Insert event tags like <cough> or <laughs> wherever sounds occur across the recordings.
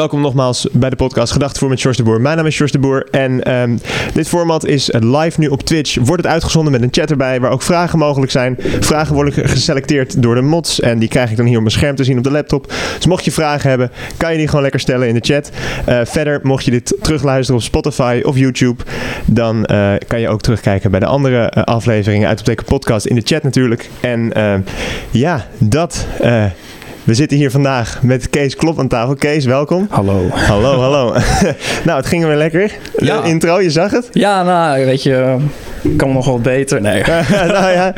Welkom nogmaals bij de podcast Gedachtevoer met George de Boer. Mijn naam is George de Boer en ehm, dit format is live nu op Twitch. Wordt het uitgezonden met een chat erbij waar ook vragen mogelijk zijn. Vragen worden geselecteerd door de mods en die krijg ik dan hier op mijn scherm te zien op de laptop. Dus mocht je vragen hebben, kan je die gewoon lekker stellen in de chat. Uh, verder, mocht je dit terugluisteren op Spotify of YouTube, dan uh, kan je ook terugkijken bij de andere uh, afleveringen uit de podcast in de chat natuurlijk. En ehm, ja, dat... We zitten hier vandaag met Kees Klop aan tafel. Kees, welkom. Hallo. Hallo, hallo. <laughs> nou, het ging weer lekker. Ja. De intro, je zag het? Ja, nou, weet je, kan nog wel beter. Nee. <laughs> nou ja,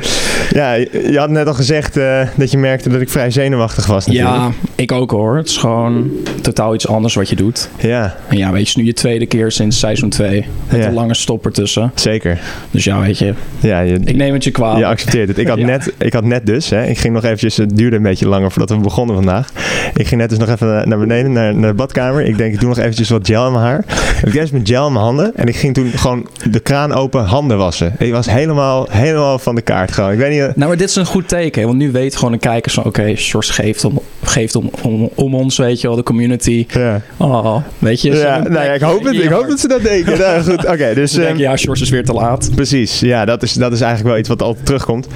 ja, je had net al gezegd uh, dat je merkte dat ik vrij zenuwachtig was. Natuurlijk. Ja, ik ook hoor. Het is gewoon totaal iets anders wat je doet. Ja. En ja, weet je, nu je tweede keer sinds seizoen 2. Met ja. een lange stop ertussen. Zeker. Dus ja, weet je. Ja, je ik neem het je kwalijk. Je accepteert het. Ik had, <laughs> ja. net, ik had net dus, hè, ik ging nog eventjes, het duurde een beetje langer voordat we begonnen vandaag. Ik ging net dus nog even naar beneden, naar, naar de badkamer. Ik denk, ik doe nog eventjes wat gel in mijn haar. Ik heb met gel in mijn handen. En ik ging toen gewoon de kraan open handen wassen. Ik was helemaal, helemaal van de kaart gewoon. Ik weet niet... Nou, maar dit is een goed teken. Want nu weet gewoon de kijkers van... Oké, okay, Sjors geeft, om, geeft om, om, om, ons, weet je wel, de community. Ja. Oh, weet je. Ja, nou ja, ik hoop het. Ik hoop dat ze dat denken. nou, <laughs> goed, oké. Okay, dus... Um, ja, Sjors is weer te laat. Precies. Ja, dat is, dat is eigenlijk wel iets wat altijd terugkomt.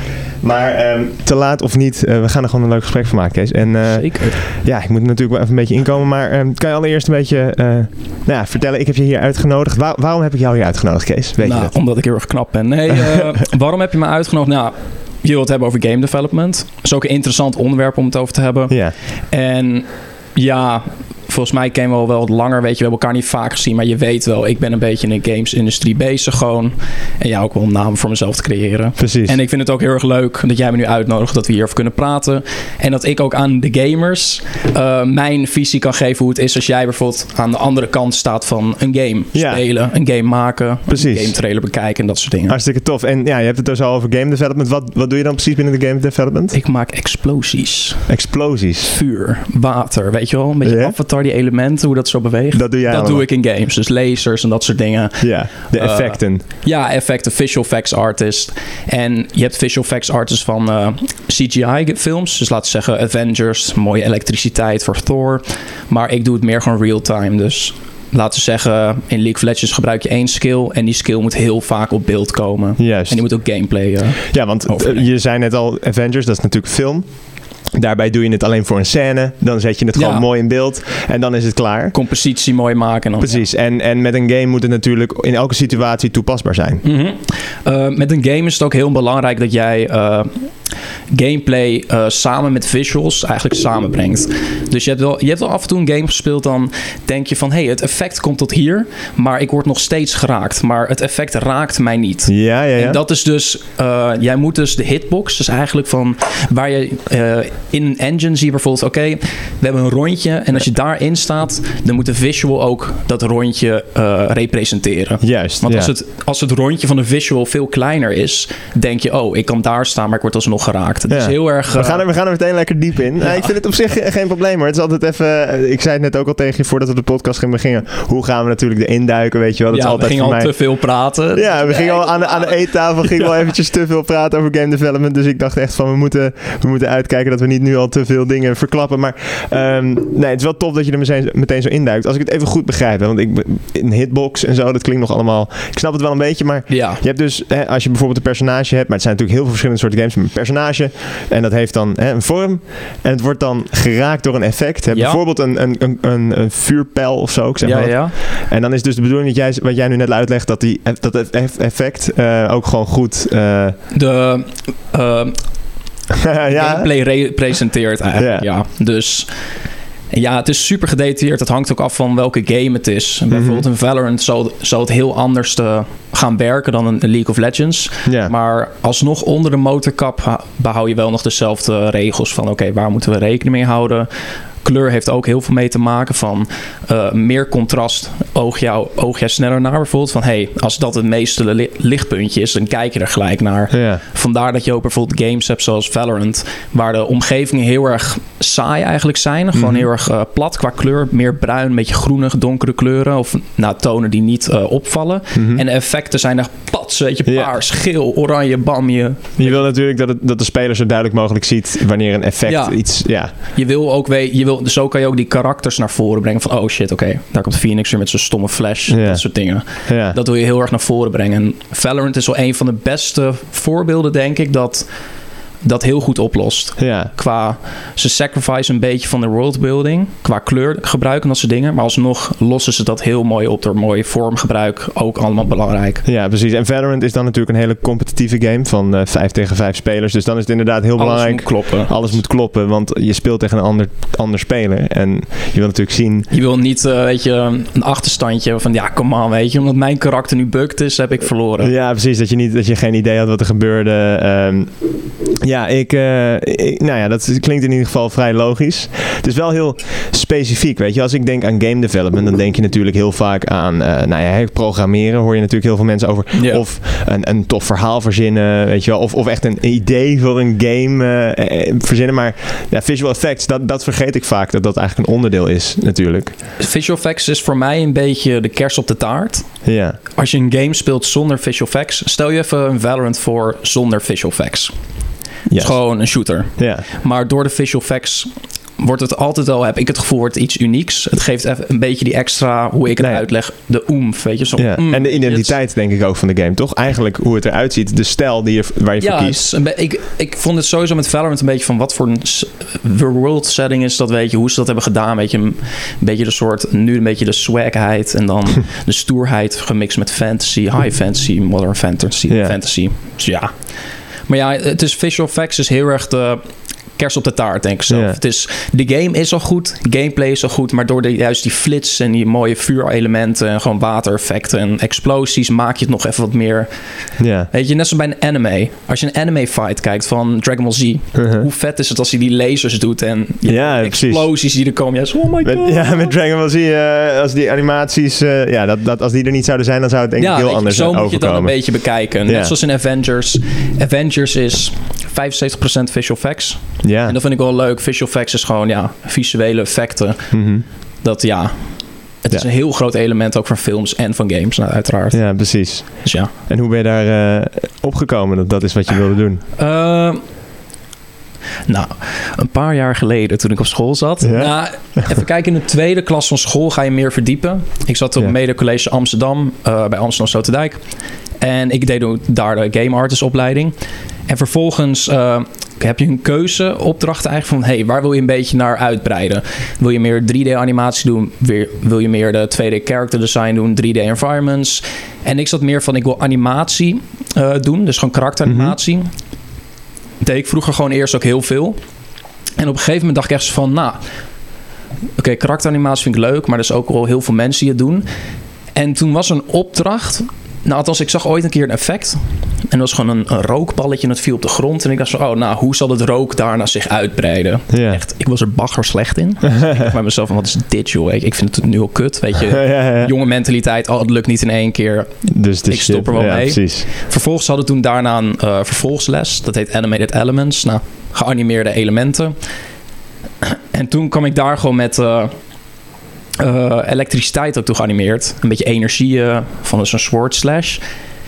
Maar um, te laat of niet, uh, we gaan er gewoon een leuk gesprek van maken, Kees. En, uh, Zeker. Ja, ik moet natuurlijk wel even een beetje inkomen. Maar um, kan je allereerst een beetje uh, nou ja, vertellen? Ik heb je hier uitgenodigd. Waar, waarom heb ik jou hier uitgenodigd, Kees? Weet nou, omdat ik heel erg knap ben. Nee, <laughs> waarom heb je me uitgenodigd? Nou, je wilt het hebben over game development. Dat is ook een interessant onderwerp om het over te hebben. Ja. En ja, volgens mij kennen we al wel wat langer. Weet je, we hebben elkaar niet vaak gezien. Maar je weet wel, ik ben een beetje in de games-industrie bezig gewoon. En ja, ook wel een naam voor mezelf te creëren. Precies. En ik vind het ook heel erg leuk dat jij me nu uitnodigt dat we hierover kunnen praten. En dat ik ook aan de gamers uh, mijn visie kan geven hoe het is als jij bijvoorbeeld aan de andere kant staat van een game ja. spelen, een game maken, Precies. een game trailer bekijken en dat soort dingen. Hartstikke tof. En ja, je hebt het dus al over game development. Wat, wat doe je dan precies binnen de game development? Ik maak explosies. Explosies. Vuur, water, weet je wel? Een beetje avatar, die elementen, hoe dat zo beweegt. Dat doe jij Dat allemaal. doe ik in games. Dus lasers en dat soort dingen. Ja, de Eh, effecten. Ja, effecten, visual effects artist. En je hebt visual effects artists van eh, CGI-films. Dus laten we zeggen Avengers, mooie elektriciteit voor Thor. Maar ik doe het meer gewoon real-time. Dus laten we zeggen, in League of Legends gebruik je één skill. En die skill moet heel vaak op beeld komen. Juist. En die moet ook gameplay. Ja, want eh, overnemen. je zei net al, Avengers, dat is natuurlijk film. Daarbij doe je het alleen voor een scène. Dan zet je het gewoon Ja. mooi in beeld. En dan is het klaar. compositie mooi maken. En dan, Precies. En, en met een game moet het natuurlijk in elke situatie toepasbaar zijn. Eh, met een game is het ook heel belangrijk dat jij eh, gameplay eh, samen met visuals eigenlijk samenbrengt. Dus je hebt, wel, je hebt wel af en toe een game gespeeld, dan denk je van hé, hey, het effect komt tot hier, maar ik word nog steeds geraakt. Maar het effect raakt mij niet. Ja, ja, ja. En dat is dus, jij moet dus de hitbox, dus eigenlijk van waar je in een engine zie je bijvoorbeeld, oké, we hebben een rondje en als je daarin staat, dan moet de visual ook dat rondje eh, representeren. Juist. Want ja. als, het, als het rondje van de visual veel kleiner is, denk je, oh, ik kan daar staan, maar ik word alsnog geraakt. Het Ja. is heel erg. We eh, gaan, er, we gaan er meteen lekker diep in. Nou, ik vind het op zich ge- geen probleem hoor. Het is altijd even. eh, Ik zei het net ook al tegen je voordat we de podcast gingen beginnen. Hoe gaan we natuurlijk erin duiken? Weet je wel? Dat ja, is we altijd gingen voor al mij. te veel praten. Ja, we gingen al aan de, aan de eettafel gingen wel eventjes te veel praten over game development. Dus ik dacht echt van we moeten, we moeten uitkijken dat we niet nu al te veel dingen verklappen. Maar ehm, nee, het is wel tof dat je er meteen, meteen zo induikt. Als ik het even goed begrijp. Hè, want ik, een hitbox en zo, dat klinkt nog allemaal. Ik snap het wel een beetje, maar Ja. je hebt dus, hè, als je bijvoorbeeld een personage hebt, maar het zijn natuurlijk heel veel verschillende soorten games een personage. En dat heeft dan hè, een vorm. En het wordt dan geraakt door een effect. Hè, Ja. Bijvoorbeeld een, een, een, een, een vuurpijl of zo. Ik zeg Ja, maar ja. En dan is dus de bedoeling dat jij, wat jij nu net uitlegt, dat, die, dat het eff- effect eh, ook gewoon goed. eh, De eh, <laughs> ja, gameplay re- presenteert eigenlijk. Ja. Dus ja, het is super gedetailleerd. Het hangt ook af van welke game het is. Mhm. Bijvoorbeeld in Valorant zal, zal het heel anders te gaan werken dan een League of Legends. Maar alsnog onder de motorkap behoud je wel nog dezelfde regels van oké, waar moeten we rekening mee houden? Kleur heeft ook heel veel mee te maken van eh, meer contrast oog, jou, oog jij sneller naar bijvoorbeeld. Van hey, als dat het meeste li- lichtpuntje is, dan kijk je er gelijk naar. Ja. Vandaar dat je ook bijvoorbeeld games hebt zoals Valorant, waar de omgevingen heel erg saai eigenlijk zijn. Gewoon Mhm. heel erg eh, plat qua kleur. Meer bruin, een beetje groenig, donkere kleuren. Of nou, tonen die niet eh, opvallen. Mhm. En de effecten zijn echt pats, weet je, Ja. paars, geel, oranje, bam. Je, Je wil natuurlijk dat, het, dat de speler zo duidelijk mogelijk ziet wanneer een effect Ja. iets... Ja, je wil ook weet, je wil, zo kan je ook die karakters naar voren brengen. Van oh shit, oké, daar komt Phoenix weer met zijn stomme flash. Dat soort dingen. Dat wil je heel erg naar voren brengen. En Valorant is wel een van de beste voorbeelden, denk ik, dat dat heel goed oplost. ja. Qua, ze sacrifice een beetje van de worldbuilding. Qua kleur gebruiken dat soort dingen. Maar alsnog lossen ze dat heel mooi op door mooi vormgebruik. Ook allemaal belangrijk. Ja, precies. En Valorant is dan natuurlijk een hele competitieve game van eh 5 tegen 5 spelers. Dus dan is het inderdaad heel Alles belangrijk. moet kloppen. Alles moet kloppen, want je speelt tegen een ander, ander speler. En je wil natuurlijk zien... Je wil niet, eh, weet je, een achterstandje van ja, kom aan, weet je. Omdat mijn karakter nu bukt is, heb ik verloren. Ja, precies. Dat je, niet, dat je geen idee had wat er gebeurde. Ehm, ja, ik, eh, ik- Nou ja, dat klinkt in ieder geval vrij logisch. Het is wel heel specifiek, weet je. Als ik denk aan game development, dan denk je natuurlijk heel vaak aan... eh, nou ja, programmeren hoor je natuurlijk heel veel mensen over. Ja. Of een, een tof verhaal verzinnen, weet je wel. Of, of echt een idee voor een game eh, verzinnen. Maar ja, visual effects, dat, dat vergeet ik vaak. Dat dat eigenlijk een onderdeel is, natuurlijk. Visual effects is voor mij een beetje de kers op de taart. Ja, Als je een game speelt zonder visual effects, stel je even een Valorant voor zonder visual effects. Het is gewoon een shooter. ja. Maar door de visual effects wordt het altijd al, heb ik het gevoel, wordt iets unieks. Het geeft even een beetje die extra, hoe ik het Nee. uitleg, de oomf, weet je. Zo, ja. mm, en de identiteit, denk ik ook, van de game, toch? Eigenlijk hoe het eruit ziet, de stijl die je, waar je Ja, voor kiest. ik, ik vond het sowieso met Valorant een beetje van wat voor een world setting is dat, weet je, hoe ze dat hebben gedaan. Weet je, een beetje de soort, nu een beetje de swagheid en dan <laughs> de stoerheid gemixt met fantasy, high fantasy, modern fantasy. Ja. fantasy. Dus ja. Maar ja, het is visual effects is heel erg de kers op de taart, denk ik. Ja. Het is, de game is al goed, gameplay is al goed, maar door de, juist die flits en die mooie vuurelementen en gewoon watereffecten en explosies maak je het nog even wat meer Ja. Weet je, net zoals bij een anime. Als je een anime fight kijkt van Dragon Ball Z. Uh-huh. Hoe vet is het als hij die lasers doet en Ja, precies. explosies die er komen. Ja, zo, oh my Met, god. ja, met Dragon Ball Z, eh, als die animaties, eh, ja, dat, dat, als die er niet zouden zijn, dan zou het denk ik Ja, heel je, anders zo eh, moet je het dan een overkomen. beetje bekijken. Net zoals in Avengers. Avengers is 75% visual effects. Ja. En dat vind ik wel leuk. Visual effects is gewoon ja, visuele effecten. Mhm. Dat ja, het is Ja. een heel groot element ook van films en van games nou, uiteraard. ja, precies. Dus ja. En hoe ben je daar eh, opgekomen dat dat is wat je wilde doen? Eh, nou, een paar jaar geleden toen ik op school zat. Ja? Nou, even kijken, in de tweede klas van school ga je meer verdiepen. Ik zat op Ja. Mede College Amsterdam, eh, bij Amsterdam Sloterdijk. En ik deed daar de game artist opleiding. En vervolgens eh, heb je een keuzeopdracht eigenlijk van... hey, waar wil je een beetje naar uitbreiden? Wil je meer 3D animatie doen? Weer, wil je meer de 2D character design doen? 3D environments? En ik zat meer van, ik wil animatie eh, doen. Dus gewoon karakteranimatie. Deed ik vroeger gewoon eerst ook heel veel. En op een gegeven moment dacht ik echt van... nou, oké, karakteranimatie vind ik leuk... maar er is ook wel heel veel mensen die het doen. En toen was een opdracht... Nou, althans, ik zag ooit een keer een effect. En dat was gewoon een, een rookballetje en het viel op de grond. En ik dacht zo, oh, nou, hoe zal het rook daarna zich uitbreiden? Ja. Echt, ik was er bagger slecht in. <laughs> ik dacht bij mezelf wat is dit, joh? Ik, ik vind het nu al kut, weet je. <laughs> ja. Jonge mentaliteit, oh, het lukt niet in één keer. Dus ik stop er wel mee. precies. Vervolgens hadden we toen daarna een eh, vervolgsles. Dat heet Animated Elements. Nou, geanimeerde elementen. <clears throat> En toen kwam ik daar gewoon met eh, eh, elektriciteit ook toe geanimeerd. Een beetje energie eh, van zo'n sword slash.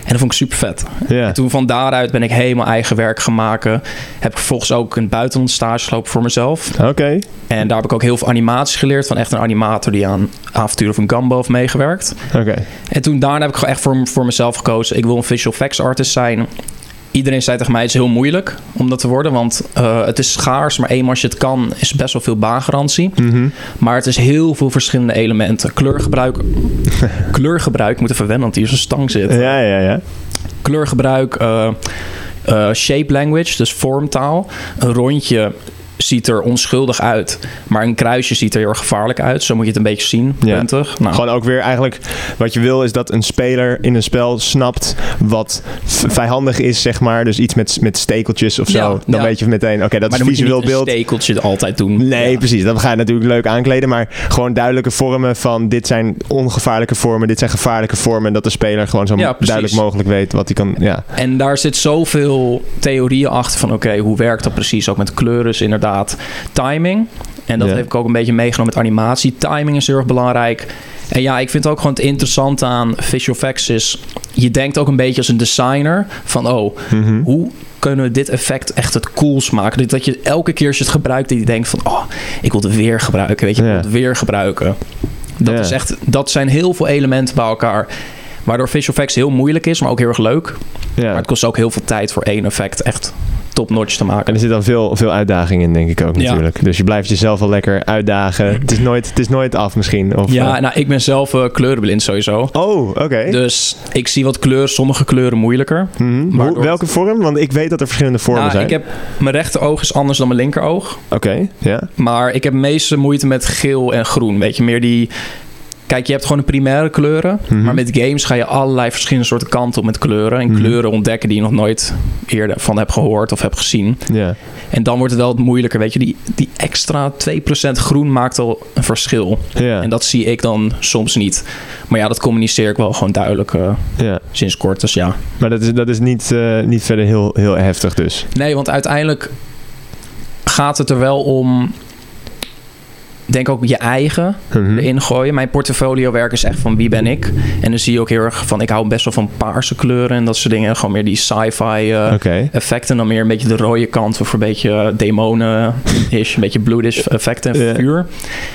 En dat vond ik super vet. En toen van daaruit ben ik helemaal eigen werk gaan maken. Heb ik vervolgens ook een buitenland stage gelopen voor mezelf. Oké. En daar heb ik ook heel veel animatie geleerd. Van echt een animator die aan avonturen van Gumbo heeft meegewerkt. Oké. En toen daarna heb ik gewoon echt voor, voor mezelf gekozen. Ik wil een visual effects artist zijn. Iedereen zei tegen mij, het is heel moeilijk om dat te worden. Want eh, het is schaars, maar eenmaal als je het kan, is best wel veel baangarantie. Mhm. Maar het is heel veel verschillende elementen. Kleurgebruik, <laughs> kleurgebruik, ik moet even wennen, want hier is een stang zit. Ja, ja, ja. Kleurgebruik, eh, eh, shape language, dus vormtaal. Een rondje ziet er onschuldig uit. Maar een kruisje ziet er heel erg gevaarlijk uit. Zo moet je het een beetje zien, Ja. puntig. Nou, Gewoon ook weer eigenlijk wat je wil is dat een speler in een spel snapt wat vijandig is, zeg maar. Dus iets met, met stekeltjes of zo. Ja, dan ja. weet je meteen, oké, dat maar is dan moet je visueel beeld. stekeltje altijd doen. Nee, precies. Dat ga je natuurlijk leuk aankleden. Maar gewoon duidelijke vormen van dit zijn ongevaarlijke vormen, dit zijn gevaarlijke vormen. Dat de speler gewoon zo duidelijk mogelijk weet wat hij kan. Ja, En daar zit zoveel theorieën achter van oké, hoe werkt dat precies? Ook met kleuren is inderdaad timing. En dat Ja. heb ik ook een beetje meegenomen met animatie. Timing is heel erg belangrijk. En ja, ik vind ook gewoon het interessante aan visual effects is... je denkt ook een beetje als een designer van... oh, Mhm. hoe kunnen we dit effect echt het cools maken? Dat- je elke keer als je het gebruikt... dat je denkt van, oh, ik wil het weer gebruiken. Weet je, ik wil het weer gebruiken. Dat, Ja. is echt, dat zijn heel veel elementen bij elkaar... Waardoor visual effects heel moeilijk is, maar ook heel erg leuk. ja. Maar het kost ook heel veel tijd voor één effect echt top-notch te En maken. er zit dan veel, veel uitdaging in, denk ik ook Ja. natuurlijk. Dus je blijft jezelf wel lekker uitdagen. Het is nooit, het is nooit af misschien. Of, Ja, eh, nou, ik ben zelf eh, kleurenblind sowieso. Oh, oké. Dus ik zie wat kleur, sommige kleuren moeilijker. Hoe- waardoor- welke vorm? Want ik weet dat er verschillende vormen Nou, zijn. ik heb, mijn rechteroog is anders dan mijn linkeroog. Oké, ja. Maar ik heb meeste moeite met geel en groen. Weet je, meer die... Kijk, je hebt gewoon de primaire kleuren. Mhm. Maar met games ga je allerlei verschillende soorten kanten op met kleuren. En Mhm. kleuren ontdekken die je nog nooit eerder van hebt gehoord of hebt gezien. En dan wordt het wel wat moeilijker. Weet je, die, die extra 2% groen maakt al een verschil. En dat zie ik dan soms niet. Maar ja, dat communiceer ik wel gewoon duidelijk eh, sinds kort. Dus ja. Maar dat is, dat is niet, eh, niet verder heel, heel heftig dus. Nee, want uiteindelijk gaat het er wel om... Denk ook je eigen Mhm. erin gooien. Mijn portfolio werk is echt van wie ben ik. En dan zie je ook heel erg van... Ik hou best wel van paarse kleuren en dat soort dingen. Gewoon meer die sci-fi eh, effecten. Dan meer een beetje de rode kant. Of een beetje eh, demonen-ish. Een beetje bloedish effecten en vuur.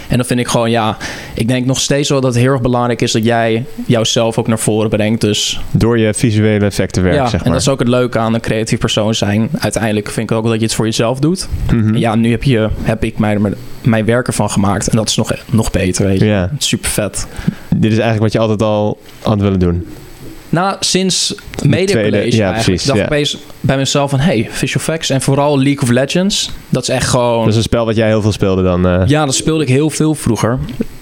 En dan vind ik gewoon, ja... Ik denk nog steeds wel dat het heel erg belangrijk is... dat jij jouzelf ook naar voren brengt. Dus Door je visuele effecten werk, ja, zeg en maar. dat is ook het leuke aan een creatief persoon zijn. Uiteindelijk vind ik ook dat je het voor jezelf doet. Mhm. En ja, nu heb, je, heb ik mij er mijn werk ervan gemaakt. En dat is nog, nog beter, weet je. Ja. Super vet. Dit is eigenlijk wat je altijd al had willen doen. Nou, sinds Media tweede- College ja, precies, dacht ja. ik opeens bij mezelf van... Hey, Visual Effects en vooral League of Legends. Dat is echt gewoon... Dat is een spel wat jij heel veel speelde dan. eh. Ja, dat speelde ik heel veel vroeger.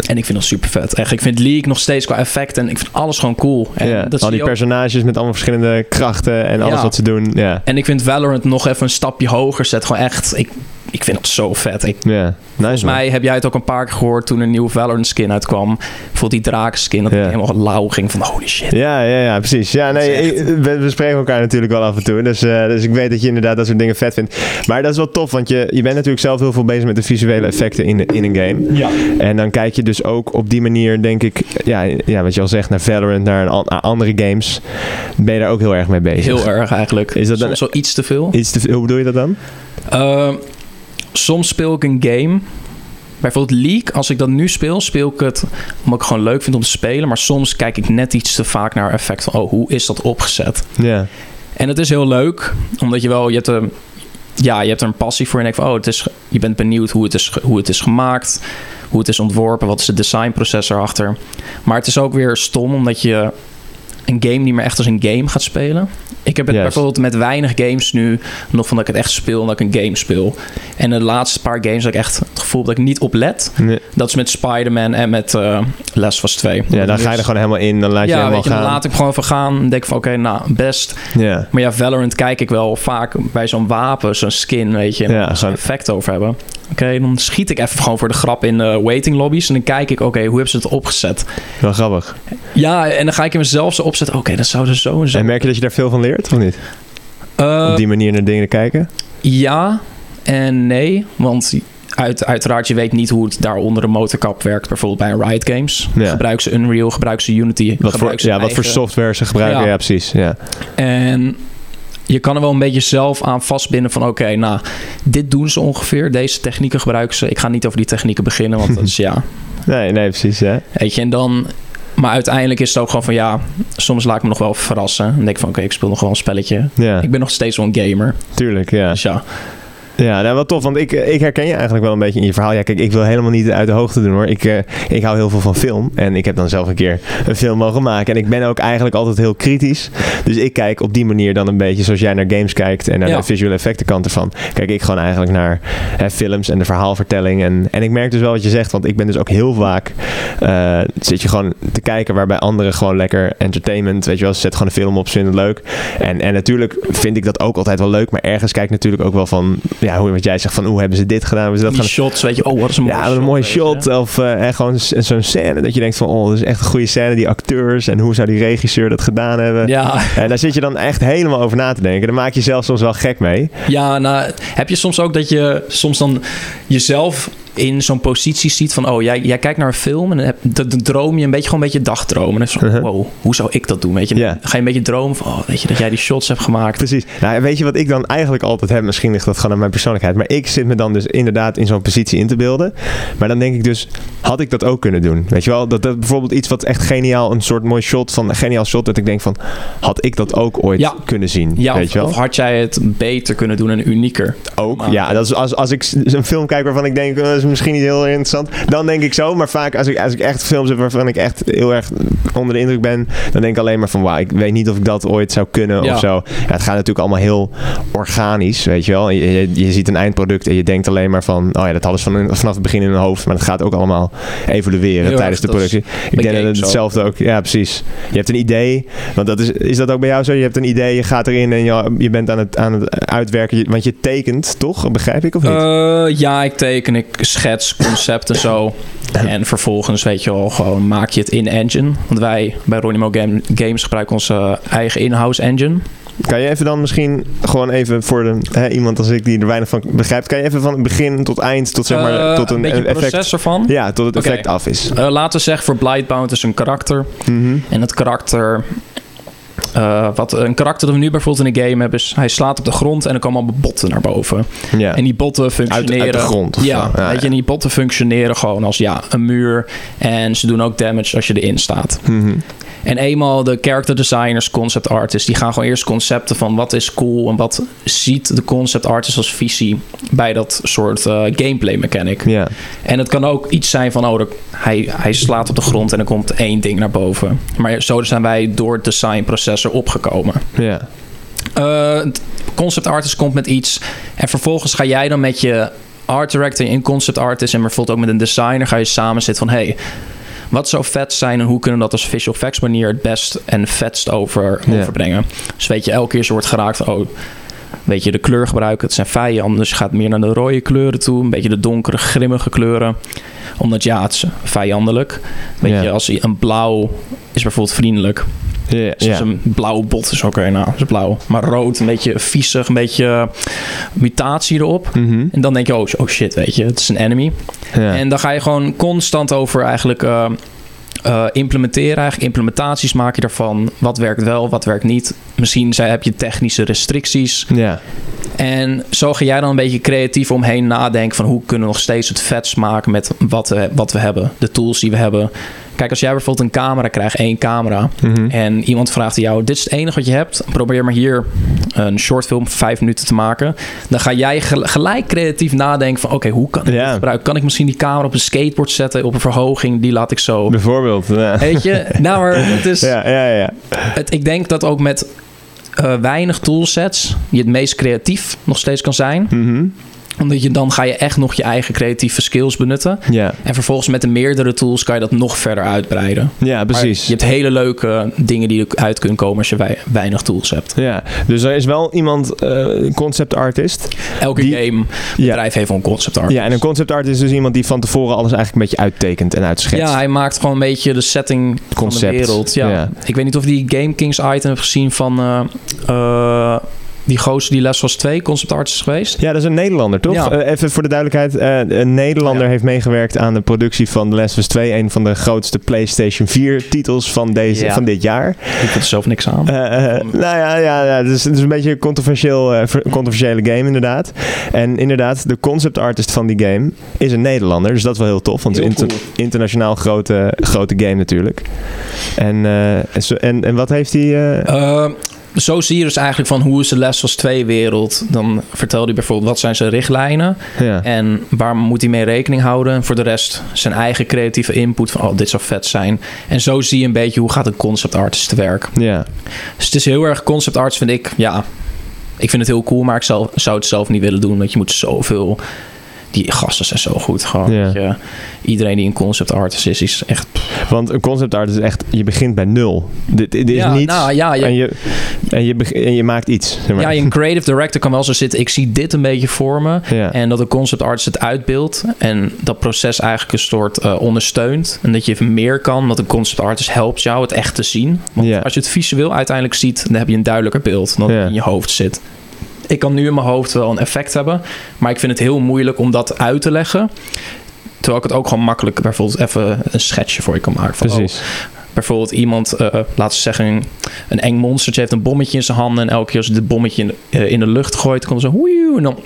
En ik vind dat super vet. Echt, ik vind League nog steeds qua effect en ik vind alles gewoon cool. En, ja. dat Al die ook- personages met allemaal verschillende krachten en alles Ja. wat ze doen. Ja. en ik vind Valorant nog even een stapje hoger zet. Gewoon echt, ik, ik vind het zo vet. Ik, Ja. Nice, Volgens man. mij heb jij het ook een paar keer gehoord toen een nieuwe Valorant skin uitkwam. Bijvoorbeeld die drakenskin, dat Ja. ik helemaal lauw ging van holy shit. Ja, ja, ja, precies. Ja, nee, Dat is echt- ik- we, spreken elkaar natuurlijk wel af en toe. Dus, eh, dus ik weet dat je inderdaad dat soort dingen vet vindt. Maar dat is wel tof, want je, je bent natuurlijk zelf heel veel bezig met de visuele effecten in, de, in een game. Ja. En dan kijk je dus ook op die manier, denk ik, ja, ja wat je al zegt, naar Valorant, naar, een, an- naar andere games. Ben je daar ook heel erg mee bezig? Heel erg eigenlijk. Is dat dan- Soms wel iets te veel. Iets te, hoe bedoel je dat dan? Uh, soms speel ik een game. Bijvoorbeeld League, als ik dat nu speel, speel ik het omdat ik gewoon leuk vind om te spelen. Maar soms kijk ik net iets te vaak naar effect van, oh, hoe is dat opgezet? Ja, En het is heel leuk, omdat je wel, je hebt een, ja, je hebt er een passie voor. En je denkt van, oh, het is, je bent benieuwd hoe het, is, hoe het is gemaakt, hoe het is ontworpen, wat is het designproces erachter. Maar het is ook weer stom, omdat je een game niet meer echt als een game gaat spelen. Ik heb het bijvoorbeeld met weinig games nu nog van dat ik het echt speel en dat ik een game speel. En de laatste paar games heb ik echt het gevoel dat ik niet op let. Nee. Dat is met Spider-Man en met eh Last of Us 2. ja dan ga je er gewoon helemaal in, dan laat je ja, helemaal weet je, dan gaan. laat ik gewoon even gaan. Dan denk ik van, oké, nou, best. Ja. Maar ja, Valorant kijk ik wel vaak bij zo'n wapen, zo'n skin, weet je. Ja, zo'n effect over hebben. Oké, dan schiet ik even gewoon voor de grap in de waiting lobby's. En dan kijk ik, oké, hoe hebben ze het opgezet? Wel grappig. Ja, en dan ga ik in mezelf zo opzetten. Oké, dat zouden ze zo en zo. En merk je dat je daar veel van leert, of niet? Eh, Op die manier naar dingen kijken? Ja en nee. Want uit, uiteraard, je weet niet hoe het daar onder de motorkap werkt. Bijvoorbeeld bij een Riot Games. Ja. Gebruiken ze Unreal, gebruiken ze Unity. Wat voor, ja, wat voor software ze gebruiken, ja, Ja. precies. Ja. En je kan er wel een beetje zelf aan vastbinden van... oké, nou, dit doen ze ongeveer. Deze technieken gebruiken ze. Ik ga niet over die technieken beginnen, want dat is <laughs> ja... Nee, nee, precies. Ja. Weet je, en dan... Maar uiteindelijk is het ook gewoon van ja, soms laat ik me nog wel verrassen. Dan denk van oké, ik speel nog wel een spelletje. ja, Ik ben nog steeds wel een gamer. tuurlijk. Ja. Dus ja. Ja, nou, wat tof, want ik, ik herken je eigenlijk wel een beetje in je verhaal. Ja, kijk, ik wil helemaal niet uit de hoogte doen hoor. Ik, uh, ik hou heel veel van film en ik heb dan zelf een keer een film mogen maken. En ik ben ook eigenlijk altijd heel kritisch. Dus ik kijk op die manier dan een beetje zoals jij naar games kijkt en naar Ja. de visual effecten kant ervan. Kijk ik gewoon eigenlijk naar hè, films en de verhaalvertelling. En, en ik merk dus wel wat je zegt, want ik ben dus ook heel vaak eh, zit je gewoon te kijken waarbij anderen gewoon lekker entertainment, weet je wel, ze zetten gewoon een film op, ze vinden het leuk. En, en natuurlijk vind ik dat ook altijd wel leuk, maar ergens kijk ik natuurlijk ook wel van, ja, hoe wat jij zegt van, hoe hebben ze dit gedaan, hebben ze dat Die gedaan. shots, weet je, oh, wat is een mooie Ja, een mooie shot. Of eh, en gewoon zo'n scène dat je denkt van, oh, dat is echt een goede scène. Die acteurs en hoe zou die regisseur dat gedaan hebben. Ja, En daar zit je dan echt helemaal over na te denken. Daar maak je zelf soms wel gek mee. ja, nou, heb je soms ook dat je soms dan jezelf in zo'n positie ziet van, oh, jij, jij kijkt naar een film en dan, heb, dan, dan droom je een beetje gewoon een beetje dagdromen. En dan van, Uh-huh. wow, hoe zou ik dat doen? Weet je, dan ga je een beetje dromen van, oh, weet je, dat jij die shots hebt gemaakt. Precies. Nou, weet je wat ik dan eigenlijk altijd heb? Misschien ligt dat gewoon aan mijn persoonlijkheid. Maar ik zit me dan dus inderdaad in zo'n positie in te beelden. Maar dan denk ik dus, had ik dat ook kunnen doen? Weet je wel? Dat, dat bijvoorbeeld iets wat echt geniaal, een soort mooi shot van een geniaal shot. Dat ik denk van, had ik dat ook ooit Ja. kunnen zien? Ja, weet of, je wel? of had jij het beter kunnen doen en unieker? Ook, Maar- ja. Dat is als, als ik een film kijk waarvan ik denk, eh, dat is misschien niet heel interessant. Dan denk ik zo. Maar vaak als ik, als ik echt films heb waarvan ik echt heel erg onder de indruk ben. Dan denk ik alleen maar van, wauw, ik weet niet of ik dat ooit zou kunnen Ja. of zo. Ja, het gaat natuurlijk allemaal heel organisch, weet je wel. Je, je, je ziet een eindproduct en je denkt alleen maar van, oh ja, dat hadden ze van, vanaf het begin in hun hoofd. Maar het gaat ook allemaal evolueren Heel tijdens de erg, productie. Ik denk dat het hetzelfde ook, ja precies. Je hebt een idee, want dat is, is dat ook bij jou zo? Je hebt een idee, je gaat erin en je, je bent aan het, aan het uitwerken. Je- Want je tekent, toch? Begrijp ik of niet? Eh, ja, ik teken, ik schets concepten zo. En vervolgens, weet je wel, gewoon maak je het in engine. Want wij bij Ronimo Game, Games gebruiken onze eigen in-house engine. Kan je even dan misschien gewoon even voor de, hè, iemand als ik die er weinig van begrijpt, kan je even van het begin tot eind, tot zeg maar, Eh, tot een, effect, ervan. ja, tot het effect af is. Eh, laten we zeggen, voor Blightbound is een karakter. Mhm. En het karakter... eh, wat een karakter dat we nu bijvoorbeeld in de game hebben... is hij slaat op de grond en er komen allemaal botten naar boven. Ja. En die botten uit, functioneren... uit de grond. Ja, weet je, en die botten functioneren gewoon als ja, een muur. En ze doen ook damage als je erin staat. Mhm. En eenmaal de character designers, concept artists, die gaan gewoon eerst concepten van wat is cool en wat ziet de concept artist als visie bij dat soort eh, gameplay mechanic. Ja. En het kan ook iets zijn van, oh, hij, hij slaat op de grond en er komt één ding naar boven. Maar zo zijn wij door het designproces erop gekomen. Ja. Het concept artist komt met iets en vervolgens ga jij dan met je art director en concept artist en bijvoorbeeld ook met een designer ga je samen zitten van hey, wat zou vet zijn en hoe kunnen we dat als visual effects manier het best en vetst over, overbrengen. Dus weet je, elke keer zo wordt geraakt oh, weet je, de kleur gebruiken, het zijn vijanden, dus je gaat meer naar de rode kleuren toe, een beetje de donkere, grimmige kleuren omdat ja, het is vijandelijk. Weet je, als een blauw is bijvoorbeeld vriendelijk. Ja. Dus ja. een blauwe bot is oké, nou, is blauw. Maar rood, een beetje viezig, een beetje eh, mutatie erop. Mhm. En dan denk je, oh, oh shit, weet je, het is een enemy. En dan ga je gewoon constant over eigenlijk eh, eh, implementeren. Eigenlijk implementaties maak je ervan. Wat werkt wel, wat werkt niet. Misschien zij, heb je technische restricties. ja. En zo ga jij dan een beetje creatief omheen nadenken van hoe kunnen we nog steeds het vets maken met wat we, wat we hebben. De tools die we hebben. Kijk, als jij bijvoorbeeld een camera krijgt, één camera. Mhm. En iemand vraagt aan jou, dit is het enige wat je hebt. Probeer maar hier een shortfilm van vijf minuten te maken. Dan ga jij gel- gelijk creatief nadenken van... oké, hoe kan ik dit gebruiken? Kan ik misschien die camera op een skateboard zetten... op een verhoging, die laat ik zo... Bijvoorbeeld. Ja. Weet je? Nou, maar het is... Ja, ja, ja. Het, ik denk dat ook met eh, weinig toolsets... je het meest creatief nog steeds kan zijn. Mhm. Omdat je dan ga je echt nog je eigen creatieve skills benutten. Ja. En vervolgens met de meerdere tools kan je dat nog verder uitbreiden. Ja, precies. Maar je hebt hele leuke dingen die er uit kunnen komen als je wei- weinig tools hebt. Ja, dus er is wel iemand, eh, concept artist. Elke Die- game bedrijf heeft wel een concept art. Ja, en een concept artist is dus iemand die van tevoren alles eigenlijk een beetje uittekent en uitschetst. Ja, hij maakt gewoon een beetje de setting Concept, van de wereld. Ja. ja. Ik weet niet of die Game Kings item hebt gezien van eh, eh, die gozer die Les was 2 concept artist is geweest. Ja, dat is een Nederlander, toch? Ja. Eh, even voor de duidelijkheid. eh, een Nederlander Ja. heeft meegewerkt aan de productie van Last of Us 2. Een van de grootste PlayStation 4 titels van, deze, Ja. van dit jaar. Ik vind er zelf niks aan. Eh, nou ja, ja, ja het, is, het is een beetje een controversieel, ver- controversiële game inderdaad. En inderdaad, de concept artist van die game is een Nederlander. Dus dat is wel heel tof. Want het is internationaal grote, grote game natuurlijk. En, en, en wat heeft hij... zo zie je dus eigenlijk van hoe is de Last of Us 2 wereld. Dan vertelde hij bijvoorbeeld wat zijn zijn richtlijnen Ja. en waar moet hij mee rekening houden. En voor de rest zijn eigen creatieve input van oh dit zou vet zijn. En zo zie je een beetje hoe gaat een concept artist te werk. ja. Dus het is heel erg concept arts vind ik. Ja, ik vind het heel cool, maar ik zou, zou het zelf niet willen doen. Want je moet zoveel... Die gasten zijn zo goed. Gewoon, Ja. je, iedereen die een concept artist is, is echt... Want een concept art is echt, je begint bij nul. Dit, dit is Ja, niets. nou, ja, je- en, je, en, je en je maakt iets. Zeg maar. Ja, een creative director kan wel zo zitten. Ik zie dit een beetje voor me. En dat de concept artist het uitbeeldt. En dat proces eigenlijk een soort eh, ondersteunt. En dat je even meer kan. Want een concept artist helpt jou het echt te zien. Want als je het visueel uiteindelijk ziet, dan heb je een duidelijker beeld dan in je hoofd zit. Ik kan nu in mijn hoofd wel een effect hebben. Maar ik vind het heel moeilijk om dat uit te leggen. Terwijl ik het ook gewoon makkelijk bijvoorbeeld even een schetsje voor je kan maken. Van, oh, Precies. bijvoorbeeld iemand, eh laten we zeggen, een eng monstertje heeft een bommetje in zijn handen. En elke keer als hij dit bommetje in de, eh, in de lucht gooit, komt er zo hoeioe, en dan...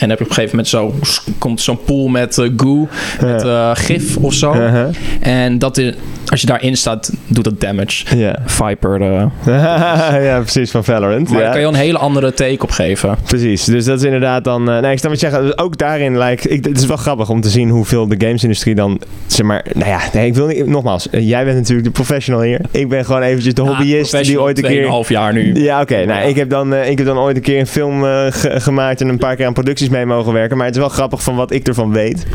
En heb je op een gegeven moment zo, komt zo'n pool met eh, goo, met eh, gif of zo. Uh-huh. En dat is, als je daarin staat, doet dat damage. Ja. Viper, eh, <laughs> ja, precies, van Valorant. maar ja. daar kan je een hele andere take op geven. Precies, dus dat is inderdaad dan... nee, ik sta wat je zeggen, dus ook daarin lijkt... Ik, het is wel grappig om te zien hoeveel de gamesindustrie dan... Zeg maar, nou ja, nee, ik wil niet... Nogmaals, jij bent natuurlijk de professional hier. Ik ben gewoon eventjes de hobbyist die ooit een keer... half jaar nu. Ja, oké. Nou, Ja. ik, heb dan, ik heb dan ooit een keer een film ge- gemaakt en een paar keer aan producties mee mogen werken. Maar het is wel grappig van wat ik ervan weet.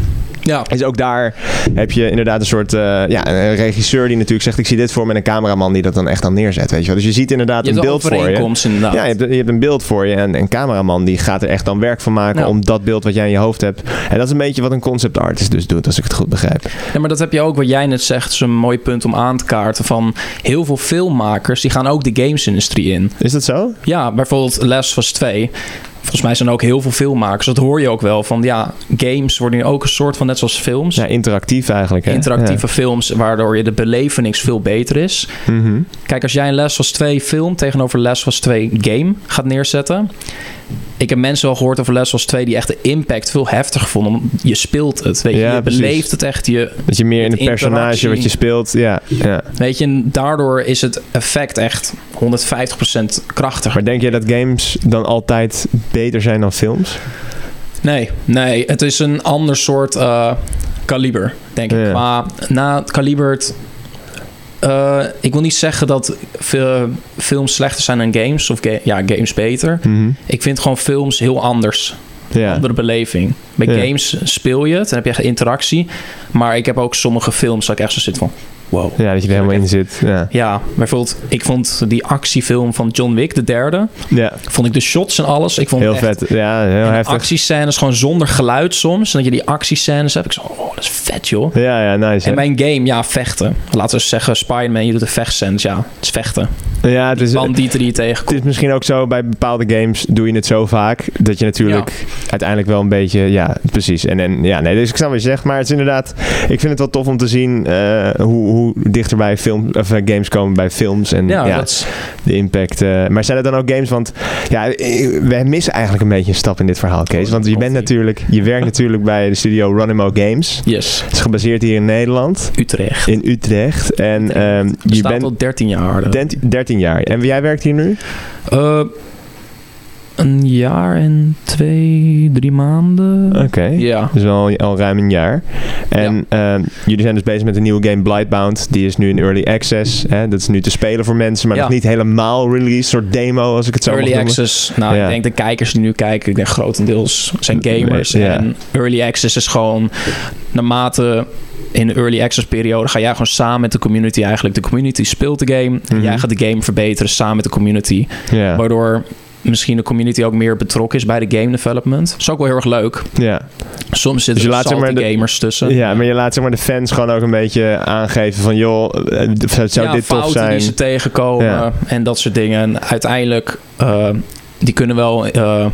Ja, Is ook daar heb je inderdaad een soort eh, ja, een regisseur die natuurlijk zegt: Ik zie dit voor me. En een cameraman die dat dan echt dan neerzet. Weet je wel. Dus je ziet inderdaad je een beeld voor je. inderdaad. Ja, je hebt, je hebt een beeld voor je. En een cameraman die gaat er echt dan werk van maken Ja. om dat beeld wat jij in je hoofd hebt. En dat is een beetje wat een concept artist dus doet, als ik het goed begrijp. Ja, maar dat heb je ook wat jij net zegt. is een mooi punt om aan te kaarten. Van heel veel filmmakers die gaan ook de gamesindustrie in. Is dat zo? Ja, bijvoorbeeld Last was 2. Volgens mij zijn er ook heel veel filmmakers. Dat hoor je ook wel. Van ja, games worden nu ook een soort van net zoals films. Ja, interactief eigenlijk. Hè? Interactieve films, waardoor je de belevenis veel beter is. Mhm. Kijk, als jij een Last was 2 film tegenover Last was 2 game gaat neerzetten. Ik heb mensen wel gehoord over Last was 2 die echt de impact veel heftiger vonden. Je speelt het, weet je. Ja, je beleeft het echt. Je, Dat je meer in het personage wat je speelt. Ja, ja. Weet je, en daardoor is het effect echt 150% krachtiger. Maar denk je dat games dan altijd beter zijn dan films? Nee, nee, het is een ander soort eh, kaliber, denk ik. Ja. Maar na het kaliber... eh, ik wil niet zeggen dat films slechter zijn dan games. Of ga- ja, games beter. Mhm. Ik vind gewoon films heel anders. Ja. Andere beleving. Bij games speel je het. Dan heb je echt interactie. Maar ik heb ook sommige films dat ik echt zo zit van... Wow. ja, dat je er helemaal in zit. Ja. Ja, bijvoorbeeld, ik vond die actiefilm van John Wick, de derde, ja, vond ik de shots en alles. Ik vond heel het vet. Ja, heel heftig. actiescènes gewoon zonder geluid soms. En dat je die actiescènes hebt. Ik zo, oh, dat is vet joh. Ja, ja, nice. En hè? mijn game, ja, vechten. Laten we zeggen, Spider-Man, je doet de vechtscènes. Ja, het is vechten. Ja, het is, Bandieten die je het tegenkomt. is misschien ook zo bij bepaalde games doe je het zo vaak dat je natuurlijk uiteindelijk wel een beetje, ja, precies. En, en ja, nee, dus ik snap wat je zegt, maar het is inderdaad, ik vind het wel tof om te zien eh, hoe, hoe dichter bij film, of, eh, games komen bij films en Ja, de impact. eh, maar zijn het dan ook games? Want ja, eh, wij missen eigenlijk een beetje een stap in dit verhaal, Kees. Want je bent natuurlijk, je werkt <laughs> natuurlijk bij de studio Runimo Games. yes. Het is gebaseerd hier in Nederland, Utrecht. in Utrecht. En ehm, je bent al 13 jaar. 13 13 jaar. En jij werkt hier nu? Een jaar en twee, drie maanden. Oké. Ja. Dus al, al ruim een jaar. En ehm, jullie zijn dus bezig met een nieuwe game Blightbound. Die is nu in early access. Hè? Dat is nu te spelen voor mensen, maar Ja. nog niet helemaal release. Een soort demo, als ik het zo mag Early access. Nou, Ja. ik denk de kijkers die nu kijken, ik denk grotendeels zijn gamers. Ja. En early access is gewoon naarmate in de early access periode ga jij gewoon samen met de community eigenlijk. De community speelt de game. En Mhm. jij gaat de game verbeteren samen met de community. Ja. Waardoor misschien de community ook meer betrokken is bij de game development. Dat is ook wel heel erg leuk. ja. Soms zitten Dus er maar de- gamers tussen. ja, maar je laat zeg maar de fans gewoon ook een beetje aangeven van... joh, eh, zou ja, dit tof fouten zijn? die ze tegenkomen Ja. en dat soort dingen. En uiteindelijk, eh, die kunnen wel eh,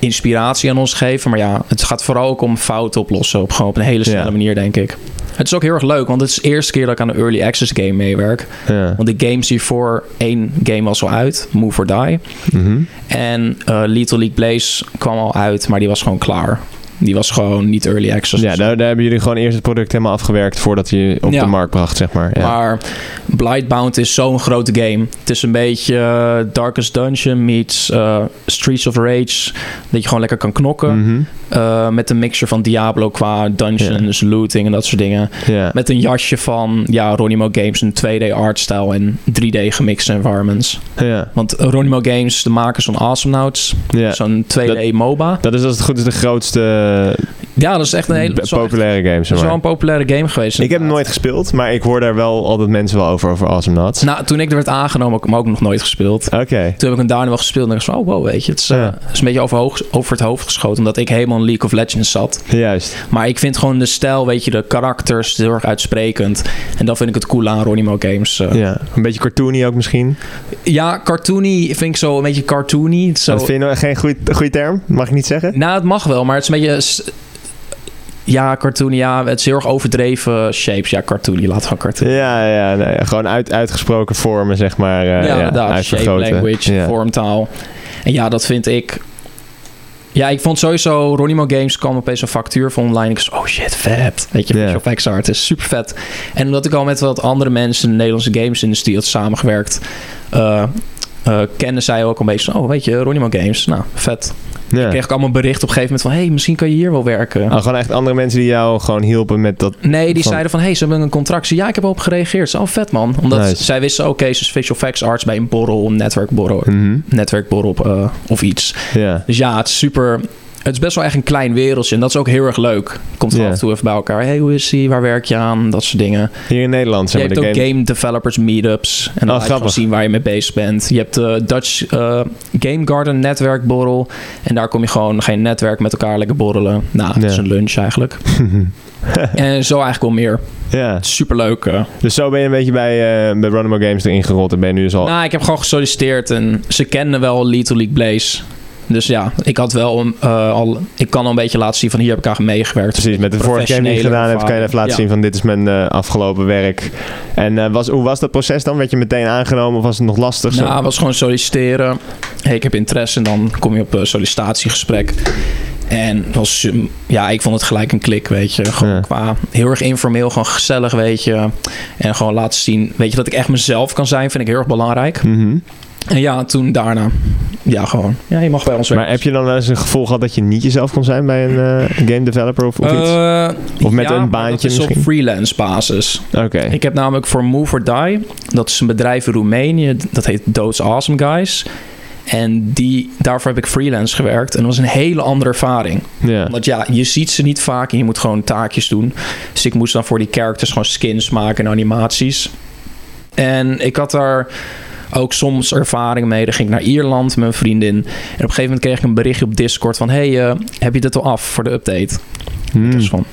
inspiratie aan ons geven. Maar ja, het gaat vooral ook om fouten oplossen op, gewoon op een hele snelle Ja. manier, denk ik. Het is ook heel erg leuk, want het is de eerste keer dat ik aan een early access game meewerk. Ja. Want de games hiervoor, één game was al uit, Move or Die. Mhm. En eh Little League Blaze kwam al uit, maar die was gewoon klaar. Die was gewoon niet early access. Ja, daar, daar hebben jullie gewoon eerst het product helemaal afgewerkt voordat je op Ja. de markt bracht, zeg maar. Ja. Maar Blightbound is zo'n grote game. Het is een beetje eh, Darkest Dungeon meets eh, Streets of Rage. Dat je gewoon lekker kan knokken. Mhm. Eh, met een mixture van Diablo qua dungeons, looting en dat soort dingen. ja. Met een jasje van ja, Ronimo Games, een 2D artstyle en 3D gemixte environments. ja. Want Ronimo Games, de makers van Awesomenauts, ja. zo'n 2D MOBA. Dat is als het goed is de grootste Ja, dat is echt een hele populaire game, dat zeg is wel maar. een populaire game geweest. Ik heb hem nooit gespeeld, maar ik hoor daar wel altijd mensen wel over, over Awesome Nuts. Nou, toen ik er werd aangenomen, heb ik hem ook nog nooit gespeeld. Oké. Toen heb ik hem daarna wel gespeeld en dacht ik van, oh wow, weet je, het is, eh, het is een beetje over, hoog- over het hoofd geschoten, omdat ik helemaal in League of Legends zat. Juist. Maar ik vind gewoon de stijl, weet je, de karakters heel erg uitsprekend. En dat vind ik het cool aan Ronimo Games. eh. Ja. Een beetje cartoony ook misschien. Ja, cartoony vind ik zo een beetje cartoony. Zo, Dat vind je nou geen goede term? Mag ik niet zeggen? nou, het mag wel, maar het is een beetje... Ja, cartoony, ja, het is heel erg overdreven shapes. Ja, cartoony, laat gewoon cartoony. Ja, ja, nee, gewoon uit, uitgesproken vormen, zeg maar. eh, ja, ja, inderdaad. Shape language, Ja. vormtaal. En ja, dat vind ik... Ja, ik vond sowieso... Ronimo Games kwam opeens een factuur van online. Ik was oh shit, vet. Weet je, visual effects art is super vet. En omdat ik al met wat andere mensen in de Nederlandse games-industrie had samengewerkt... eh eh, kenden zij ook een beetje van... Oh, weet je, Ronimo Games. Nou, vet. Ja. Kreeg ik allemaal bericht op een gegeven moment van... Hey, misschien kan je hier wel werken. Oh, gewoon echt andere mensen die jou gewoon hielpen met dat. Nee, die Van- zeiden van, hey, ze hebben een contract. Ik zei, Ja, ik heb op gereageerd. Oh, vet man. Omdat Nice. zij wisten, oké, ze is visual effects arts bij een borrel, een netwerkborrel, Mhm. netwerkborrel eh, of iets. Ja. Dus ja, het is super... Het is best wel echt een klein wereldje. En dat is ook heel erg leuk. Komt er af en toe even bij elkaar. Hey, hoe is ie? Waar werk je aan? Dat soort dingen. Hier in Nederland je maar hebt de ook game. game... developers meetups. En dan Oh, laat je zien waar je mee bezig bent. Je hebt de Dutch eh, Game Garden netwerkborrel. En daar kom je gewoon geen netwerk met elkaar lekker borrelen. Nou, het is een lunch eigenlijk. <laughs> en zo eigenlijk wel meer. ja. Superleuk. eh. Dus zo ben je een beetje bij, eh bij Games erin gerold en ben je nu dus al. Nou, ik heb gewoon gesolliciteerd en ze kenden wel Little League Blaze. Dus ja, ik had wel eh, al... Ik kan al een beetje laten zien van hier heb ik aan meegewerkt. Precies, met de vorige game die je gedaan hebt, kan je even laten zien van dit is mijn eh, afgelopen werk. En eh, was, hoe was dat proces dan? Werd je meteen aangenomen of was het nog lastig? Nou, het was gewoon solliciteren. Hey, ik heb interesse en dan kom je op een sollicitatiegesprek. En was, ja, ik vond het gelijk een klik, weet je. Gewoon Ja. qua heel erg informeel, gewoon gezellig, weet je. En gewoon laten zien, weet je, dat ik echt mezelf kan zijn, vind ik heel erg belangrijk. Mhm. En ja, toen daarna, ja, gewoon, ja, je mag bij ons werken. Maar heb je dan wel eens een gevoel gehad dat je niet jezelf kon zijn bij een eh, game developer of, of iets? Eh, Of met ja, een baantje dat is misschien? op freelance basis. Oké. Ik heb namelijk voor Move or Die, dat is een bedrijf in Roemenië, dat heet Doods Awesome Guys. En die, daarvoor heb ik freelance gewerkt. En dat was een hele andere ervaring. Want ja, je ziet ze niet vaak en je moet gewoon taakjes doen. Dus ik moest dan voor die characters gewoon skins maken en animaties. En ik had daar ook soms ervaring mee. Dan ging ik naar Ierland met mijn vriendin. En op een gegeven moment kreeg ik een berichtje op Discord van... Hey, eh, heb je dit al af voor de update? Hmm. Dus van,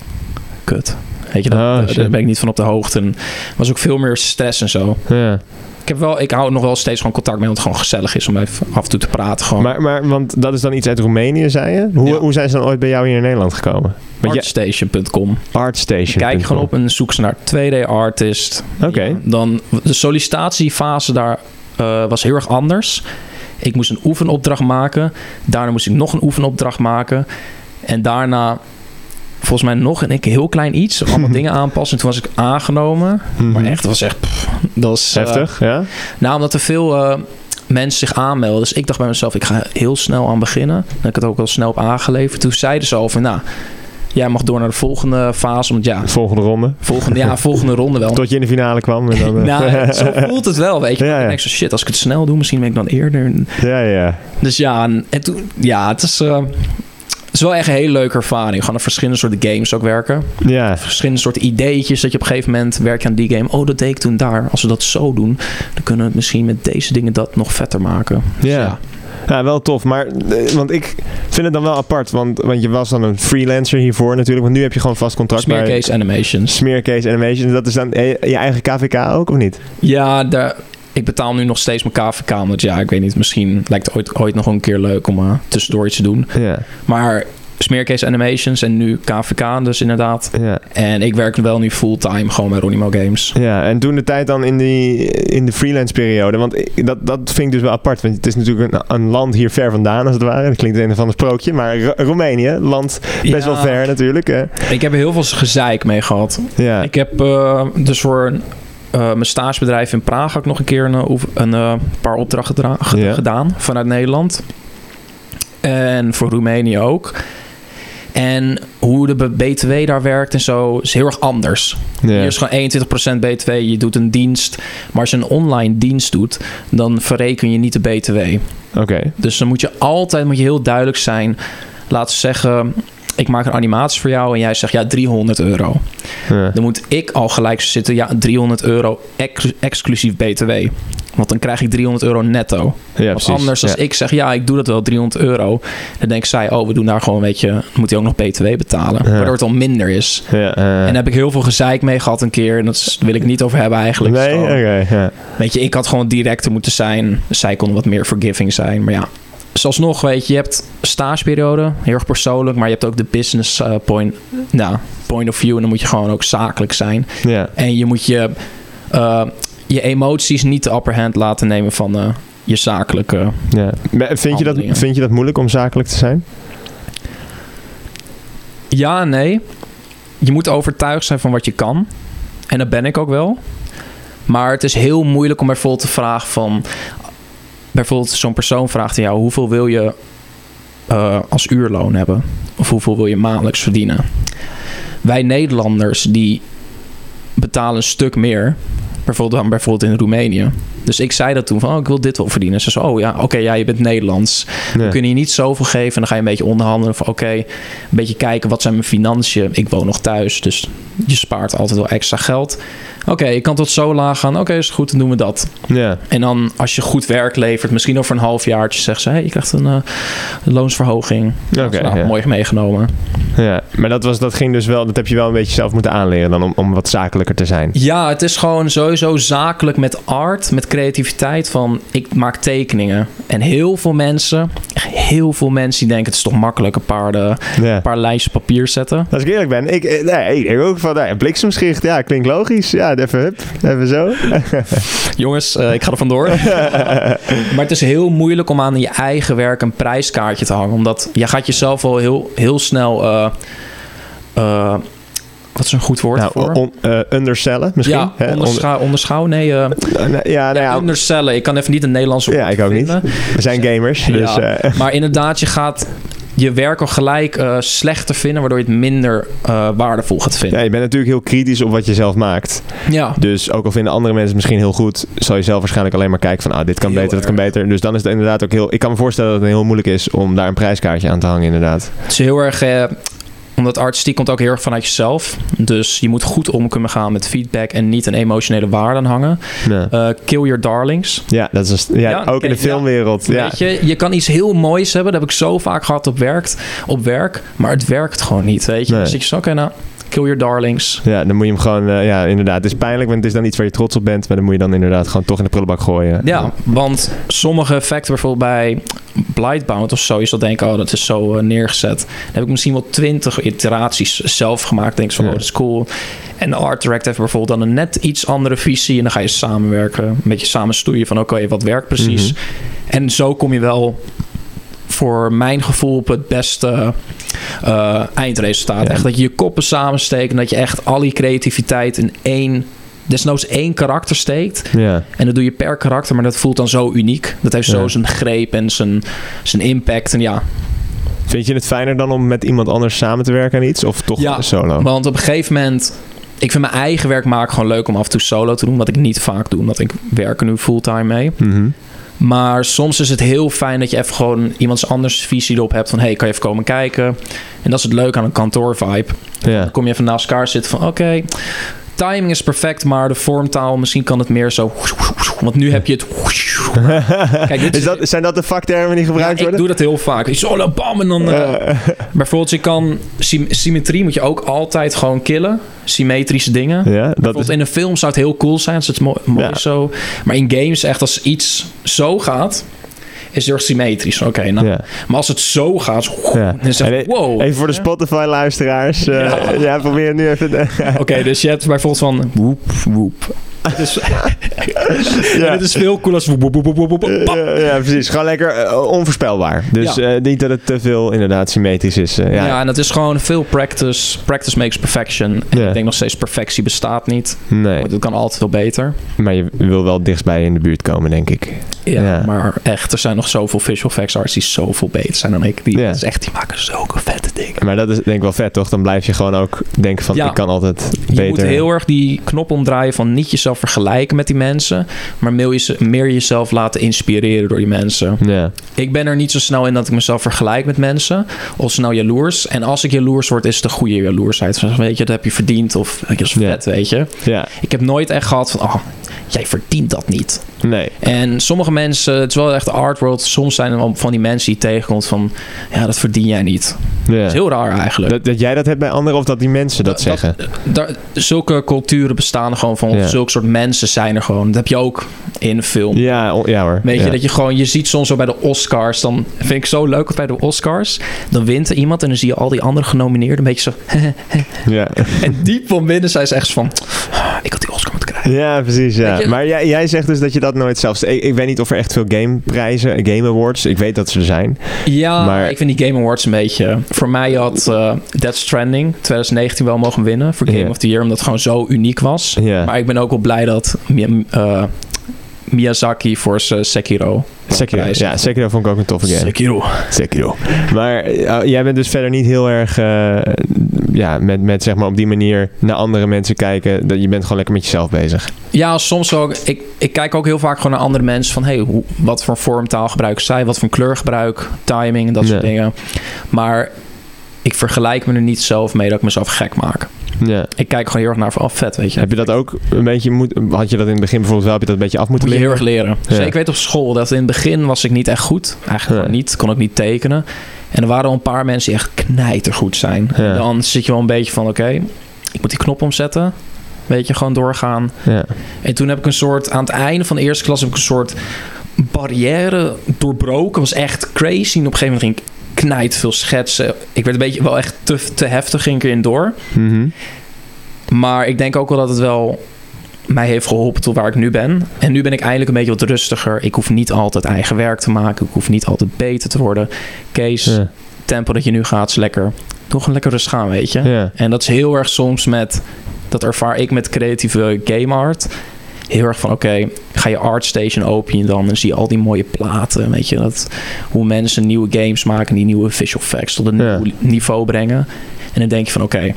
kut. Weet je, dat, Oh, daar shit. ben ik niet van op de hoogte. En was ook veel meer stress en zo. Ja. Ik, heb wel, ik hou nog wel steeds gewoon contact mee, omdat het gewoon gezellig is om even af en toe te praten. Gewoon. Maar, maar, want dat is dan iets uit Roemenië, zei je? Hoe, Ja. hoe zijn ze dan ooit bij jou hier in Nederland gekomen? Want Artstation.com. Artstation. Kijk gewoon op en zoek ze naar 2D artist. Oké. Ja, dan de sollicitatiefase daar eh, was heel erg anders. Ik moest een oefenopdracht maken. Daarna moest ik nog een oefenopdracht maken. En daarna volgens mij nog een heel klein iets. <laughs> Allemaal dingen aanpassen. En toen was ik aangenomen. Mhm. Maar echt, dat was echt... pff, dat was, Heftig, ja? nou, omdat er veel eh, mensen zich aanmelden. Dus ik dacht bij mezelf, ik ga heel snel aan beginnen. Dan heb ik het ook wel snel op aangeleverd. Toen zeiden ze al van, nou, jij mag door naar de volgende fase. Want ja, Volgende ronde. volgende, ja, volgende ronde wel. <laughs> Tot je in de finale kwam. En dan, <laughs> eh, Nou, <laughs> zo voelt het wel, weet je. Ja, ja. Ik zo, shit, als ik het snel doe, misschien ben ik dan eerder. ja, ja. Dus ja, en, en toen, ja, het is, eh, het is wel echt een hele leuke ervaring. Gewoon aan verschillende soorten games ook werken. Ja, Verschillende soorten ideetjes. Dat je op een gegeven moment werkt aan die game. Oh, dat deed ik toen daar. Als we dat zo doen, dan kunnen we het misschien met deze dingen dat nog vetter maken. Dus ja. Ja, wel tof. Maar, eh, want ik vind het dan wel apart. Want, want je was dan een freelancer hiervoor natuurlijk. Want nu heb je gewoon vast contract bij... Smearcase Animations. Smearcase Animation. Dat is dan eh, je eigen KVK ook, of niet? Ja, daar, ik betaal nu nog steeds mijn KVK. Want ja, ik weet niet, misschien lijkt het ooit, ooit nog een keer leuk om uh, tussendoor iets te doen. Ja. Maar Smearcase Animations en nu KVK dus inderdaad. Ja. En ik werk wel nu fulltime gewoon bij Ronimo Games. Ja, en toen de tijd dan in, die, in de freelance periode. Want dat, dat vind ik dus wel apart. Want het is natuurlijk een, een land hier ver vandaan, als het ware. Dat klinkt een van een sprookje. Maar Ro- Roemenië, land best Ja. wel ver natuurlijk. Hè? Ik heb er heel veel gezeik mee gehad. Ja. Ik heb eh, dus voor eh, mijn stagebedrijf in Praag ook nog een keer een, een eh, paar opdrachten Ja. gedaan vanuit Nederland. En voor Roemenië ook. En hoe de BTW daar werkt en zo is heel erg anders. ja. Hier is gewoon 21% BTW. Je doet een dienst. Maar als je een online dienst doet, dan verreken je niet de BTW. Oké. Dus dan moet je altijd moet je heel duidelijk zijn. Laten we zeggen, ik maak een animatie voor jou en jij zegt ja 300 euro. Ja. Dan moet ik al gelijk zitten, ja 300 euro ex- exclusief BTW. Want dan krijg ik 300 euro netto. Ja, Want anders als ja. ik zeg ja ik doe dat wel 300 euro. Dan denkt zij oh we doen daar gewoon weet je, dan moet hij ook nog BTW betalen. Ja. Waardoor het al minder is. Ja, En daar heb ik heel veel gezeik mee gehad een keer. En dat wil ik niet over hebben eigenlijk. Nee, oké. ja. Weet je, ik had gewoon directer moeten zijn. Zij kon wat meer forgiving zijn. Maar ja, zoals nog, weet je, je hebt stageperiode, heel erg persoonlijk. Maar je hebt ook de business eh, point, nou, point of view. En dan moet je gewoon ook zakelijk zijn. Ja. En je moet je, eh, je emoties niet de upper hand laten nemen van eh, je zakelijke. ja. Vind, je dat, vind je dat moeilijk om zakelijk te zijn? Ja nee. Je moet overtuigd zijn van wat je kan. En dat ben ik ook wel. Maar het is heel moeilijk om bijvoorbeeld te vragen van... Bijvoorbeeld zo'n persoon vraagt aan jou... hoeveel wil je eh, als uurloon hebben? Of hoeveel wil je maandelijks verdienen? Wij Nederlanders die betalen een stuk meer. Bijvoorbeeld dan bijvoorbeeld in Roemenië. Dus ik zei dat toen van, oh, ik wil dit wel verdienen. Ze zei, oh ja, oké, ja, je bent Nederlands. Ja. We kunnen je niet zoveel geven. En dan ga je een beetje onderhandelen van oké, een beetje kijken wat zijn mijn financiën. Ik woon nog thuis, dus je spaart altijd wel extra geld. Oké, ik kan tot zo laag gaan. Oké, is goed, dan doen we dat. Ja. En dan als je goed werk levert, misschien over een halfjaartje zegt ze, hey, je krijgt een eh, loonsverhoging. Oké, nou, ja. mooi meegenomen. ja. Maar dat, was, dat ging dus wel... Dat heb je wel een beetje zelf moeten aanleren dan om, om wat zakelijker te zijn. Ja, het is gewoon sowieso zakelijk met art, met creativiteit van ik maak tekeningen. En heel veel mensen, heel veel mensen die denken het is toch makkelijk een paar, de, een paar lijstjes papier zetten. Als ik eerlijk ben, ik, eh, nee, ik ook van, bliksemschicht, ja, klinkt logisch. Ja, even hup, even zo. <laughs> Jongens, eh, ik ga er vandoor. <laughs> maar het is heel moeilijk om aan je eigen werk een prijskaartje te hangen. Omdat je gaat jezelf wel heel, heel snel... eh, wat is een goed woord nou, voor? on- eh, undersellen misschien. ja, hè? onderschou, onderschouw? Nee, eh, eh, ja, nou ja, undersellen. Ik kan even niet een Nederlandse woord Ja, ik ook niet. vinden. we zijn gamers, dus... Ja. eh, <laughs> Maar inderdaad, je gaat je werk al gelijk eh, slechter vinden... waardoor je het minder eh, waardevol gaat ja, vinden. je bent natuurlijk heel kritisch op wat je zelf maakt. Ja, Dus ook al vinden andere mensen het misschien heel goed, zal je zelf waarschijnlijk alleen maar kijken van, ah, dit kan Heel beter, dat kan beter. Dus dan is het inderdaad ook heel... Ik kan me voorstellen dat het heel moeilijk is om daar een prijskaartje aan te hangen, inderdaad. het is heel erg... omdat artistiek komt ook heel erg vanuit jezelf. Dus je moet goed om kunnen gaan met feedback... en niet een emotionele waarde aan hangen. Ja, Eh, kill your darlings. ja dat is ja, Ja, ook in de filmwereld. Ja. Weet je, je kan iets heel moois hebben. Dat heb ik zo vaak gehad op, werkt, op werk. Maar het werkt gewoon niet, weet je. Nee. Zit je zo, oké, nou, kill your darlings. Ja, dan moet je hem gewoon, eh, ja, inderdaad. Het is pijnlijk, want het is dan iets waar je trots op bent. Maar dan moet je dan inderdaad gewoon toch in de prullenbak gooien. Ja, want sommige effecten, bijvoorbeeld bij Blightbound of zo, je zal denken, oh, dat is zo eh, neergezet. Dan heb ik misschien wel twintig iteraties zelf gemaakt. Denk ik van, Ja. oh, dat is cool. En de art director heeft bijvoorbeeld dan een net iets andere visie. En dan ga je samenwerken, een beetje samen stoeien van, oké, wat werkt precies? Mhm. En zo kom je wel voor mijn gevoel op het beste eh, eindresultaat. Ja. Echt dat je je koppen samensteekt en dat je echt al die creativiteit in één, desnoods één karakter steekt. Ja. En dat doe je per karakter, maar dat voelt dan zo uniek. Dat heeft zo Ja. zijn greep en zijn, zijn impact. En ja, Vind je het fijner dan om met iemand anders samen te werken aan iets? Of toch Ja, solo? want op een gegeven moment... Ik vind mijn eigen werk maken gewoon leuk om af en toe solo te doen. Wat ik niet vaak doe, omdat ik werk er nu fulltime mee. Mhm. Maar soms is het heel fijn dat je even gewoon iemands anders visie erop hebt. Van, hey, kan je even komen kijken? En dat is het leuke aan een kantoorvibe. Ja. Dan kom je even naast elkaar zitten van, oké... timing is perfect, maar de vormtaal... misschien kan het meer zo... Want nu heb je het... <laughs> Kijk, dit is dat, zijn dat de vaktermen die Ja, gebruikt ik worden? doe dat heel vaak. Zo, bam, en dan... Eh, <laughs> bijvoorbeeld, je kan... sym- Symmetrie moet je ook altijd gewoon killen. Symmetrische dingen. ja, dat Bijvoorbeeld is... in een film zou het heel cool zijn als het mo- mooi zo. Maar in games echt als iets zo gaat. is heel erg symmetrisch. Oké, nou. Ja. Maar als het zo gaat, Ja. dan is het En wow. Even voor de Spotify-luisteraars. eh, Ja. <laughs> ja. probeer nu even... Oké, dus je hebt bijvoorbeeld van woep, woep. <laughs> <laughs> Het is, en het is veel cooler als. Ja, ja, precies. Gewoon lekker eh, onvoorspelbaar. Dus Ja. eh, niet dat het te veel inderdaad symmetrisch is. eh, Ja. ja. en dat is gewoon veel practice. Practice makes perfection. En Ja. ik denk nog steeds perfectie bestaat niet. Nee, Het kan altijd veel beter. maar je wil wel dichtstbij in de buurt komen, denk ik. Ja, Ja. maar echt, er zijn nog zoveel visual effects artists die zoveel beter zijn dan ik. Die, Ja. is echt, die maken zulke vette dingen. Maar dat is denk ik wel vet, toch? Dan blijf je gewoon ook denken van, Ja. ik kan altijd Je beter. moet heel erg die knop omdraaien van niet jezelf vergelijken met die mensen, maar meer, je, meer jezelf laten inspireren door die mensen. Ja, Ik ben er niet zo snel in dat ik mezelf vergelijk met mensen, of snel jaloers. En als ik jaloers word, is het de goede jaloersheid. Van, weet je, dat heb je verdiend, of dat is vet, weet je. ja, Ik heb nooit echt gehad van, oh, jij verdient dat niet. nee. En sommige mensen, het is wel echt de art world. Soms zijn er van die mensen die je tegenkomt van, ja, dat verdien jij niet. Dat is heel raar eigenlijk. Dat, dat jij dat hebt bij anderen of dat die mensen dat, Dat- zeggen? Daar, zulke culturen bestaan er gewoon van. Ja. Zulke soort mensen zijn er gewoon. Dat heb je ook in film. Ja, ja hoor. Weet ja. je, dat je gewoon, je ziet soms zo bij de Oscars, dan vind ik zo leuk bij de Oscars. Dan wint er iemand en dan zie je al die andere genomineerden een beetje zo. <laughs> Ja. en diep van binnen zijn ze echt van, "Ah, ik had die Oscar moeten krijgen. ja, precies. Ja. Je- Maar jij, jij zegt dus dat je dat nooit zelfs... Ik, ik weet niet of er echt veel gameprijzen, game awards... Ik weet dat ze er zijn. Ja, Maar- ik vind die Game Awards een beetje... Voor mij had eh Death Stranding 2019 wel mogen winnen voor Game of the Year, omdat het gewoon zo uniek was. Ja. Maar ik ben ook wel blij dat eh, Miyazaki voor Sekiro. Sekiro. Ja, Sekiro vond ik ook een toffe game. Sekiro. Sekiro. Maar eh, jij bent dus verder niet heel erg... ja, met, met zeg maar op die manier naar andere mensen kijken. Dat je bent gewoon lekker met jezelf bezig. Ja, soms ook. Ik, ik kijk ook heel vaak gewoon naar andere mensen van... Hey, hoe, wat voor vormtaal gebruiken zij? Wat voor kleurgebruik, timing en dat soort dingen. Maar ik vergelijk me er niet zelf mee dat ik mezelf gek maak. Ja. Ik kijk gewoon heel erg naar van, vet, weet je. Heb je dat ook een beetje... Moet, had je dat in het begin bijvoorbeeld wel... Heb je dat een beetje af moeten Moet je heel erg leren. Ja. Zeker weet op school dat in het begin was ik niet echt goed. Eigenlijk Ja. niet. Kon ik niet tekenen. En er waren al een paar mensen die echt knijtergoed zijn. Ja. En dan zit je wel een beetje van oké, ik moet die knop omzetten. Weet je, gewoon doorgaan. Ja. En toen heb ik een soort, aan het einde van de eerste klas heb ik een soort barrière doorbroken. was echt crazy. En op een gegeven moment ging ik knijt veel schetsen. Ik werd een beetje wel echt te, te heftig, ging ik erin door. Mhm. Maar ik denk ook wel dat het wel mij heeft geholpen tot waar ik nu ben. En nu ben ik eindelijk een beetje wat rustiger. Ik hoef niet altijd eigen werk te maken. Ik hoef niet altijd beter te worden. Kees, Ja. tempo dat je nu gaat is lekker. Doe gewoon lekker rustig aan, weet je. Ja. En dat is heel erg soms met... Dat ervaar ik met creatieve game art. Heel erg van, oké, ga je ArtStation open je dan... en zie je al die mooie platen, weet je. Dat, hoe mensen nieuwe games maken... die nieuwe visual effects tot een Ja. nieuw niveau brengen. En dan denk je van, oké...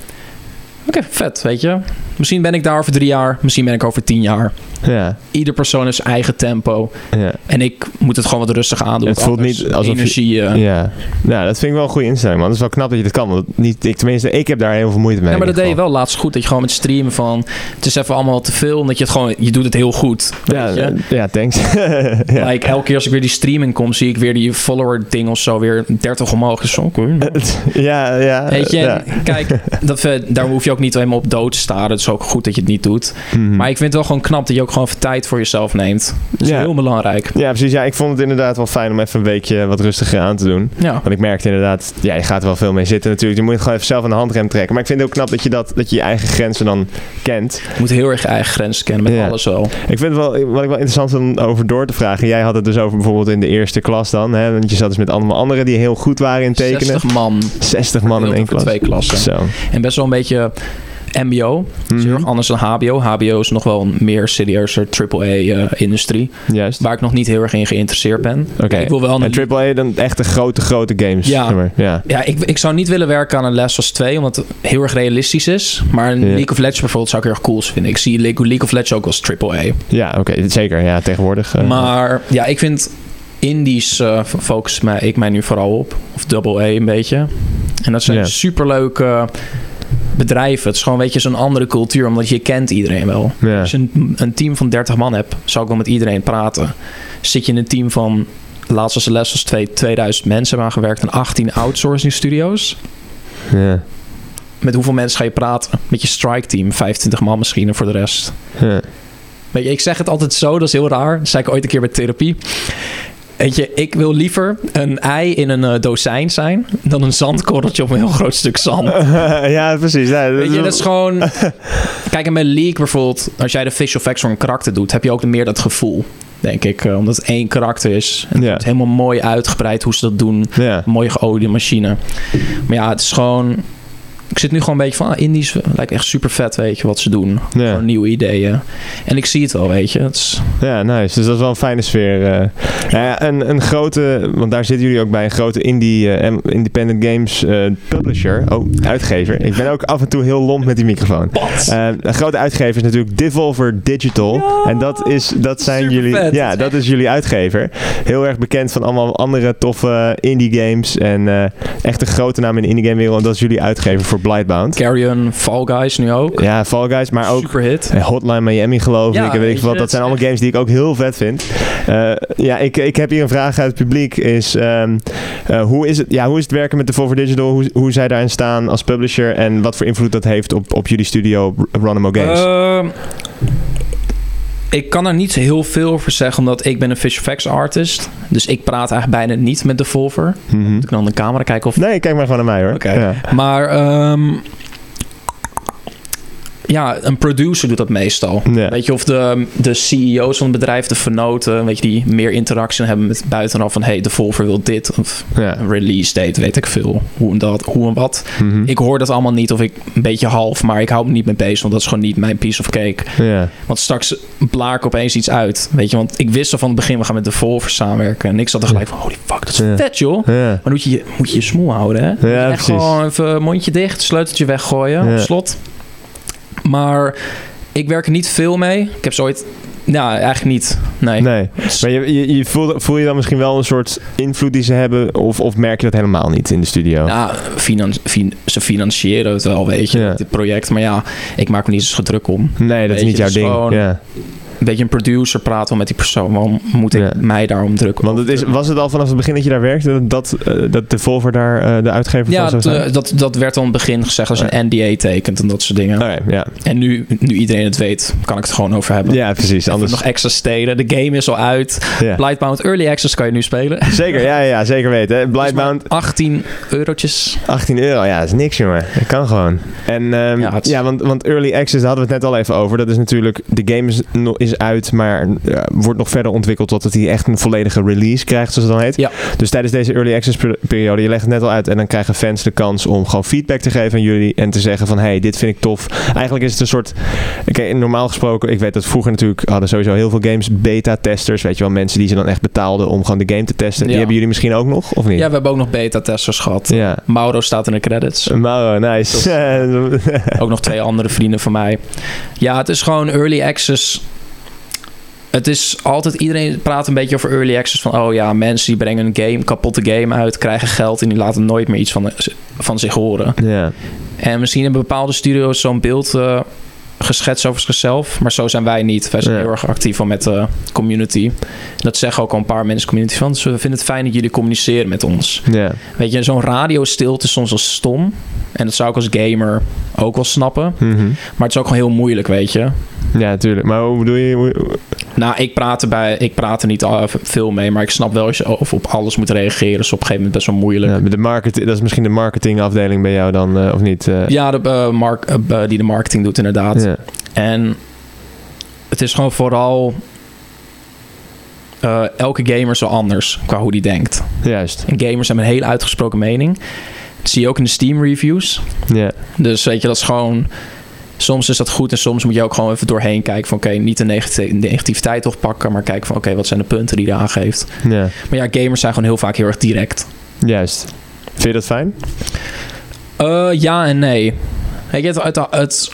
Oké, vet, weet je. Misschien ben ik daar over drie jaar. Misschien ben ik over tien jaar. Ja. Ieder persoon heeft zijn eigen tempo. Ja. En ik moet het gewoon wat rustig aandoen. Het voelt niet alsof je- energie... eh, Ja. Nou, dat vind ik wel een goede instelling, man. Dat is wel knap dat je dat kan. Want niet, ik, tenminste, ik heb daar heel veel moeite mee. Ja, maar dat deed je wel laatst goed. Dat je gewoon met streamen van... Het is even allemaal te veel. Omdat je het gewoon... Je doet het heel goed. je? Ja, ja, thanks. <laughs> ja. Like, elke keer als ik weer die streaming kom... zie ik weer die follower ding of zo weer 30 omhoog. Dus <laughs> ja, ja. Weet je, ja. kijk, dat, daar hoef je ook niet helemaal op dood staren. Het is ook goed dat je het niet doet. Mhm. Maar ik vind het wel gewoon knap dat je ook gewoon even tijd voor jezelf neemt. Dat is Ja. heel belangrijk. Ja, precies. Ja, ik vond het inderdaad wel fijn om even een weekje wat rustiger aan te doen. Ja. Want ik merkte inderdaad, ja, je gaat er wel veel mee zitten natuurlijk. Je moet gewoon even zelf aan de handrem trekken. Maar ik vind het ook knap dat je, dat, dat je je eigen grenzen dan kent. Je moet heel erg je eigen grenzen kennen met Ja. alles wel. Ik vind het wel, wat ik wel interessant om over door te vragen. Jij had het dus over bijvoorbeeld in de eerste klas dan. Hè, want je zat dus met allemaal anderen die heel goed waren in tekenen. 60 man. 60 man in één klas. twee klassen. Zo. En best wel een beetje MBO. Is Mhm. erg anders dan HBO. HBO is nog wel een meer serieuzer AAA-industrie. Juist. waar ik nog niet heel erg in geïnteresseerd ben. Oké. Ik wil wel En een AAA dan echt de grote, grote games. Ja. zeg maar. ja. Ja, ik, ik zou niet willen werken aan een Last of Us 2, omdat het heel erg realistisch is. Maar een Ja. League of Legends bijvoorbeeld zou ik heel erg cool vinden. Ik zie League, League of Legends ook als AAA. Ja, oké. zeker. Ja, tegenwoordig. eh, Maar ja, ik vind indies eh focus mij, ik mij nu vooral op. Of double A een beetje. En dat zijn Ja. superleuke bedrijven. Het is gewoon, weet je, zo'n andere cultuur, omdat je kent iedereen wel. ja. Als je een, een team van 30 man hebt, zou ik wel met iedereen praten. Zit je in een team van, laatst was de les twee, 2000 mensen hebben aangewerkt en 18 outsourcing studio's. ja. Met hoeveel mensen ga je praten? Met je strike team, 25 man misschien en voor de rest. ja. Weet je, ik zeg het altijd zo, dat is heel raar. Dat zei ik ooit een keer bij therapie. Weet je, ik wil liever een ei in een eh, dozijn zijn dan een zandkorreltje op een heel groot stuk zand. <laughs> ja, precies. Ja, Weet je, dat is gewoon... <laughs> Kijk, en met League bijvoorbeeld, als jij de visual effects voor een karakter doet, heb je ook meer dat gevoel, denk ik. eh, omdat het één karakter is. En. Het is helemaal mooi uitgebreid hoe ze dat doen. Een mooie geoliede machine. Maar ja, het is gewoon... Ik zit nu gewoon een beetje van, ah, indies lijkt echt super vet, weet je, wat ze doen. Ja. Gewoon nieuwe ideeën. En ik zie het wel, weet je. Is, Ja, nice. Dus dat is wel een fijne sfeer. eh. Ja, een, een grote, want daar zitten jullie ook bij, een grote indie, eh, independent games eh, publisher. Oh, uitgever. Ik ben ook af en toe heel lomp met die microfoon. Een grote uitgever is natuurlijk Devolver Digital. en dat, is, dat zijn jullie. vet. Ja, dat is jullie uitgever. Heel erg bekend van allemaal andere toffe indie games. En echt een grote naam in de indie game wereld. En dat is jullie uitgever voor Blightbound. Carrion, Fall Guys nu ook. Ja, Fall Guys, maar ook Super hit. eh, Hotline Miami geloof Ja, ik. En weet ik weet veel wat. Dat zijn allemaal games die ik ook heel vet vind. Eh, ja, ik, ik heb hier een vraag uit het publiek. Is, ehm, eh, hoe, is het, ja, hoe is het werken met de Volver Digital? Hoe, hoe zij daarin staan als publisher? En wat voor invloed dat heeft op, op jullie studio Ronimo Games? Ehm, ik kan er niet heel veel over zeggen, omdat ik ben een visual effects artist. Dus ik praat eigenlijk bijna niet met Devolver. Mhm. Moet ik dan de camera kijken of... Nee, kijk maar gewoon naar mij hoor. Oké. Ja. Maar ehm, ja, een producer doet dat meestal. Ja. Weet je, of de, de CEO's van het bedrijf, de vernoten, weet je, die meer interactie hebben met buitenaf van hey, Devolver wil dit. Of Ja. een release date, weet ik veel. Hoe en dat, hoe en wat. Mhm. Ik hoor dat allemaal niet, of ik een beetje half, maar ik hou me niet mee bezig, want dat is gewoon niet mijn piece of cake. ja. Want straks blaar ik opeens iets uit. Weet je, want ik wist al van het begin, we gaan met de Volver samenwerken. En ik zat er gelijk van, holy fuck, dat is Ja. vet joh. Ja. Maar moet je, moet je je smoel houden, hè? Je echt precies. gewoon even mondje dicht, sleuteltje weggooien, Ja. op slot. Maar ik werk er niet veel mee. Ik heb zo ooit... Nou, eigenlijk niet. Nee. Nee. Maar je, je, je voel, voel je dan misschien wel een soort invloed die ze hebben? Of, of merk je dat helemaal niet in de studio? Nou, finan- fin- ze financieren het wel, weet je, Ja. dit project. Maar ja, ik maak me niet eens druk om. nee, dat is niet jouw ding. gewoon- Ja. Een beetje een producer praten wel met die persoon. Waarom moet ik Ja. mij daarom drukken? Want het is, was het al vanaf het begin dat je daar werkte, dat, eh, dat de Volver daar eh, de uitgever Ja, van zou zijn? eh, dat, dat werd al in het begin gezegd als je een NDA tekent en dat soort dingen. Oké, ja. En nu, nu iedereen het weet, kan ik het gewoon over hebben. ja, precies. Even Anders, nog extra steden. De game is al uit. ja. Blightbound Early Access kan je nu spelen. Zeker, ja, ja, zeker weten. Blightbound, 18 eurotjes. 18 euro. Ja, dat is niks, jongen. Dat kan gewoon. En ehm, Ja, ja, het is- want, want Early Access, daar hadden we het net al even over. Dat is natuurlijk, de game is, no- is uit, maar ja, wordt nog verder ontwikkeld tot hij echt een volledige release krijgt, zoals het dan heet. Ja. Dus tijdens deze Early Access per- periode, je legt het net al uit, en dan krijgen fans de kans om gewoon feedback te geven aan jullie en te zeggen van, hey, dit vind ik tof. Eigenlijk is het een soort, oké, normaal gesproken, ik weet dat vroeger natuurlijk hadden sowieso heel veel games beta-testers, weet je wel, mensen die ze dan echt betaalden om gewoon de game te testen. Die Ja. hebben jullie misschien ook nog, of niet? Ja, we hebben ook nog beta-testers gehad. Ja. Mauro staat in de credits. Mauro, nice. <laughs> Ook nog twee andere vrienden van mij. Ja, het is gewoon early access. Het is altijd, iedereen praat een beetje over early access. Van, oh ja, mensen die brengen een game, kapotte game uit, krijgen geld en die laten nooit meer iets van, van zich horen. ja. En misschien hebben bepaalde studio's zo'n beeld eh, geschetst over zichzelf. Maar zo zijn wij niet. Wij zijn Ja. heel erg actief al met de community. Dat zeggen ook al een paar mensen community van. Dus we vinden het fijn dat jullie communiceren met ons. Ja. Weet je, zo'n radiostilte is soms wel stom. En dat zou ik als gamer ook wel snappen. Mhm. Maar het is ook gewoon heel moeilijk, weet je. Ja, natuurlijk. Maar hoe bedoel je? Nou, ik praat, er bij, ik praat er niet veel mee. Maar ik snap wel als je of op alles moet reageren. is op een gegeven moment best wel moeilijk. Ja, de market, dat is misschien de marketingafdeling bij jou dan, eh, of niet? eh? Ja, de, eh, mark, die de marketing doet inderdaad. ja. En het is gewoon vooral... elke gamer is zo anders qua hoe die denkt. Juist. En gamers hebben een hele uitgesproken mening. Dat zie je ook in de Steam reviews. Ja. Dus weet je, dat is gewoon... Soms is dat goed en soms moet je ook gewoon even doorheen kijken van... oké, niet de negati- negativiteit oppakken... maar kijken van oké, wat zijn de punten die hij aangeeft. ja. Maar ja, gamers zijn gewoon heel vaak heel erg direct. Juist. Vind je dat fijn? Eh, ja en nee. Je, het, het, het-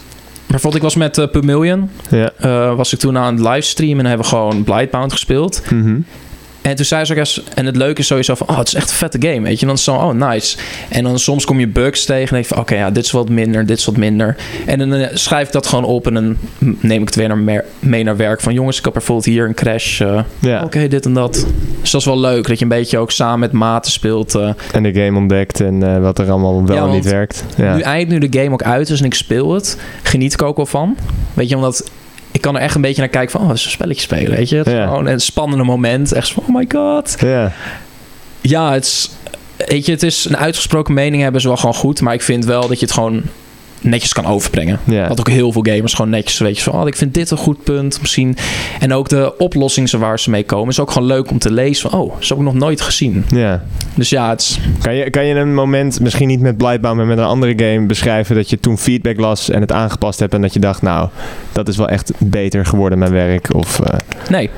bijvoorbeeld ik was met uh, Pumillion. Ja. eh, was ik toen aan het livestreamen en hebben we gewoon Blightbound gespeeld. Mhm. En toen zei ze ook eens, en het leuke is sowieso van, oh, het is echt een vette game, weet je. En dan is het zo, oh, nice. En dan soms kom je bugs tegen en denk je van, oké, ja, dit is wat minder, dit is wat minder. En dan eh, schrijf ik dat gewoon op en dan neem ik het weer naar mee naar werk. Van, jongens, ik heb bijvoorbeeld hier een crash. Ja. Oké, dit en dat. Dus dat is wel leuk, dat je een beetje ook samen met maten speelt. eh. En de game ontdekt en wat er allemaal wel Ja, en niet werkt. Ja. Nu eindelijk nu de game ook uit is en ik speel het, geniet ik ook wel van. Weet je, omdat ik kan er echt een beetje naar kijken van... Oh, het is een spelletje spelen, weet je. Het is gewoon een spannende moment. Echt zo van, oh my god. Ja. Ja, het is... Weet je, het is een uitgesproken mening hebben is wel gewoon goed. Maar ik vind wel dat je het gewoon netjes kan overbrengen. Wat ook heel veel gamers gewoon netjes weet je van... Oh, ik vind dit een goed punt misschien. En ook de oplossingen waar ze mee komen... is ook gewoon leuk om te lezen van... Oh, dat heb ik nog nooit gezien. ja. Dus ja, het is... Kan je, kan je een moment, misschien niet met Blightbound, maar met een andere game beschrijven dat je toen feedback las en het aangepast hebt en dat je dacht, nou, dat is wel echt beter geworden mijn werk? Of eh, Nee,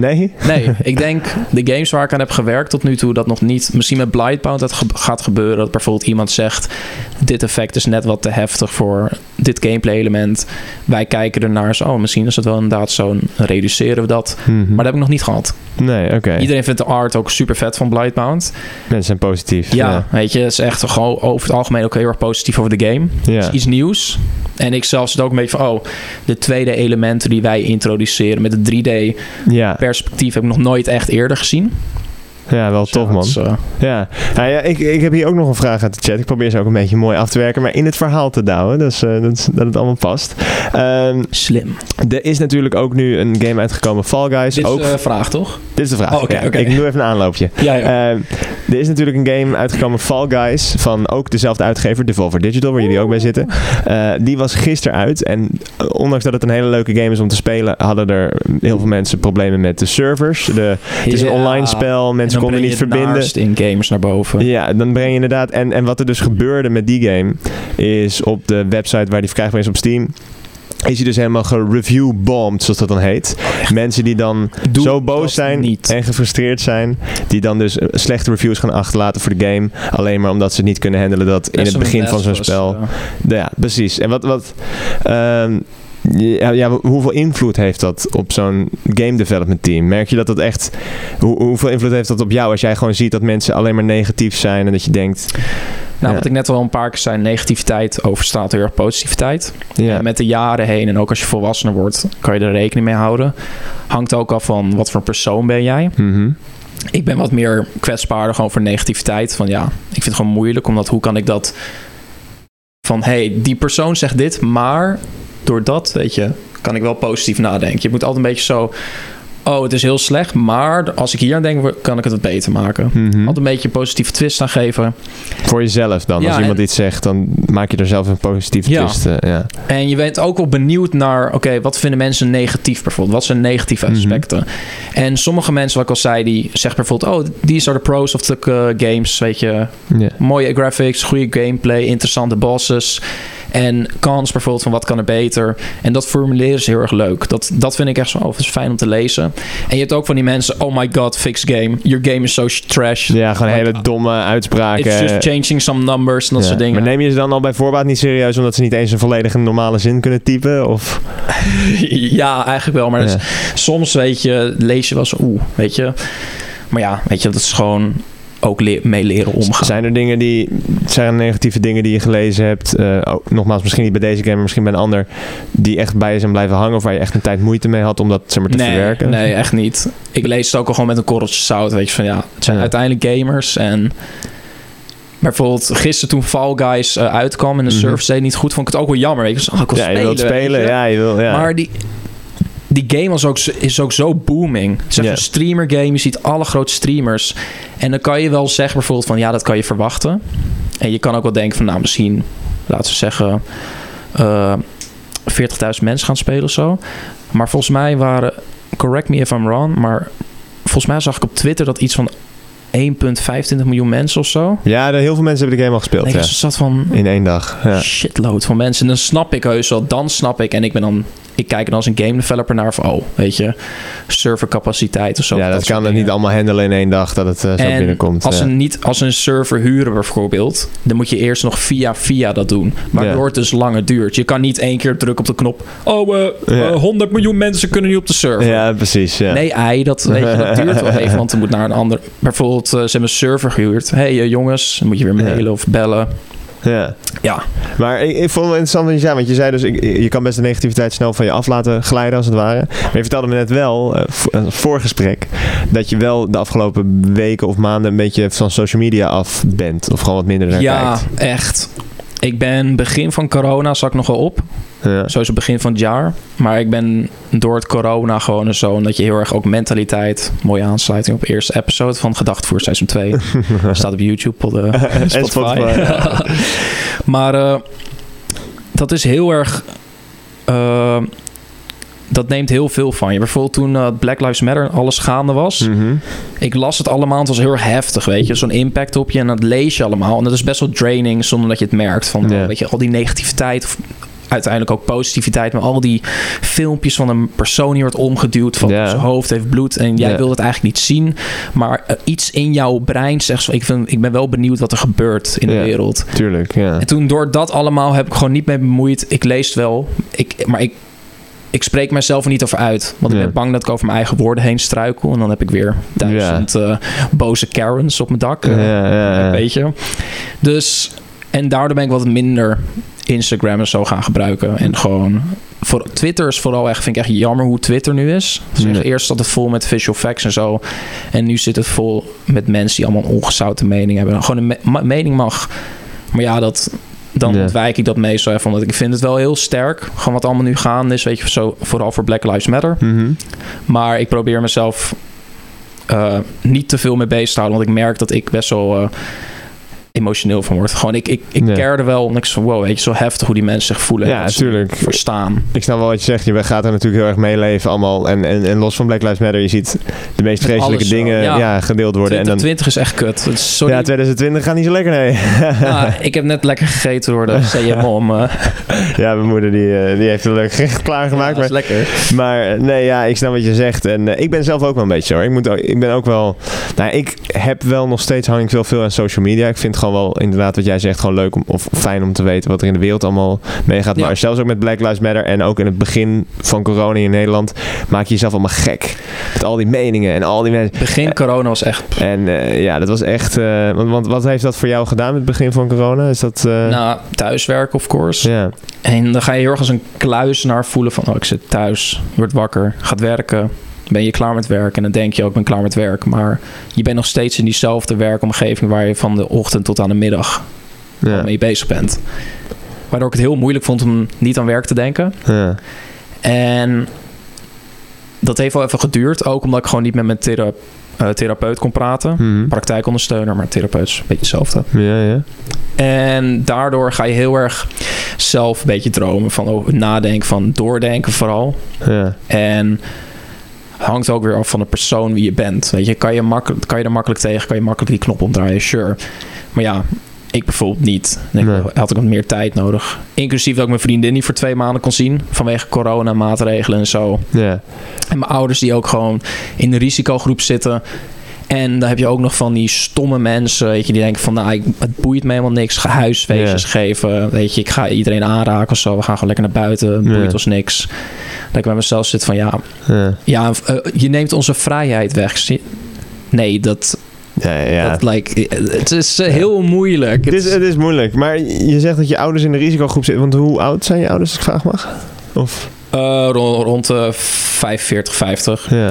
nee? nee. ik denk de games waar ik aan heb gewerkt tot nu toe... dat nog niet... Misschien met Blightbound dat ge- gaat gebeuren... dat bijvoorbeeld iemand zegt... dit effect is net wat te heftig voor dit gameplay element. Wij kijken ernaar zo... Oh, misschien is het wel inderdaad zo... en reduceren we dat. Mhm. Maar dat heb ik nog niet gehad. Nee, oké. Iedereen vindt de art ook super vet van Blightbound. Mensen zijn positief. Ja, Ja. weet je, het is echt gewoon over het algemeen ook heel erg positief over de game. Ja. is iets nieuws. En ik zelf zit ook een beetje van, oh, de 2D-elementen die wij introduceren met het 3D-perspectief Ja. Heb ik nog nooit echt eerder gezien. Ja, wel tof man. eh, Ja, nou ja ik, ik heb hier ook nog een vraag uit de chat. Ik probeer ze ook een beetje mooi af te werken, maar in het verhaal te douwen. Dus eh, dat, is- dat het allemaal past. Ehm, slim. er is natuurlijk ook nu een game uitgekomen, Fall Guys. Dit is ook, een vraag, toch? dit is de vraag. Oh, oké, Ja, oké. Ik doe even een aanloopje. Ja, ja. Ehm, er is natuurlijk een game uitgekomen, Fall Guys, van ook dezelfde uitgever, Devolver Digital, waar jullie ook bij zitten. Eh, die was gisteren uit en eh, ondanks dat het een hele leuke game is om te spelen, hadden er heel veel mensen problemen met de servers. De, het is een online spel, En mensen dan konden niet het verbinden. in gamers naar boven. Ja, dan breng je inderdaad. En, en wat er dus gebeurde met die game, is op de website waar die verkrijgbaar is op Steam. Is hij dus helemaal gereview-bombed, zoals dat dan heet. Mensen die dan Doe zo boos zijn niet. en gefrustreerd zijn. Die dan dus eh, slechte reviews gaan achterlaten voor de game. Alleen maar omdat ze niet kunnen handelen dat in het begin van zo'n spel. eh. Ja, precies. En wat. wat ehm, ja, ja, hoeveel invloed heeft dat op zo'n game development team? Merk je dat dat echt. Hoe, hoeveel invloed heeft dat op jou als jij gewoon ziet dat mensen alleen maar negatief zijn en dat je denkt. Nou, Ja. wat ik net al een paar keer zei, negativiteit overstaat heel erg positiviteit. Ja, En met de jaren heen en ook als je volwassener wordt, kan je er rekening mee houden. Hangt ook af van wat voor persoon ben jij. Mhm. Ik ben wat meer kwetsbaarder gewoon voor negativiteit. Van ja, ik vind het gewoon moeilijk, omdat hoe kan ik dat... Van hey, die persoon zegt dit, maar door dat, weet je, kan ik wel positief nadenken. Je moet altijd een beetje zo... Oh, het is heel slecht, maar als ik hier aan denk, kan ik het wat beter maken. Mhm. Altijd een beetje een positieve twist aan geven. Voor jezelf dan. Ja, als iemand en- iets zegt, dan maak je er zelf een positieve Ja. twist. eh, ja. En je bent ook wel benieuwd naar, oké, wat vinden mensen negatief bijvoorbeeld? Wat zijn negatieve Mhm. aspecten? En sommige mensen, wat ik al zei, die zeggen bijvoorbeeld, oh, these are the pros of the uh, games, weet je. Mooie graphics, goede gameplay, interessante bosses. En kans bijvoorbeeld van wat kan er beter. En dat formuleren is heel erg leuk. Dat, dat vind ik echt zo, oh, is fijn om te lezen. En je hebt ook van die mensen, oh my god, fix game. Your game is so trash. ja, gewoon hele domme uitspraken. It's just changing some numbers en dat Ja. soort dingen. Maar neem je ze dan al bij voorbaat niet serieus omdat ze niet eens een volledige normale zin kunnen typen? Of? <laughs> Ja, eigenlijk wel. Maar Ja. soms weet je, lees je wel zo, oeh, weet je. Maar ja, weet je, dat is gewoon ook mee leren omgaan. Zijn er dingen die, zijn er negatieve dingen die je gelezen hebt? eh, ook, nogmaals, misschien niet bij deze game, maar misschien bij een ander, die echt bij je zijn blijven hangen of waar je echt een tijd moeite mee had om dat zeg maar, te nee, verwerken? nee, echt niet. Ik lees het ook al gewoon met een korreltje zout. Weet je, van ja, het zijn Ja. uiteindelijk gamers. En bijvoorbeeld gisteren toen Fall Guys eh, uitkwam en de Mhm. service deed niet goed, vond ik het ook wel jammer. Weet je, Dus, oh, ik wil ja, je spelen, wilt spelen, ja, je wil, ja. Maar die, die game was ook, is ook zo booming. Het is echt een streamer game. Je ziet alle grote streamers. En dan kan je wel zeggen bijvoorbeeld van... ja, dat kan je verwachten. En je kan ook wel denken van... nou, misschien, laten we zeggen... eh 40.000 mensen gaan spelen of zo. Maar volgens mij waren... correct me if I'm wrong... maar volgens mij zag ik op Twitter dat iets van 1,25 miljoen mensen of zo. ja, heel veel mensen hebben de game al gespeeld, ja. zat van... In één dag, ja. shitload van mensen. En dan snap ik heus wel, dan snap ik. En ik ben dan, ik kijk dan als een game developer naar van, oh, weet je, servercapaciteit of zo. Ja, dat, kan het niet allemaal handelen in één dag dat het eh, zo En binnenkomt. als, ja. ze niet, als een server huren bijvoorbeeld, dan moet je eerst nog via via dat doen. Waardoor Ja. het dus langer duurt. Je kan niet één keer drukken op de knop. Oh, eh, Ja. eh, 100 miljoen mensen kunnen nu op de server. Ja, precies. Ja. Nee, ei, dat, weet je, dat <laughs> duurt wel even, want er moet naar een ander... Bijvoorbeeld, eh, ze hebben een server gehuurd. Hé hey, eh, jongens, dan moet je weer mailen of bellen. Ja. Ja, Maar ik, ik vond het wel interessant wat je zei. Want je zei dus, ik, je kan best de negativiteit snel van je af laten glijden als het ware. Maar je vertelde me net wel, voor een voorgesprek, dat je wel de afgelopen weken of maanden een beetje van social media af bent. Of gewoon wat minder naar Ja, kijkt. echt. Ik ben begin van corona zat ik nog wel op. Ja. Sowieso begin van het jaar. Maar ik ben door het corona gewoon en zo... omdat je heel erg ook mentaliteit... mooie aansluiting op de eerste episode van Gedachtvoer seizoen 2. <laughs> Staat op YouTube, op de En Spotify. Spotify, ja. <laughs> maar eh, dat is heel erg... eh, dat neemt heel veel van je. Bijvoorbeeld toen eh, Black Lives Matter alles gaande was. Mhm. Ik las het allemaal. Het was heel erg heftig, weet je. Zo'n impact op je. En dat lees je allemaal. En dat is best wel draining zonder dat je het merkt. Van, Ja. weet je, al die negativiteit... Uiteindelijk ook positiviteit. Maar al die filmpjes van een persoon die wordt omgeduwd. Van zijn hoofd heeft bloed. En jij Ja. wil het eigenlijk niet zien. Maar eh, iets in jouw brein zegt... zo, Ik, vind, ik ben wel benieuwd wat er gebeurt in de wereld. Tuurlijk, ja. En toen door dat allemaal heb ik gewoon niet mee bemoeid. Ik lees wel. Ik, maar ik, ik spreek mezelf er niet over uit. Want ik Ja. ben bang dat ik over mijn eigen woorden heen struikel. En dan heb ik weer duizend eh, boze Karens op mijn dak. eh, ja, ja. Weet je. Dus, en daardoor ben ik wat minder Instagram en zo gaan gebruiken. En gewoon... Voor, Twitter is vooral echt, vind ik echt jammer hoe Twitter nu is. Dus. Eerst zat het vol met visual facts en zo. En nu zit het vol met mensen die allemaal een ongezouten mening hebben. Gewoon een me- mening mag. Maar ja, dat, dan ontwijk ik dat meestal even. Omdat ik vind het wel heel sterk. Gewoon wat allemaal nu gaande is. Weet je, zo, vooral voor Black Lives Matter. Mhm. Maar ik probeer mezelf eh, niet te veel mee bezig te houden. Want ik merk dat ik best wel eh, emotioneel van word. Gewoon, ik, ik, ik Ja. care er wel. Ik zo, wow, weet je, zo heftig hoe die mensen zich voelen. Ja, en wat ze tuurlijk. Verstaan. Ik snap wel wat je zegt. Je gaat er natuurlijk heel erg meeleven allemaal. En, en, en los van Black Lives Matter, je ziet de meest vreselijke dingen ja. ja. gedeeld worden. En dan, 2020 is echt kut. Sorry. ja, 2020 gaat niet zo lekker, nee. <laughs> Nou, ik heb net lekker gegeten door de CMOM. eh ja, mijn moeder die, eh, die heeft een leuk gerecht <laughs> klaargemaakt. ja, dat is maar, lekker. maar eh, nee, ja, ik snap wat je zegt. En eh, ik ben zelf ook wel een beetje hoor. Ik, moet ook, ik ben ook wel... Nou, ik heb wel nog steeds hang ik wel veel aan social media. Ik vind gewoon wel inderdaad wat jij zegt gewoon leuk om, of fijn om te weten wat er in de wereld allemaal meegaat. Ja. Maar zelfs ook met Black Lives Matter en ook in het begin van corona in Nederland maak je jezelf allemaal gek. Met al die meningen en al die mensen. Begin corona was echt... En eh, ja, dat was echt... eh, want, want wat heeft dat voor jou gedaan met het begin van corona? Is dat... eh, Nou, thuiswerken, of course. ja. En dan ga je heel erg als een kluisenaar voelen van... oh, ik zit thuis, je wordt wakker, gaat werken... ben je klaar met werk en dan denk je ook, ik ben klaar met werk. Maar je bent nog steeds in diezelfde werkomgeving... waar je van de ochtend tot aan de middag Ja. mee bezig bent. Waardoor ik het heel moeilijk vond om niet aan werk te denken. Ja. En dat heeft wel even geduurd. Ook omdat ik gewoon niet met mijn thera- eh, therapeut kon praten. Mhm. Praktijkondersteuner, maar therapeut is een beetje hetzelfde. Ja, ja. En daardoor ga je heel erg zelf een beetje dromen van oh, nadenken, van doordenken vooral. Ja. En hangt ook weer af van de persoon wie je bent. Weet je, kan je, makkelijk, kan je er makkelijk tegen, kan je makkelijk die knop omdraaien, sure. Maar ja, ik bijvoorbeeld niet. Dan Nee. had ik wat meer tijd nodig. Inclusief dat ik mijn vriendin niet voor twee maanden kon zien. Vanwege corona, maatregelen en zo. En mijn ouders die ook gewoon in de risicogroep zitten. En dan heb je ook nog van die stomme mensen, weet je, die denken van, nou, ik, het boeit me helemaal niks. Ga huisfeestjes geven, weet je, ik ga iedereen aanraken of zo. We gaan gewoon lekker naar buiten, boeit ons niks. Dat ik bij mezelf zit van, ja, Ja. ja eh, je neemt onze vrijheid weg. Nee, dat, Ja, ja. dat like, het is eh, heel moeilijk. Het is, het is moeilijk, maar je zegt dat je ouders in de risicogroep zitten. Want hoe oud zijn je ouders, als ik vraag mag? Of? eh, rond, rond de 45, 50. Ja,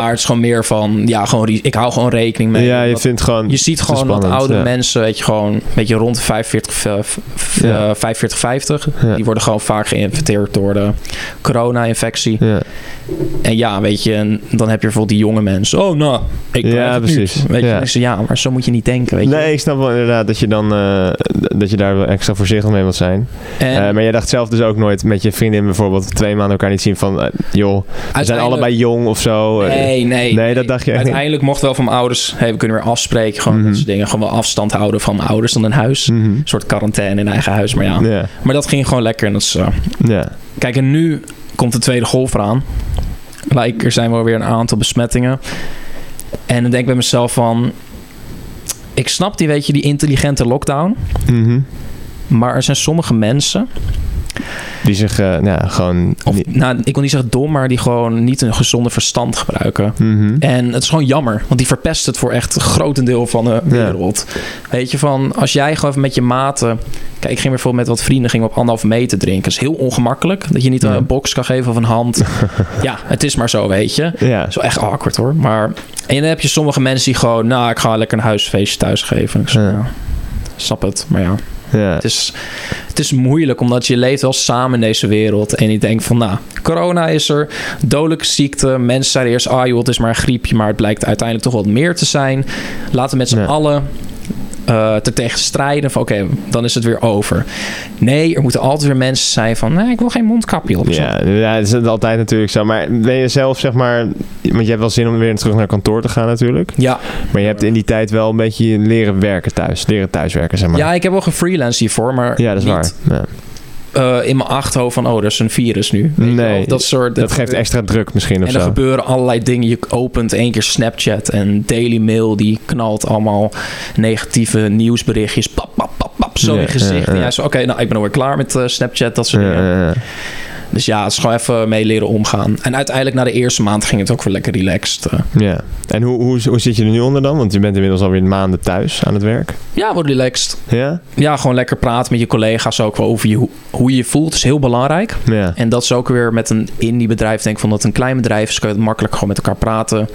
Maar het is gewoon meer van, ja, gewoon, ik hou gewoon rekening mee. ja je vindt gewoon... Je ziet gewoon dat spannend, oude ja. mensen, weet je, gewoon een beetje rond de 45, eh, f- f- Ja. eh, 45, 50. Ja. Die worden gewoon vaak geïnfecteerd door de corona-infectie. Ja, En ja, weet je, en dan heb je bijvoorbeeld die jonge mensen. Oh, nou, ik Ja, precies. niet. Weet je, Ja. maar zo moet je niet denken, weet je. nee, ik snap wel inderdaad dat je dan eh, dat je daar wel extra voorzichtig mee wilt zijn. En Eh, maar jij dacht zelf dus ook nooit met je vriendin bijvoorbeeld twee maanden elkaar niet zien van, eh, joh, we zijn allebei jong of zo. Nee, nee. Nee, dat dacht je. Uiteindelijk mocht wel van mijn ouders. Hey, we kunnen weer afspreken. Gewoon Mhm. dat soort dingen. Gewoon wel afstand houden van mijn ouders dan in huis. Mhm. Een soort quarantaine in eigen huis. Maar ja. Maar dat ging gewoon lekker. En dat is, eh, ja. Kijk, en nu komt de tweede golf eraan. Like, er zijn wel weer een aantal besmettingen. En dan denk ik bij mezelf van... Ik snap die, weet je, die intelligente lockdown. Mhm. Maar er zijn sommige mensen... Die zich eh, ja, gewoon... Of, nou, ik wil niet zeggen dom, maar die gewoon niet een gezonde verstand gebruiken. Mhm. En het is gewoon jammer, want die verpest het voor echt een grotendeel van de wereld. Weet je, van als jij gewoon even met je maten... Kijk, ik ging bijvoorbeeld met wat vrienden gingen op anderhalve meter drinken. Dat is heel ongemakkelijk, dat je niet Ja. een box kan geven of een hand. <laughs> ja, het is maar zo, weet je. Ja, wel echt awkward hoor. Maar, en dan heb je sommige mensen die gewoon... Nou, ik ga lekker een huisfeestje thuis geven. Ik zeg, Ja. ja, snap het, maar ja. Ja. Het is, het is moeilijk, omdat je leeft wel samen in deze wereld. En je denkt van, nou, corona is er, dodelijke ziekte. Mensen zeiden eerst, ah joh, het is maar een griepje. Maar het blijkt uiteindelijk toch wat meer te zijn. Laten we met z'n Ja. allen eh te tegen strijden. Van oké, dan is het weer over. Nee, er moeten altijd weer mensen zijn van, nee, ik wil geen mondkapje op. Ja, ja, dat is altijd natuurlijk zo. Maar ben je zelf, zeg maar... Want je hebt wel zin om weer terug naar kantoor te gaan natuurlijk. Ja, Maar je hebt in die tijd wel een beetje leren werken thuis. Leren thuiswerken, zeg maar. ja, ik heb wel gefreelanced hiervoor, maar Ja, dat is niet, waar. Ja. Eh, in mijn achterhoofd van, oh, er is een virus nu. Nee, dat soort. Dat geeft extra druk misschien of En er zo. gebeuren allerlei dingen. Je opent één keer Snapchat en Daily Mail die knalt allemaal negatieve nieuwsberichtjes. Pap, pap, pap, pap, zo Ja, in je gezicht. ja, ja. En jij zo, oké, nou ik ben alweer klaar met eh, Snapchat, dat soort dingen. Dus ja, het is gewoon even mee leren omgaan. En uiteindelijk na de eerste maand ging het ook weer lekker relaxed. eh. Ja. En hoe, hoe, hoe zit je er nu onder dan? Want je bent inmiddels alweer maanden thuis aan het werk. Ja, wordt relaxed. Ja? Ja, gewoon lekker praten met je collega's ook wel over je, hoe, je je voelt. is heel belangrijk. Ja. En dat is ook weer met een indie bedrijf. Denk ik van dat een klein bedrijf is. Kun je het makkelijk gewoon met elkaar praten.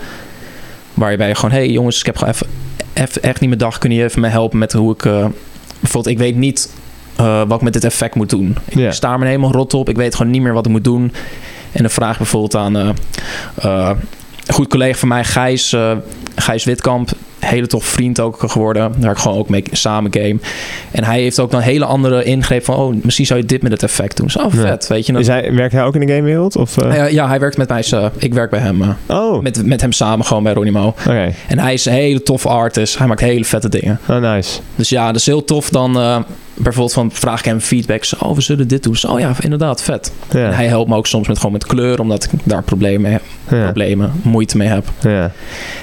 Waarbij je gewoon, hey jongens, ik heb gewoon even, even echt niet mijn dag. Kunnen je even mij helpen met hoe ik... eh, bijvoorbeeld, ik weet niet eh, wat ik met dit effect moet doen. Ik sta me helemaal rot op. Ik weet gewoon niet meer wat ik moet doen. En dan vraag ik bijvoorbeeld aan eh, eh, een goed collega van mij, Gijs, Gijs Witkamp. Hele tof vriend ook geworden. Daar ik gewoon ook mee samen game. En hij heeft ook dan een hele andere ingreep van... oh, misschien zou je dit met het effect doen. Zo oh, Ja. vet, weet je. Hij, werkt hij ook in de gamewereld? Of, ja, hij werkt met mij. ik werk bij hem. Oh, met, met hem samen gewoon bij Ronimo. oké. En hij is een hele toffe artist. Hij maakt hele vette dingen. Oh, nice. Dus ja, dat is heel tof. Dan bijvoorbeeld van vraag ik hem feedback. Zo, oh, we zullen dit doen. Zo, oh ja, inderdaad, vet. Ja. hij helpt me ook soms met gewoon met kleur, omdat ik daar problemen, heb, Ja. problemen moeite mee heb. Ja.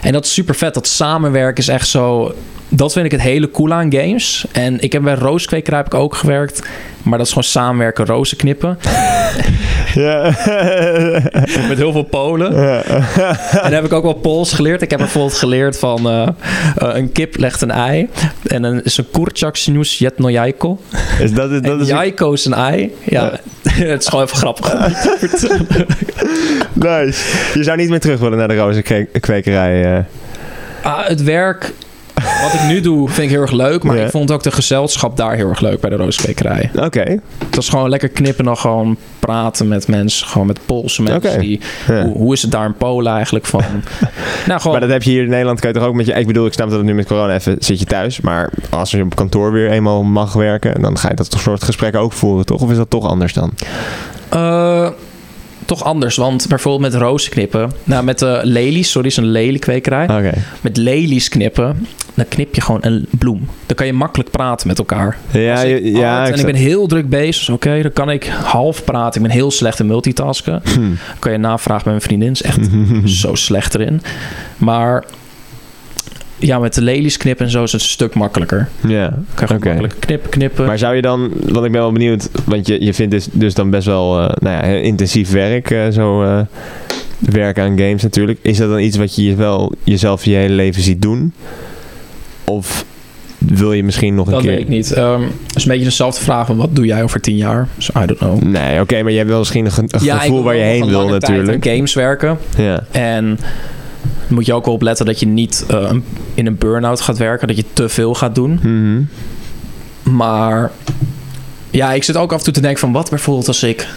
En dat is super vet. Dat samenwerken is echt zo. Dat vind ik het hele cool aan games. En ik heb bij Rooskwekerij heb ik ook gewerkt. Maar dat is gewoon samenwerken, rozen knippen. <laughs> Ja. <laughs> Met heel veel Polen. Ja. <laughs> En dan heb ik ook wel Pools geleerd. Ik heb bijvoorbeeld geleerd van eh, eh, een kip legt een ei. En dan is een kurczak snoes jet no jajko. Is dat, dat is jajko is een ei. Ja, het is gewoon even grappig. nice. Je zou niet meer terug willen naar de rozenkwekerij. Ah, het werk wat ik nu doe vind ik heel erg leuk. Maar Ja. ik vond ook de gezelschap daar heel erg leuk bij de Rooskwekerij. Oké. Het was gewoon lekker knippen dan gewoon praten met mensen. Gewoon met Poolse mensen. Oké. Die, Ja. hoe, hoe is het daar in Polen eigenlijk van? <laughs> nou, gewoon... Maar dat heb je hier in Nederland, kan je toch ook met je... Ik bedoel, ik snap dat het nu met corona even zit je thuis. Maar als je op kantoor weer eenmaal mag werken... dan ga je dat soort gesprekken ook voeren, toch? Of is dat toch anders dan? Eh, toch anders, want bijvoorbeeld met rozen knippen. Nou, met de lelies, sorry, is een leliekwekerij. Oké. Met lelies knippen, dan knip je gewoon een bloem. Dan kan je makkelijk praten met elkaar. Ja, ik ja. hard- en ik ben heel druk bezig, dus oké, dan kan ik half praten. Ik ben heel slecht in multitasken. Hm. kan je navragen bij mijn vriendin, is echt <laughs> zo slecht erin. Maar ja, met de lelies knippen en zo is het een stuk makkelijker. Ja, Kan je Oké. makkelijk knippen, knippen. maar zou je dan, want ik ben wel benieuwd, want je, je vindt dus, dus dan best wel eh, nou ja, intensief werk, eh, zo eh, werken aan games natuurlijk. Is dat dan iets wat je wel jezelf je hele leven ziet doen? Of wil je misschien nog een dat keer... weet ik niet. Ehm, het is een beetje dezelfde vraag van wat doe jij over tien jaar? Dus I don't know. Nee, oké, maar je hebt wel misschien een, ge- een Ja, ik gevoel waar je heen een wil natuurlijk. games werken. Ja, En moet je ook wel opletten dat je niet eh, in een burn-out gaat werken. Dat je te veel gaat doen. Mhm. Maar ja, ik zit ook af en toe te denken van wat bijvoorbeeld als ik...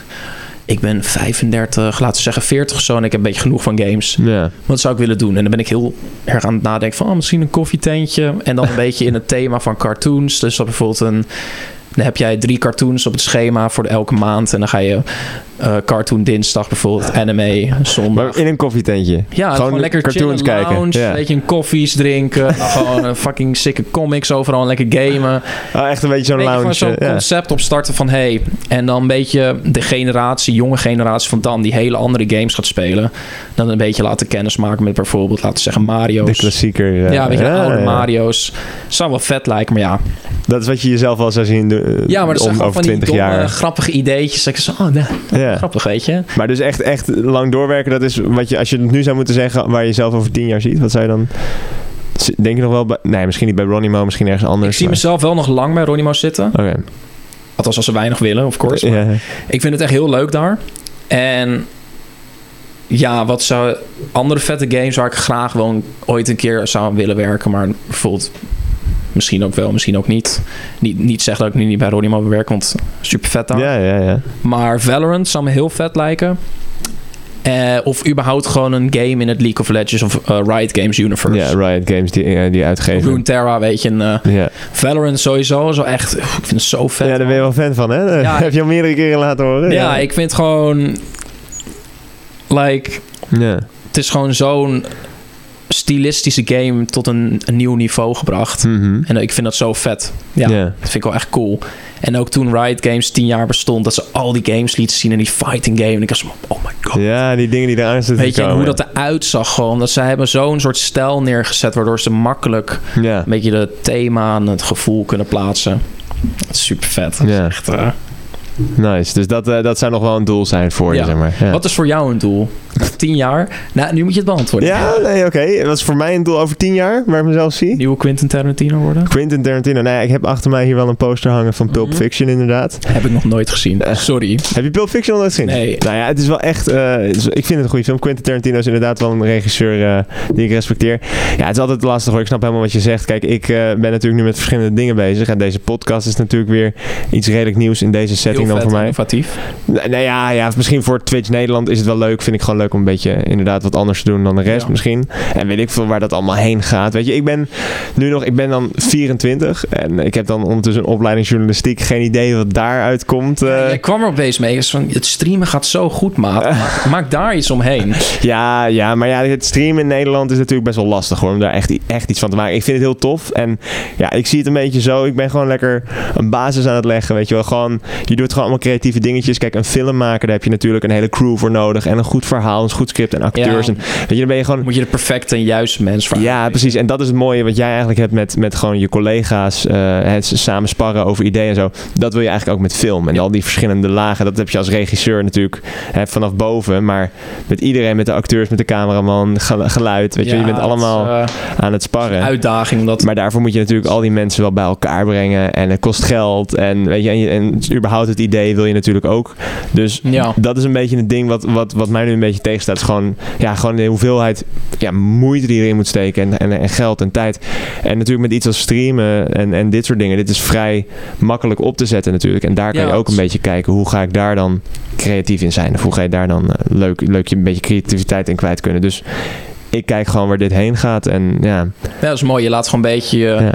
Ik ben 35, laten we zeggen 40 of zo en ik heb een beetje genoeg van games. ja. Wat zou ik willen doen? En dan ben ik heel erg aan het nadenken van oh, misschien een koffietentje. En dan een <laughs> beetje in het thema van cartoons. Dus dat bijvoorbeeld een. Dan heb jij drie cartoons op het schema voor elke maand. En dan ga je eh, cartoon dinsdag bijvoorbeeld, anime zondag. Maar in een koffietentje. Ja, gewoon, lekker cartoons chillen, kijken. lounge, Ja. een beetje een koffies drinken. <laughs> gewoon een fucking sikke comics overal lekker gamen. Oh, echt een beetje zo'n lounge. zo'n ja. concept opstarten van hey. En dan een beetje de generatie, jonge generatie van dan die hele andere games gaat spelen. Dan een beetje laten kennismaken met bijvoorbeeld, laten we zeggen, Mario's. De klassieker. Ja, Ja, weet je, oude. Mario's. Zou wel vet lijken, maar ja. Dat is wat je jezelf wel zou zien doen, Ja, maar dat zijn gewoon van die 20 domme, jaar. grappige ideetjes. Dat ik zo, oh, Ja. grappig, weet je. Maar dus echt, echt lang doorwerken, dat is wat je, als je het nu zou moeten zeggen, waar je jezelf over 10 jaar ziet, wat zou je dan... Denk je nog wel bij, nee, misschien niet bij Ronnie Mo, misschien ergens anders. Ik zie maar- mezelf wel nog lang bij Ronimo zitten. Oké. Althans, als ze weinig willen, of course. Ik vind het echt heel leuk daar. En ja, wat zou andere vette games waar ik graag wel een- ooit een keer zou willen werken, maar bijvoorbeeld Misschien ook wel, misschien ook niet. Niet, niet zeggen dat ik nu niet bij mag werken, want super vet dan. Ja, ja, ja. Maar Valorant zou me heel vet lijken. Eh, of überhaupt gewoon een game in het League of Legends of eh, Riot Games universe. Ja, Riot Games die, eh, die uitgeven. Runeterra, weet je. Valorant sowieso. Zo echt, ik vind het zo vet. ja, daar ben je wel fan van, hè? Ja. <laughs> heb je al meerdere keren laten horen. ja, ik vind gewoon... Like, het is gewoon zo'n stilistische game tot een, een nieuw niveau gebracht. Mhm. En ik vind dat zo vet. Ja, dat vind ik wel echt cool. En ook toen Riot Games tien jaar bestond, dat ze al die games lieten zien in die fighting game. En ik was van, oh my god. Ja, die dingen die eraan zitten Weet je, en hoe dat eruit zag gewoon. Dat ze hebben zo'n soort stijl neergezet, waardoor ze makkelijk Ja. een beetje de thema en het gevoel kunnen plaatsen. Super vet. Ja. echt, eh, Nice. Dus dat, eh, dat zou nog wel een doel zijn voor je, Ja. zeg maar. Ja. Wat is voor jou een doel? Tien jaar? Nou, nu moet je het beantwoorden. Ja, nee, oké. Wat is voor mij een doel over tien jaar, waar ik mezelf zie? Nieuwe Quentin Tarantino worden? Quentin Tarantino. Nee, ik heb achter mij hier wel een poster hangen van Pulp Mhm. Fiction, inderdaad. Heb ik nog nooit gezien. Eh. Sorry. Heb je Pulp Fiction al nooit gezien? Nee. Nou ja, het is wel echt... eh, ik vind het een goede film. Quentin Tarantino is inderdaad wel een regisseur die ik respecteer. Ja, het is altijd lastig hoor. Ik snap helemaal wat je zegt. Kijk, ik ben natuurlijk nu met verschillende dingen bezig. En deze podcast is natuurlijk weer iets redelijk nieuws in deze setting Heel dan voor mij. innovatief. Nee, ja, ja, misschien voor Twitch Nederland is het wel leuk. Vind ik gewoon leuk om een beetje inderdaad wat anders te doen dan de rest Ja. misschien. En weet ik veel waar dat allemaal heen gaat. Weet je, ik ben nu nog, ik ben dan 24 en ik heb dan ondertussen een opleiding journalistiek. Geen idee wat daaruit komt. Ja, jij kwam er opeens mee. is van, het streamen gaat zo goed, maat. <laughs> Maak, maak daar iets omheen. Ja, ja, maar ja, het streamen in Nederland is natuurlijk best wel lastig hoor, om daar echt, echt iets van te maken. Ik vind het heel tof en ja, ik zie het een beetje zo. Ik ben gewoon lekker een basis aan het leggen, weet je wel. Gewoon, je doet gewoon allemaal creatieve dingetjes. Kijk, een film maken, daar heb je natuurlijk een hele crew voor nodig en een goed verhaal, een goed script en acteurs. Ja. En, weet je, dan ben je gewoon... Moet je de perfecte en juiste mens vragen. Ja, precies. En dat is het mooie wat jij eigenlijk hebt met, met gewoon je collega's. eh, het samen sparren over ideeën en zo. Dat wil je eigenlijk ook met film. En Ja. al die verschillende lagen. Dat heb je als regisseur natuurlijk hè, vanaf boven. Maar met iedereen, met de acteurs, met de cameraman, gel- geluid. Weet je, Ja, je bent het, allemaal eh, aan het sparren. uitdaging. Omdat, Maar daarvoor moet je natuurlijk al die mensen wel bij elkaar brengen. En het kost geld. En, weet je, en, je- en überhaupt het idee wil je natuurlijk ook. Dus ja. dat is een beetje het ding wat, wat, wat mij nu een beetje tegenstaat. Is gewoon, ja, gewoon de hoeveelheid ja, moeite die je erin moet steken. En, en, en geld en tijd. En natuurlijk met iets als streamen en, en dit soort dingen. Dit is vrij makkelijk op te zetten natuurlijk. En daar kan Ja, je ook een beetje kijken. Hoe ga ik daar dan creatief in zijn? Of hoe ga je daar dan eh, leuk, leuk je een beetje creativiteit in kwijt kunnen? Dus ik kijk gewoon waar dit heen gaat. En ja, ja, dat is mooi. Je laat gewoon een beetje... Ja.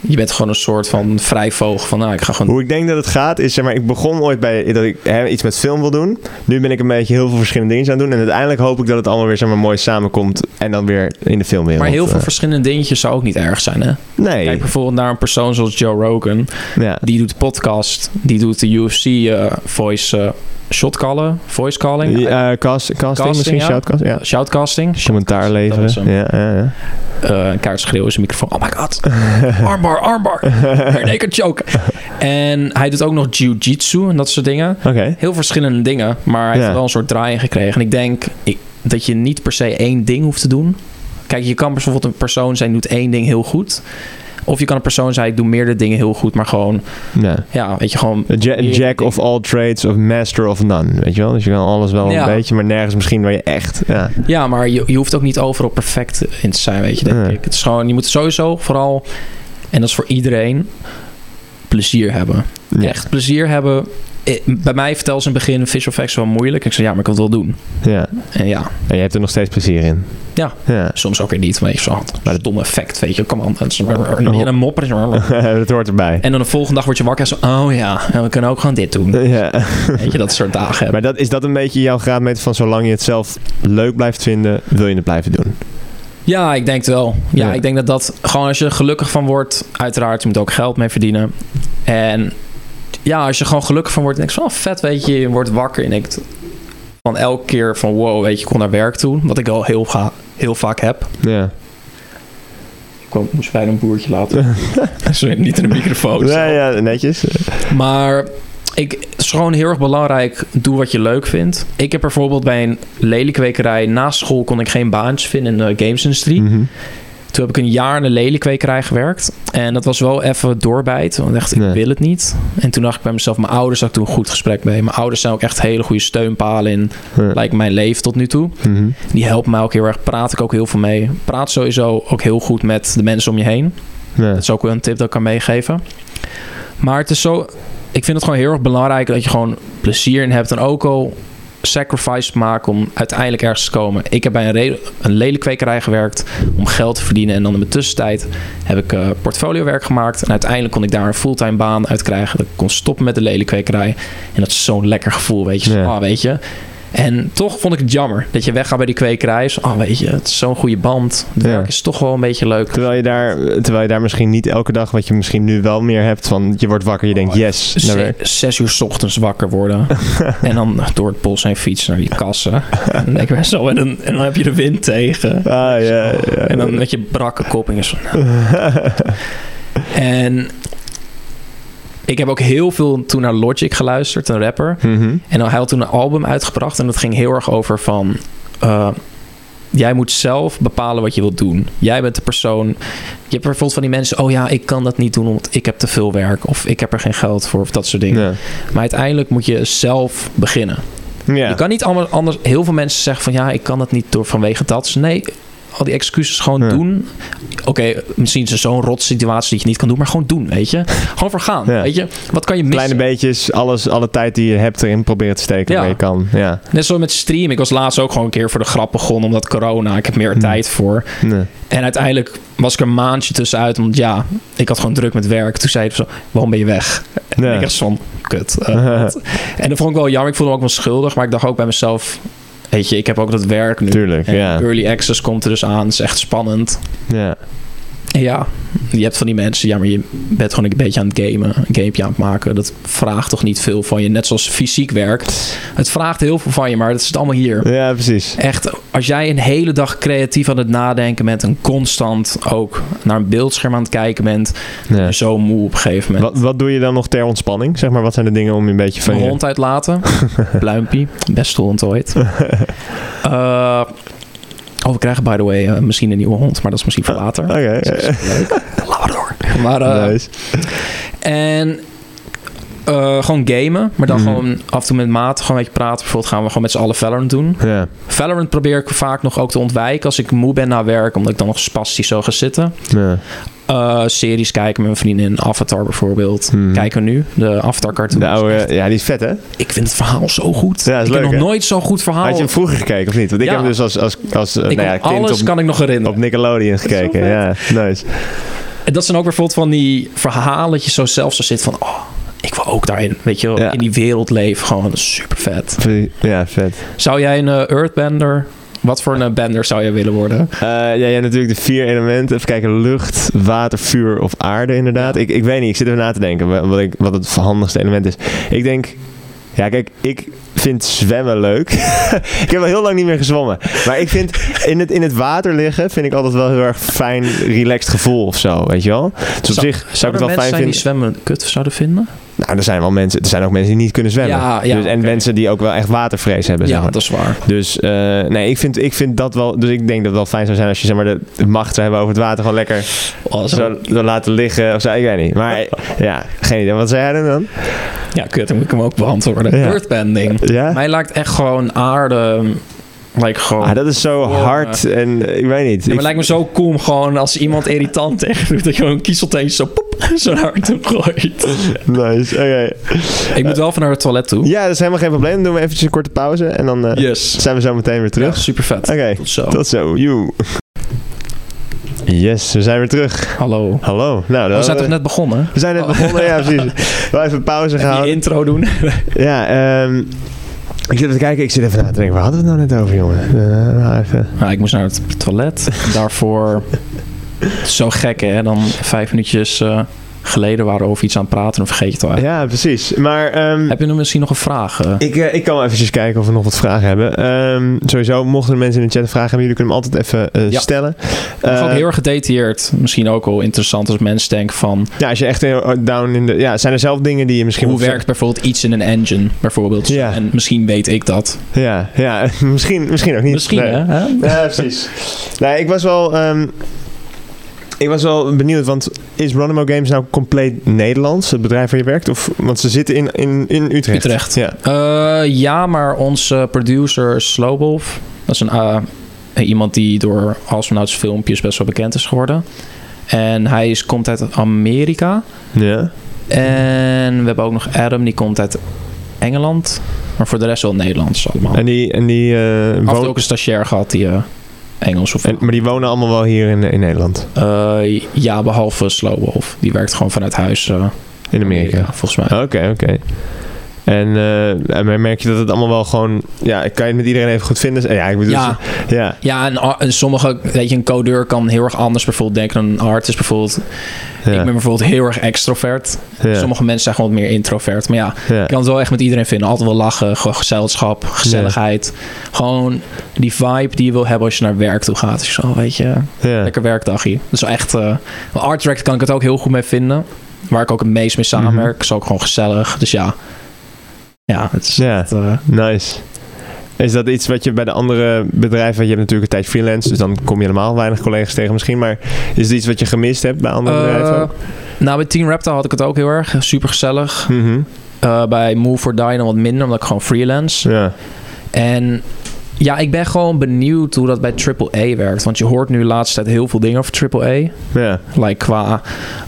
Je bent gewoon een soort van vrijvogel. Van, nou, ik ga gewoon... Hoe ik denk dat het gaat is, zeg maar, ik begon ooit bij dat ik hè, iets met film wil doen. Nu ben ik een beetje heel veel verschillende dingen aan het doen. En uiteindelijk hoop ik dat het allemaal weer zeg maar, mooi samenkomt. En dan weer in de filmwereld. Maar heel veel eh. verschillende dingetjes zou ook niet erg zijn, hè? Nee. Kijk bijvoorbeeld naar een persoon zoals Joe Rogan. ja. Die doet podcast. Die doet de UFC eh, voice eh, shotcallen. Voice calling. Eh, cast, casting, misschien ja. shoutcast. Ja. Shoutcasting. Commentaar leveren. Ja, ja, ja. Eh, een kaart schreeuwen in zijn microfoon. Oh my god. <laughs> Armbar, armbar. Naked choke. En hij doet ook nog jiu-jitsu en dat soort dingen. Oké. Heel verschillende dingen. Maar hij Ja. heeft wel een soort draai in gekregen. En ik denk ik, dat je niet per se één ding hoeft te doen. Kijk, je kan bijvoorbeeld een persoon zijn die doet één ding heel goed. Of je kan een persoon zijn, ik doe meerdere dingen heel goed. Maar gewoon, Ja. ja, weet je, gewoon... Ja- jack of all trades of master of none. Weet je wel? Dus je kan alles wel Ja. een beetje, maar nergens misschien waar je echt... Ja. Ja, maar je, je hoeft ook niet overal perfect in te zijn, weet je, denk ik. Het is gewoon, je moet sowieso vooral, en dat is voor iedereen, plezier hebben. Echt plezier hebben. Eh, Bij mij vertel ze in het begin visual effects wel moeilijk. Ik zei, ja, maar ik wil het wel doen. ja. En ja, En je hebt er nog steeds plezier in. Ja. Ja. soms ook weer niet. Je, zo, maar het domme effect, weet je. Kom aan, Oh. en een mop. dat <laughs> hoort erbij. En dan de volgende dag word je wakker en zo, oh ja, en we kunnen ook gewoon dit doen. Ja. Weet je, dat soort dagen hebben. Maar dat, is dat een beetje jouw graadmeter van zolang je het zelf leuk blijft vinden, wil je het blijven doen? Ja, ik denk het wel. Ja, Ja. ik denk dat dat gewoon als je er gelukkig van wordt, uiteraard, je moet ook geld mee verdienen. En ja, als je gewoon gelukkig van wordt, denk je van, oh, vet, weet je, je wordt wakker en denkt van elke keer van, wow, weet je, ik kon naar werk toe. Wat ik al heel, ga, heel vaak heb. Ja. Ik kwam, moest bijna een boertje laten. <laughs> Sorry, niet in de microfoon. Ja, ja, netjes. Maar ik, het is gewoon heel erg belangrijk. Doe wat je leuk vindt. Ik heb bijvoorbeeld bij een lelienkwekerij... Na school kon ik geen baantjes vinden in de gamesindustrie. Mhm. Toen heb ik een jaar in een lelienkwekerij gewerkt. En dat was wel even doorbijt. Want ik dacht, ik Nee. wil het niet. En toen dacht ik bij mezelf... Mijn ouders had ik toen een goed gesprek mee. Mijn ouders zijn ook echt hele goede steunpalen in Ja. lijkt mijn leven tot nu toe. Mhm. Die helpen mij ook heel erg. Praat ik ook heel veel mee. Praat sowieso ook heel goed met de mensen om je heen. Ja. Dat is ook wel een tip dat ik kan meegeven. Maar het is zo... Ik vind het gewoon heel erg belangrijk dat je gewoon plezier in hebt. En ook al sacrifice maken om uiteindelijk ergens te komen. Ik heb bij een, re- een lelenkwekerij gewerkt om geld te verdienen. En dan in mijn tussentijd heb ik eh portfoliowerk gemaakt. En uiteindelijk kon ik daar een fulltime baan uit krijgen. Dat ik kon stoppen met de lelenkwekerij. En dat is zo'n lekker gevoel, weet je. Ja. ah, weet je. En toch vond ik het jammer dat je weggaat bij die kwekerij. Zo, ah, weet je, het is zo'n goede band. Het Ja. werk is toch wel een beetje leuk. Terwijl je, daar, terwijl je daar misschien niet elke dag, wat je misschien nu wel meer hebt, van je wordt wakker, je denkt yes, zes uur 's ochtends wakker worden. <laughs> en dan door het bos heen fietsen naar die kassen. en, dan denk ik, zo, en, dan, en dan heb je de wind tegen. Ah, ja, ja. En dan met je brakke kop en je zo... nou. <laughs> en ik heb ook heel veel toen naar Logic geluisterd, een rapper. Mhm. En hij had toen een album uitgebracht en dat ging heel erg over van... eh, jij moet zelf bepalen wat je wilt doen. Jij bent de persoon... Je hebt bijvoorbeeld van die mensen... oh ja, ik kan dat niet doen omdat ik heb te veel werk... of ik heb er geen geld voor of dat soort dingen. Ja. Maar uiteindelijk moet je zelf beginnen. Ja. Je kan niet allemaal anders... Heel veel mensen zeggen van... ja, ik kan dat niet door vanwege dat. Nee, al die excuses gewoon Ja. doen. Oké, misschien is er zo'n rot situatie dat je niet kan doen... maar gewoon doen, weet je. Gewoon vergaan, Ja. weet je. Wat kan je missen? Kleine beetjes, alles, alle tijd die je hebt erin proberen te steken Ja. waar je kan. Ja. Net zo met stream. Ik was laatst ook gewoon een keer voor de grap begonnen... omdat corona, ik heb meer Hmm. tijd voor. Nee. En uiteindelijk was ik er een maandje tussenuit... want ja, ik had gewoon druk met werk. Toen zei hij zo, waarom ben je weg? En Ja. ik dacht van, kut. eh, <laughs> en dat vond ik wel jammer. Ik voelde me ook wel schuldig. Maar ik dacht ook bij mezelf... Weet je, ik heb ook dat werk nu. Tuurlijk, En ja. Early access komt er dus aan. Het is echt spannend. Ja. Ja, je hebt van die mensen... Ja, maar je bent gewoon een beetje aan het gamen. Een gamepje aan het maken. Dat vraagt toch niet veel van je. Net zoals fysiek werk. Het vraagt heel veel van je. Maar dat is het allemaal hier. ja, precies. Echt, als jij een hele dag creatief aan het nadenken bent... en constant ook naar een beeldscherm aan het kijken bent... Ja. zo moe op een gegeven moment. Wat, wat doe je dan nog ter ontspanning? Zeg maar, wat zijn de dingen om je een beetje van je... hond uitlaten. <laughs> Pluimpie. Beste hond ooit. <laughs> Eh, oh, we krijgen by the way eh, misschien een nieuwe hond. Maar dat is misschien voor <laughs> later. Oké. Is leuk. Labrador. Maar, eh, Nice. En eh, gewoon gamen. Maar dan Mhm. gewoon af en toe met maat gewoon een beetje praten. Bijvoorbeeld gaan we gewoon met z'n allen Valorant doen. Ja. Valorant probeer ik vaak nog ook te ontwijken als ik moe ben na werk. Omdat ik dan nog spastisch zo ga zitten. Eh, series kijken met mijn vriendin. Avatar bijvoorbeeld. Mhm. Kijken we nu. De Avatar cartoon. De oude, ja, die is vet, hè? Ik vind het verhaal zo goed. Ja, is ik leuk, heb nog nooit zo'n goed verhaal. Had je hem vroeger gekeken of niet? Want ik Ja. heb hem dus als, als, als eh, ik nou ja, alles op, kan ik nog herinneren. op Nickelodeon gekeken. Ja, nice. En dat zijn ook bijvoorbeeld van die verhalen dat je zo zelf zo zit van... Oh, ik wil ook daarin, weet je Ja. in die wereld leven. Gewoon super vet. Ja, vet. Zou jij een eh, Earthbender... Wat voor een eh, bender zou jij willen worden? Eh, ja, je hebt natuurlijk de vier elementen. Even kijken, lucht, water, vuur of aarde inderdaad. Ik, ik weet niet, ik zit even na te denken wa- wat, ik, wat het handigste element is. Ik denk, ja kijk, ik vind zwemmen leuk. <laughs> ik heb al heel lang niet meer gezwommen. Maar ik vind, in het, in het water liggen vind ik altijd wel heel erg fijn, relaxed gevoel of zo, weet je wel. Dus op Zou- zich zou ik het wel fijn die zwemmen kut zouden vinden? Nou, er zijn wel mensen, er zijn ook mensen die niet kunnen zwemmen. Ja, ja, dus, en mensen die ook wel echt watervrees hebben, zeg Ja, dat is waar. Dus eh, nee, ik vind, ik vind dat wel. Dus ik denk dat het wel fijn zou zijn als je zeg maar, de, de macht zou hebben over het water. Gewoon lekker Oh, zo- zo, zo laten liggen of zo. Ik weet niet. Maar <laughs> ja, geen idee. Wat zei jij dan? Ja, kut, dan moet ik hem ook beantwoorden. Ja. Earthbending. Ja? Mij lijkt echt gewoon aarde... Like gewoon... Ah, dat is zo hard en eh, ik weet niet. Ja, maar Ik- het lijkt me zo cool om gewoon als iemand irritant <laughs> tegen doet, dat je gewoon een kiezelteentje zo poep, <laughs> zo naar haar toe gooit. nice. Oké. Ik moet wel van naar het toilet toe. Ja, dat is helemaal geen probleem. Dan doen we eventjes een korte pauze en dan eh, Yes. zijn we zo meteen weer terug. Ja, super vet. Oké, Tot zo. tot zo. Joe. Yes, we zijn weer terug. Hallo. Hallo. Nou, We zijn toch net begonnen? we zijn net Oh. begonnen. Ja, precies. <laughs> Wel even pauze Die gehouden. intro doen. Ja, ehm ik zit even te kijken. Ik zit even na te denken. Waar hadden we het nou net over, jongen? Eh, nou, even. Nou, ik moest naar het toilet. <laughs> Daarvoor... Zo gek, hè? Dan vijf minuutjes eh, geleden waren we over iets aan het praten en dan vergeet je het al. Ja, precies. Maar ehm, Heb je nu misschien nog een vraag? eh? ik, eh, ik kan eventjes kijken of we nog wat vragen hebben. Ehm, sowieso, mochten er mensen in de chat vragen hebben, jullie kunnen hem altijd even eh, Ja. stellen. Ook heel erg gedetailleerd. Misschien ook wel interessant als mensen denken van... Ja, als je echt heel down in de... Ja, zijn er zelf dingen die je misschien... hoe werkt bijvoorbeeld iets in een engine, bijvoorbeeld? Ja. En misschien weet ik dat. Ja, ja <laughs> misschien, misschien ook niet. Misschien, Nee. hè? hè? Ja, precies. nee, ik was wel... ehm, ik was wel benieuwd, want is Ronimo Games nou compleet Nederlands, het bedrijf waar je werkt? Of, want ze zitten in, in, in Utrecht. Utrecht. Ja. Eh, ja, maar onze producer Slowwolf, dat is een, eh, iemand die door Astronauts filmpjes best wel bekend is geworden. En hij is, komt uit Amerika. Ja. En we hebben ook nog Adam, die komt uit Engeland. Maar voor de rest wel Nederlands allemaal. En die, en die wonen... ook een stagiair gehad die eh, Engels of... en- maar die wonen allemaal wel hier in, in Nederland. Eh, ja, behalve Slowwolf. Die werkt gewoon vanuit huis. eh, In Amerika. volgens mij. Oké, oké. En eh, en merk je dat het allemaal wel gewoon... Ja, kan je het met iedereen even goed vinden? Ja, ik bedoel... Ja. Ja. Ja, en, en sommige, weet je, een codeur kan heel erg anders bijvoorbeeld denken dan een artist. Bijvoorbeeld, Ja. ik ben bijvoorbeeld heel erg extrovert. ja. Sommige mensen zijn gewoon wat meer introvert. Maar ja, je kan het wel echt met iedereen vinden. Altijd wel lachen, gewoon gezelschap, gezelligheid. Gewoon die vibe die je wil hebben als je naar werk toe gaat. Dus zo, weet je, lekker werkdagje. Dat is wel echt... eh art direct kan ik het ook heel goed mee vinden. Waar ik ook het meest mee samenwerk. Is ook gewoon gezellig. Dus ja. Ja, het is. Ja. eh, Nice. Is dat iets wat je bij de andere bedrijven... Want je hebt natuurlijk een tijd freelance, dus dan kom je helemaal weinig collega's tegen misschien. Maar is het iets wat je gemist hebt bij andere bedrijven? eh, ook? nou, bij Team Raptor had ik het ook heel erg. Super gezellig. Mhm. Eh, bij Move for Die dan wat minder, omdat ik gewoon freelance. Ja. En ja, ik ben gewoon benieuwd hoe dat bij AAA werkt. Want je hoort nu de laatste tijd heel veel dingen over AAA. Ja. Like qua,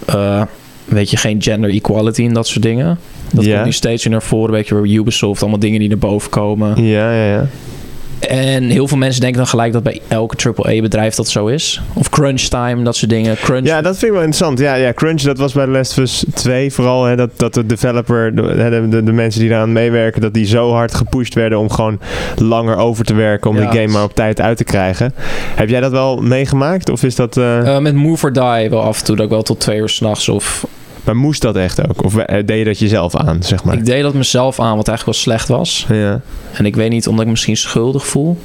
eh, weet je, geen gender equality en dat soort dingen. Dat Ja. komt nu steeds weer naar voren. Weet je, bij Ubisoft, allemaal dingen die naar boven komen. Ja, ja, ja. En heel veel mensen denken dan gelijk dat bij elke AAA-bedrijf dat zo is. Of crunch time, dat soort dingen. Crunch. Ja, dat vind ik wel interessant. Ja, ja Crunch, dat was bij The Last of Us 2 vooral. Hè, dat, dat de developer, de, de, de, de mensen die eraan meewerken, dat die zo hard gepusht werden om gewoon langer over te werken. Om Ja. die game maar op tijd uit te krijgen. Heb jij dat wel meegemaakt? Of is dat... eh, Eh, met Move or Die wel af en toe. Dat ik wel tot twee uur s'nachts of... maar moest dat echt ook? Of eh, deed je dat jezelf aan, zeg maar? Ik deed dat mezelf aan, wat eigenlijk wel slecht was. Ja. En ik weet niet, omdat ik me misschien schuldig voel.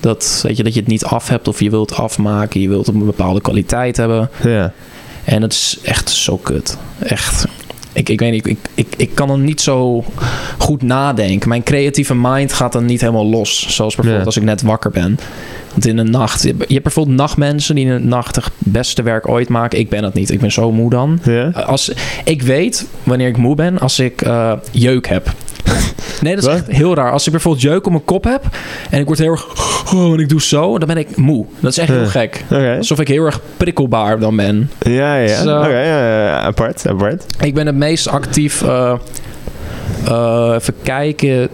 Dat, weet je, dat je het niet af hebt of je wilt afmaken. Je wilt een bepaalde kwaliteit hebben. Ja. En het is echt zo kut. Echt. Ik, ik weet niet, ik, ik, ik kan dan niet zo goed nadenken. Mijn creatieve mind gaat dan niet helemaal los. Zoals bijvoorbeeld Ja. als ik net wakker ben. Want in de nacht... Je hebt bijvoorbeeld nachtmensen die in de nacht het beste werk ooit maken. Ik ben dat niet. Ik ben zo moe dan. Ja? Als, ik weet wanneer ik moe ben als ik eh, jeuk heb. <laughs> Nee, dat is Wat? echt heel raar. Als ik bijvoorbeeld jeuk op mijn kop heb en ik word heel erg... Oh, en ik doe zo, dan ben ik moe. Dat is echt heel gek. Oké. Alsof ik heel erg prikkelbaar dan ben. Ja, ja. Zo. Oké, ja, ja, apart, apart. Ik ben het meest actief... eh, eh, even kijken...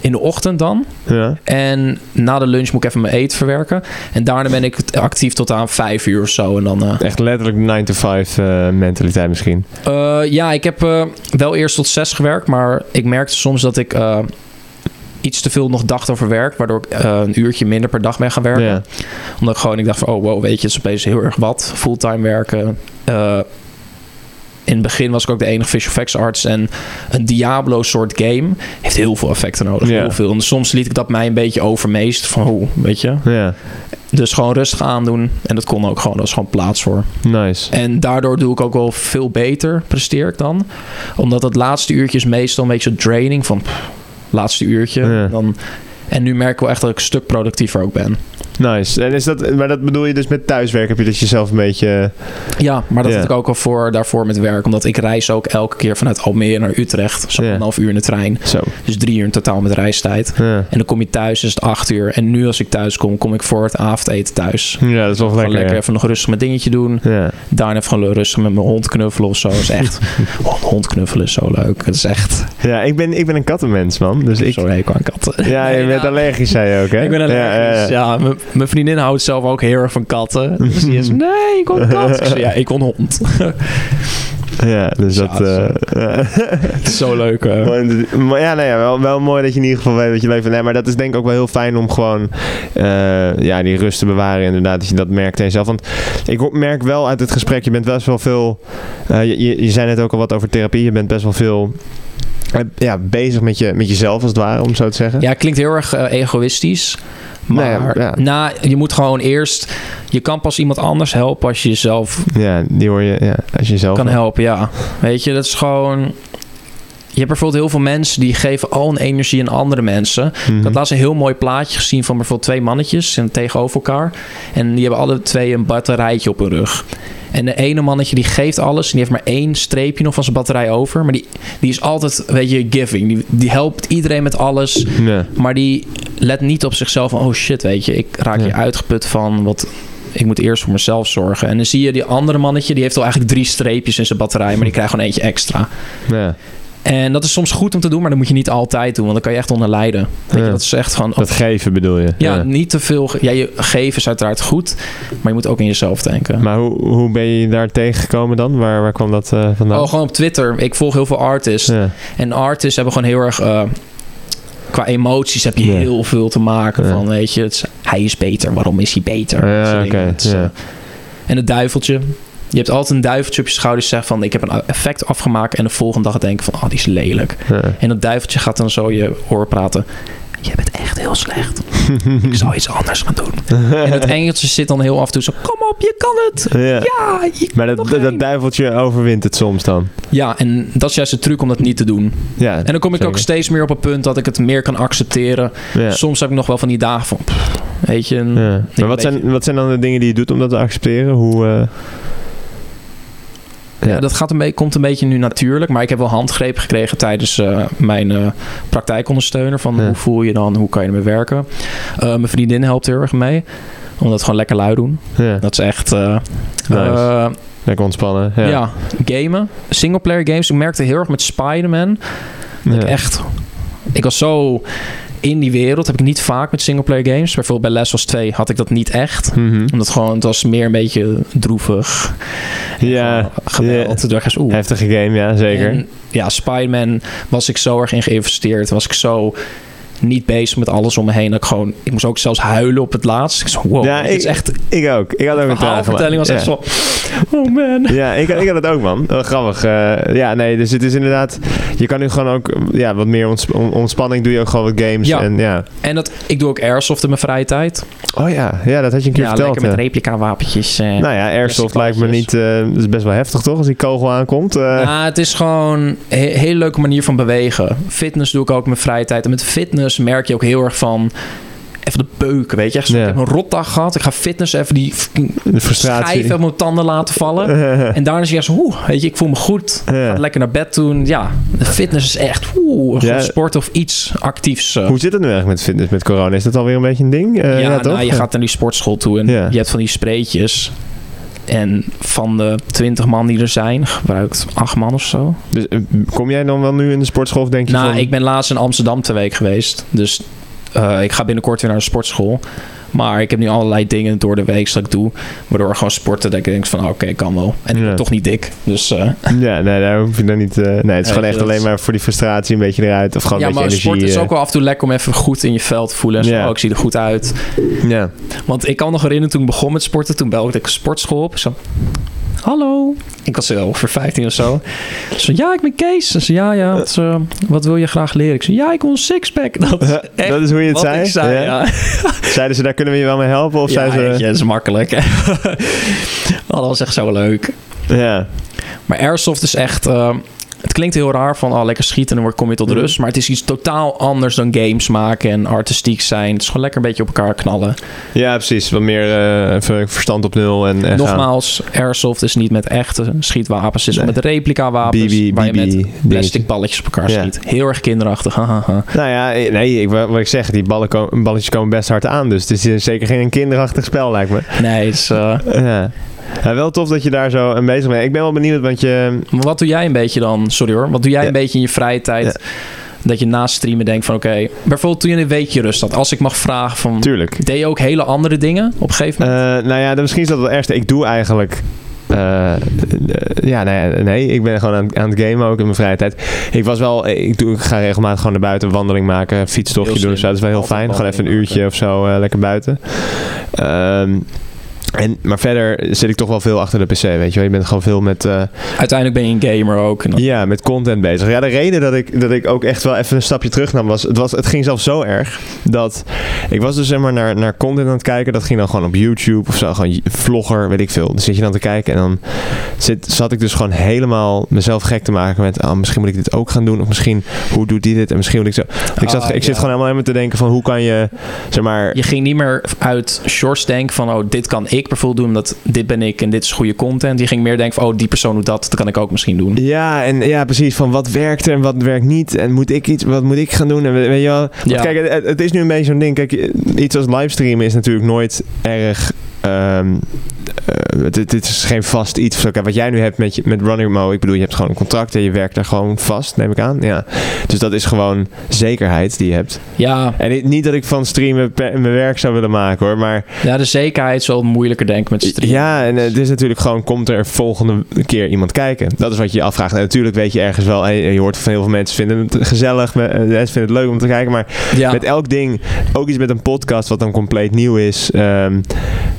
In de ochtend dan. Ja. En na de lunch moet ik even mijn eten verwerken. En daarna ben ik actief tot aan vijf uur of zo. En dan... eh, Echt letterlijk 9 to 5 eh, mentaliteit misschien. Eh, ja, ik heb wel eerst tot zes gewerkt, maar ik merkte soms dat ik iets te veel nog dacht over werk, waardoor ik een uurtje minder per dag ben gaan werken. Ja. Omdat ik gewoon, ik dacht van, oh wow, weet je, het is opeens heel erg wat, fulltime werken. In het begin was ik ook de enige visual effects arts en een Diablo soort game heeft heel veel effecten nodig, Ja. heel veel. En soms liet ik dat mij een beetje overmeest van hoe, weet je. Ja. Dus gewoon rustig aandoen en dat kon ook gewoon, dat was gewoon plaats voor. Nice. En daardoor doe ik ook wel veel beter, presteer ik dan. Omdat het laatste uurtje is meestal een beetje draining van pff, laatste uurtje. Ja. Dan, en nu merk ik wel echt dat ik een stuk productiever ook ben. Nice. En is dat, maar dat bedoel je dus met thuiswerk? Heb je dat jezelf een beetje... Ja, maar dat Ja. had ik ook al voor, daarvoor met werk. Omdat ik reis ook elke keer vanuit Almere naar Utrecht. Zo'n Ja. half uur in de trein. Zo. Dus drie uur in totaal met reistijd. Ja, En dan kom je thuis, is het acht uur. En nu als ik thuis kom, kom ik voor het avondeten thuis. ja dat is wel Gewoon lekker. lekker ja. even nog rustig mijn dingetje doen. Daarna even gewoon rustig met mijn hond knuffelen of zo. Dat is echt... <laughs> Oh, een hond knuffelen is zo leuk. Het is echt... Ja, ik ben, ik ben een kattenmens, man. Dus ik... Zo hekel aan katten. Ja, je <laughs> Nee, bent allergisch, zei je ook, hè? Ik ben allergisch. Ja, Ja, mijn- vriendin houdt zelf ook heel erg van katten. Dus die is, <laughs> nee, ik een kat. Ik zei, ja, ik een hond. <laughs> ja. dus Ja, dat... dat eh. <laughs> Het is zo leuk. eh. Maar- Maar ja, nou ja wel, wel mooi dat je in ieder geval weet wat je leuk vindt. Nee, maar dat is denk ik ook wel heel fijn om gewoon eh, ja, die rust te bewaren. Inderdaad, dat je dat merkt aan jezelf. Want ik merk wel uit het gesprek, je bent best wel veel... je, je, je zei net ook al wat over therapie. Je bent best wel veel ja, bezig met, je, met jezelf, als het ware, om zo te zeggen. Ja, klinkt heel erg eh, egoïstisch. Maar Nee, ja. na, je moet gewoon eerst... Je kan pas iemand anders helpen als je jezelf Ja, die hoor je ja, als je zelf... kan helpen, ja. Weet je, dat is gewoon... Je hebt bijvoorbeeld heel veel mensen die geven al hun energie aan andere mensen. Mhm. Ik had laatst een heel mooi plaatje gezien van bijvoorbeeld twee mannetjes en tegenover elkaar. En die hebben alle twee een batterijtje op hun rug. En de ene mannetje die geeft alles en die heeft maar één streepje nog van zijn batterij over. Maar die, die is altijd, weet je, giving. Die, die helpt iedereen met alles. Ja. Maar die let niet op zichzelf van, oh shit, weet je, ik raak Ja. hier uitgeput van. Wat, ik moet eerst voor mezelf zorgen. En dan zie je die andere mannetje, die heeft al eigenlijk drie streepjes in zijn batterij, maar die krijgt gewoon eentje extra. Ja. En dat is soms goed om te doen, maar dat moet je niet altijd doen, want dan kan je echt onder lijden. Weet Ja. je, dat is echt gewoon... Dat geven bedoel je? ja, niet te veel... Ja, je geven is uiteraard goed, maar je moet ook in jezelf denken. Maar hoe, hoe ben je daar tegengekomen dan? Waar, waar kwam dat eh, vandaan? Oh, gewoon op Twitter. Ik volg heel veel artists. ja. En artists hebben gewoon heel erg... eh, qua emoties heb je heel veel te maken van, weet je... Het is- hij is beter, waarom is hij beter? Ja, oké, eh, En het duiveltje. Je hebt altijd een duiveltje op je schouders zegt van... ik heb een effect afgemaakt en de volgende dag denken van... oh, die is lelijk. Ja. En dat duiveltje gaat dan zo je oor praten. Je bent echt heel slecht. <laughs> ik zou iets anders gaan doen. en het engeltje zit dan heel af en toe zo... kom op, je kan het. Ja. Ja, je Maar dat, duiveltje overwint het soms dan. Ja, en dat is juist de truc om dat niet te doen. Ja, En dan kom ik zeker. ook steeds meer op een punt dat ik het meer kan accepteren. Ja. Soms heb ik nog wel van die dagen van... pff, weet je... een- Ja. Maar wat beetje- zijn, wat zijn dan de dingen die je doet om dat te accepteren? Hoe, eh, Ja, dat gaat een beetje, komt een beetje nu natuurlijk. Maar ik heb wel handgrepen gekregen tijdens eh, mijn eh, praktijkondersteuner. Van Ja. hoe voel je dan? Hoe kan je ermee werken? Eh, mijn vriendin helpt heel erg mee. Omdat gewoon lekker lui doen. ja. Dat is echt... Nice. Lekker ontspannen. Ja. gamen. Singleplayer games. Ik merkte heel erg met Spider-Man. Dat ik echt... Ik was zo in die wereld. Heb ik niet vaak met singleplayer games. Bijvoorbeeld bij Last of Us 2 had ik dat niet echt. Mhm. Omdat gewoon... Het was meer een beetje droevig. Ja, Geweld. Oeh, heftige game, ja, zeker. en, ja, Spider-Man was ik zo erg in geïnvesteerd. Was ik zo niet bezig met alles om me heen. Dat ik gewoon, ik moest ook zelfs huilen op het laatst. Ik zo, wow, Ja, ik- is echt... ik ook. Ik had ook een verhaalvertelling was ja. echt zo... Oh man. Ja, ik, ik had het ook, man. Wel grappig. Eh, ja, nee, dus het is inderdaad... Je kan nu gewoon ook... Ja, wat meer onts- on- ontspanning doe je ook gewoon wat games. Ja. En, ja. En dat, ik doe ook airsoft in mijn vrije tijd. Oh ja, ja, dat had je een keer Ja, verteld. lekker met ja. replica wapentjes. Eh. Nou ja, airsoft lijkt me niet... dat is best wel heftig, toch? Als die kogel aankomt. Eh, Nou, het is gewoon een he- hele leuke manier van bewegen. Fitness doe ik ook in mijn vrije tijd. En met fitness merk je ook heel erg van... Even de beuken, weet je. Echt Ja. Ik heb een rotdag gehad. Ik ga fitness even die de frustratie. schijf uit mijn tanden laten vallen. <laughs> En daarna zie je zo, oeh, weet je, ik voel me goed. Ja. Ga lekker naar bed doen. Ja, de fitness is echt, oeh, Ja. gewoon sport of iets actiefs. eh. Hoe zit het nu eigenlijk met fitness met corona? Is dat alweer een beetje een ding? Eh, ja, toch? nou, je gaat naar die sportschool toe en Ja. je hebt van die spreetjes. En van de 20 man die er zijn, gebruikt 8 man of zo. Dus eh, kom jij dan wel nu in de sportschool of denk je Nou, van... ik ben laatst in Amsterdam twee weken geweest. Dus eh, ik ga binnenkort weer naar de sportschool. Maar ik heb nu allerlei dingen door de week dat ik doe. Waardoor gewoon sporten, dat ik denk van, oké, kan wel. En ik Ja. ben toch niet dik. Dus eh, <laughs> Ja, nee, daar hoef je dan niet... eh, nee, het is gewoon echt dat is- alleen maar voor die frustratie een beetje eruit. Of gewoon ja, een maar beetje sport energie. is eh, ook wel af en toe lekker om even goed in je vel te voelen. En zo, Ja. oh, ik zie er goed uit. Ja. Want ik kan nog herinneren toen ik begon met sporten. Toen belde ik de sportschool op. Zo, hallo. Ik was wel ongeveer 15 of zo. Ze ja, ik ben Kees. Ze ja, ja, wat, eh, wat wil je graag leren? Ik zei, ja, ik wil een sixpack. <laughs> Dat is echt dat is hoe je het zei? Ja? ja. <laughs> Zeiden ze, daar kunnen we je wel mee helpen? Of ja, je, ze... dat is makkelijk. <laughs> oh, dat was echt zo leuk. Ja. Maar airsoft is echt... eh, het klinkt heel raar van oh, lekker schieten en dan kom je tot Mhm. rust. Maar het is iets totaal anders dan games maken en artistiek zijn. Het is gewoon lekker een beetje op elkaar knallen. ja, precies. Wat meer eh, verstand op nul en, en gaan. Nogmaals, airsoft is niet met echte schietwapens. Het is Nee. met replica wapens BB, waar je met plastic balletjes op elkaar Ja. schiet. Heel erg kinderachtig. Nou ja, eh, nee, ik, wat ik zeg, die ballen balletjes komen best hard aan. Dus het is zeker geen kinderachtig spel, lijkt me. nee, het is, eh, Ja. Ja, wel tof dat je daar zo aan bezig bent. Ik ben wel benieuwd, want je... maar wat doe jij een beetje dan? Sorry hoor. Wat doe jij Ja. een beetje in je vrije tijd? Dat je naast streamen denkt van oké. bijvoorbeeld toen je een weekje rust had. Als ik mag vragen van... Tuurlijk. Deed je ook hele andere dingen op een gegeven moment? Eh, nou ja, dan misschien is dat wel ergste. Ik doe eigenlijk... eh, eh, ja, nee, nee, ik ben gewoon aan, aan het gamen ook in mijn vrije tijd. Ik was wel, ik, doe, ik ga regelmatig gewoon naar buiten wandeling maken, fietstochtje doen. Zo, dat is wel heel Altijd fijn. Gewoon even een uurtje of zo eh, lekker buiten. Ehm, en, maar verder zit ik toch wel veel achter de PC, weet je wel. Je bent gewoon veel met, eh, Uiteindelijk ben je een gamer ook. En dan- ja, met content bezig. Ja, de reden dat ik, dat ik ook echt wel even een stapje terug nam was het, was... het ging zelfs zo erg dat... Ik was dus zeg maar naar, naar content aan het kijken. Dat ging dan gewoon op YouTube of zo. Gewoon vlogger, weet ik veel. Dan zit je dan te kijken en dan zit, zat ik dus gewoon helemaal mezelf gek te maken met... Oh, misschien moet ik dit ook gaan doen. Of misschien, hoe doet die dit? En misschien moet ik zo... Ik, zat, Ah, ik zit gewoon helemaal helemaal te denken van hoe kan je, zeg maar... Je ging niet meer uit shorts denken van oh dit kan ik. Ik bijvoorbeeld doen, omdat dit ben ik en dit is goede content. Die ging meer denken van, oh, die persoon doet dat, dat kan ik ook misschien doen. Ja, en ja, precies. Van wat werkt er en wat werkt niet. En moet ik iets, wat moet ik gaan doen? En we- weet je wel. Ja. kijk, het, het is nu een beetje zo'n ding. Kijk, iets als livestreamen is natuurlijk nooit erg. ehm eh, het, het is geen vast iets. wat jij nu hebt met, je- met Running Mo, ik bedoel, je hebt gewoon een contract en je werkt daar gewoon vast, neem ik aan. Ja. Dus dat is gewoon zekerheid die je hebt. Ja, En niet- dat ik van streamen mijn werk zou willen maken hoor, maar ja de zekerheid is wel moeilijker denk ik met streamen. ja, en eh, het is natuurlijk gewoon, komt er volgende keer iemand kijken? Dat is wat je je afvraagt. En natuurlijk weet je ergens wel, en je hoort van heel veel mensen vinden het gezellig, me- eh, mensen vinden het leuk om te kijken, maar Ja. met elk ding, ook iets met een podcast wat dan compleet nieuw is, ehm,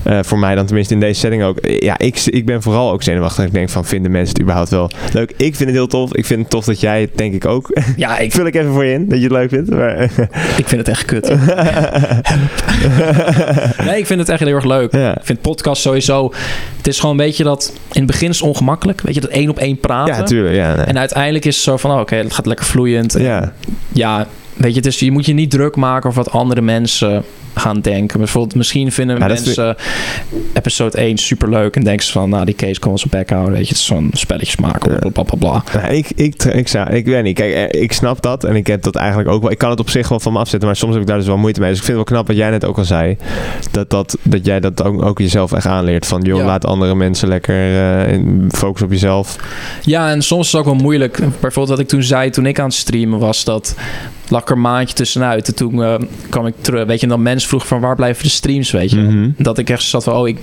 eh, voor mij dan tenminste in deze setting ook. Ja, ik, ik ben vooral ook zenuwachtig. Ik denk van, vinden mensen het überhaupt wel leuk? Ik vind het heel tof. Ik vind het tof dat jij het denk ik ook. ja, <laughs> ik, Vul ik even voor je in, dat je het leuk vindt. Maar, <laughs> ik vind het echt kut. <laughs> Nee, ik vind het echt heel erg leuk. ja. Ik vind podcast sowieso... Het is gewoon een beetje dat... In het begin is het ongemakkelijk. Weet je, dat één op één praten. ja, tuurlijk. Ja, nee. en uiteindelijk is het zo van... oh, Oké, het gaat lekker vloeiend. ja. Ja, weet je, dus je moet je niet druk maken over wat andere mensen gaan denken. Bijvoorbeeld, misschien vinden Ja, mensen episode 1 superleuk en denken ze van, nou, die Kees kan wel zijn bek houden, weet je, het is zo'n spelletjes maken, Ja. bla bla bla. bla. Ik, ik, ik, zou, ik weet niet. Kijk, eh, ik snap dat. En ik heb dat eigenlijk ook wel. Ik kan het op zich wel van me afzetten. Maar soms heb ik daar dus wel moeite mee. Dus ik vind het wel knap wat jij net ook al zei. Dat, dat, dat jij dat ook, ook jezelf echt aanleert. Van, joh, Ja. laat andere mensen lekker eh, in- focus op jezelf. Ja, en soms is het ook wel moeilijk. Bijvoorbeeld wat ik toen zei toen ik aan het streamen was, dat lag er een maandje tussenuit. En toen eh, kwam ik terug, weet je, en dan mensen vroegen van, waar blijven de streams, weet je. Mhm. Dat ik echt zat van, oh, ik...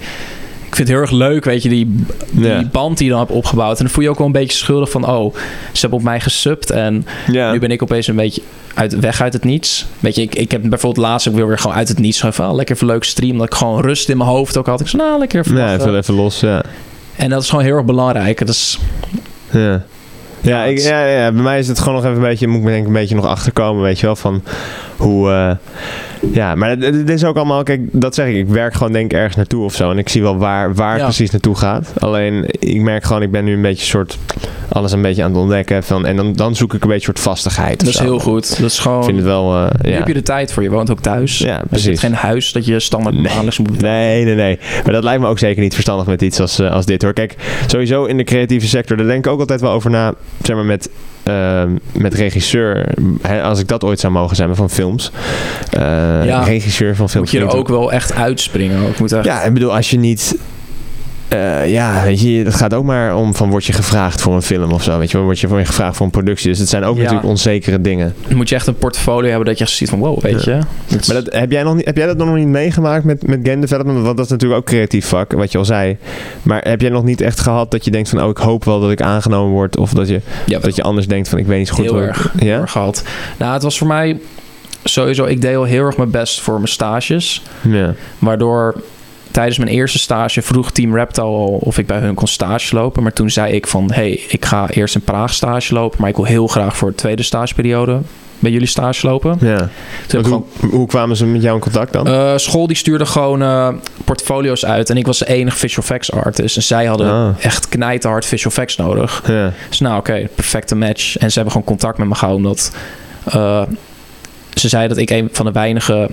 Ik vind het heel erg leuk, weet je, die, die band die je dan hebt opgebouwd. En dan voel je ook wel een beetje schuldig van, oh, ze hebben op mij gesubt. En. Nu ben ik opeens een beetje uit, weg uit het niets. Weet je, ik, ik heb bijvoorbeeld laatst ook weer, gewoon uit het niets van, ah, lekker even leuk stream. Dat ik gewoon rust in mijn hoofd ook had. Ik zei, nou, lekker even Ja, lachen. even, even los. Ja. En dat is gewoon heel erg belangrijk. Dat is, Ja. Ja, ik, ja, ja, bij mij is het gewoon nog even een beetje, moet ik denk ik een beetje nog achterkomen, weet je wel, van hoe, eh, ja, maar het, is ook allemaal, kijk, dat zeg ik, ik werk gewoon denk ergens naartoe of zo en ik zie wel waar, waar het Ja. precies naartoe gaat. Alleen, ik merk gewoon, ik ben nu een beetje soort, alles een beetje aan het ontdekken van, en dan, dan zoek ik een beetje soort vastigheid. dat is zo. heel goed. Dat is gewoon, Ik vind het wel, eh, nu ja. heb je de tijd voor. Je woont ook thuis. Ja, Je hebt precies. geen huis dat je standaard Nee. maandelijks moet betalen. Nee, nee, nee. Maar dat lijkt me ook zeker niet verstandig met iets als, eh, als dit hoor. Kijk, sowieso in de creatieve sector, daar denk ik ook altijd wel over na. Zeg maar met, ehm, met regisseur. Hè, als ik dat ooit zou mogen zijn, van films. Eh, Ja. Regisseur van films. Moet je er ook wel echt uitspringen. Ook. Moet echt, Ja, ik bedoel, als je niet. Eh, ja, weet je, het gaat ook maar om van word je gevraagd voor een film of zo, weet je wel, word je word je gevraagd voor een productie. Dus het zijn ook Ja. natuurlijk onzekere dingen. Moet je echt een portfolio hebben dat je echt ziet van wow, weet Ja. je. Dat Maar dat, heb, jij nog niet, heb jij dat nog niet meegemaakt met, met game development? Want dat is natuurlijk ook creatief vak, wat je al zei. Maar heb jij nog niet echt gehad dat je denkt van... oh, ik hoop wel dat ik aangenomen word... of dat je, ja, dat je anders denkt van ik weet niet zo goed... heel erg, heel Ja? erg gehad. Nou, het was voor mij sowieso, ik deed al heel erg mijn best voor mijn stages. Ja. Waardoor tijdens mijn eerste stage vroeg Team Reptile al of ik bij hun kon stage lopen. Maar toen zei ik van, hey, ik ga eerst in Praag stage lopen. Maar ik wil heel graag voor de tweede stageperiode bij jullie stage lopen. ja. Toen hoe, kwamen ze met jou in contact dan? eh, school die stuurde gewoon eh, portfolio's uit. En ik was de enige visual effects artist. En zij hadden Ah. echt knijterhard visual effects nodig. ja. Dus nou, oké, perfecte match. En ze hebben gewoon contact met me gehouden. Omdat eh, ze zeiden dat ik een van de weinige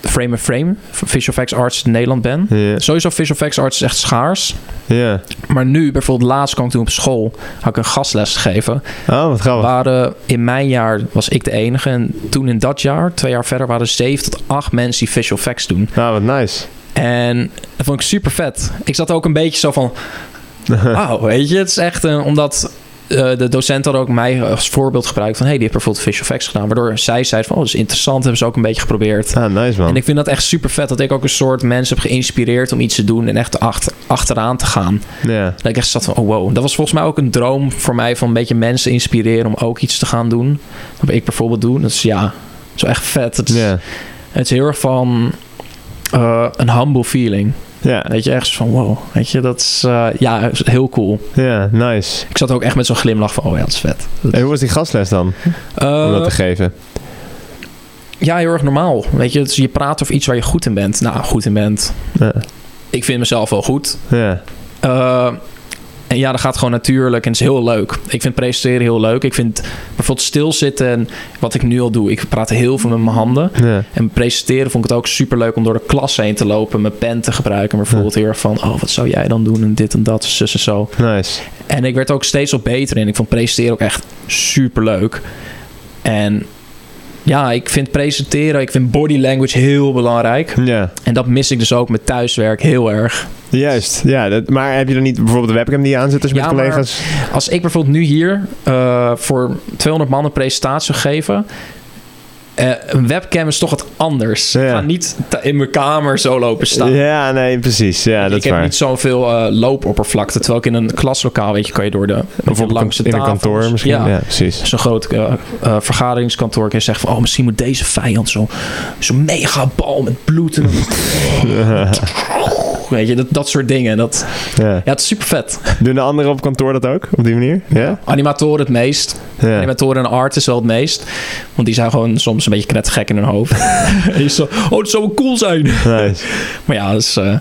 frame-of-frame visual effects artists in Nederland ben. Sowieso visual effects arts is echt schaars. ja. Maar nu, bijvoorbeeld laatst kwam ik toen op school, had ik een gastles gegeven. Oh, wat grappig. Waren, in mijn jaar was ik de enige. En toen in dat jaar, twee jaar verder, waren er zeven tot acht mensen die visual effects doen. Nou, wat nice. En dat vond ik super vet. Ik zat ook een beetje zo van, <laughs> wauw, weet je. Het is echt een, omdat eh, de docent had ook mij als voorbeeld gebruikt van, hey, die heeft bijvoorbeeld visual effects gedaan. Waardoor zij zei van, oh, dat is interessant. Hebben ze ook een beetje geprobeerd. ah, nice man. En ik vind dat echt super vet dat ik ook een soort mensen heb geïnspireerd om iets te doen en echt achter, achteraan te gaan. Ja. Dat ik echt zat van, oh wow. Dat was volgens mij ook een droom voor mij van een beetje mensen inspireren om ook iets te gaan doen. Wat ik bijvoorbeeld doe. Dat is ja, dat is wel echt vet. Het is, het is heel erg van eh, een humble feeling. Ja. Weet je, echt zo van wow. Weet je, dat is eh, ja, heel cool. Ja, nice. Ik zat ook echt met zo'n glimlach van, oh ja, dat is vet. Dat- En hoe was die gastles dan? Om Eh, dat te geven? ja, heel erg normaal. Weet je, dus je praat over iets waar je goed in bent. Nou, goed in bent. Ja. Ik vind mezelf wel goed. Ja. Eh, En ja, dat gaat gewoon natuurlijk en het is heel leuk. Ik vind presenteren heel leuk. Ik vind bijvoorbeeld stilzitten en wat ik nu al doe. Ik praat heel veel met mijn handen. Ja. En presenteren vond ik het ook super leuk om door de klas heen te lopen, mijn pen te gebruiken. En bijvoorbeeld heel erg van, oh, wat zou jij dan doen? En dit en dat, zus en zo. Nice. En ik werd ook steeds op beter in. Ik vond presenteren ook echt super leuk. En ja, ik vind presenteren, ik vind body language heel belangrijk. Ja. En dat mis ik dus ook met thuiswerk heel erg. Juist. Ja, dat, maar heb je dan niet bijvoorbeeld de webcam die je aanzet als je Ja, met collega's? Als ik bijvoorbeeld nu hier eh, voor 200 man een presentatie zou eh, een webcam is toch wat anders. Ja. Ik ga niet in mijn kamer zo lopen staan. Ja, nee, precies. Ja, dat ik heb waar. niet zoveel eh, loopoppervlakte. Terwijl ik in een klaslokaal, weet je, kan je door de Bijvoorbeeld langs de in een kantoor misschien. Ja, Ja. precies. Zo'n groot eh, vergaderingskantoor kan je zeggen van... oh, misschien moet deze vijand zo- zo'n mega bal met bloed... En <laughs> <laughs> Weet je, dat, dat soort dingen. Dat, Ja. ja, het is super vet. Doen de anderen op kantoor dat ook? Op die manier? Ja? Animatoren het meest. Ja. Animatoren en artists wel het meest. Want die zijn gewoon soms een beetje knettergek in hun hoofd. <laughs> zo, oh, het zou wel cool zijn. Nice. <laughs> Maar ja, dat is, eh,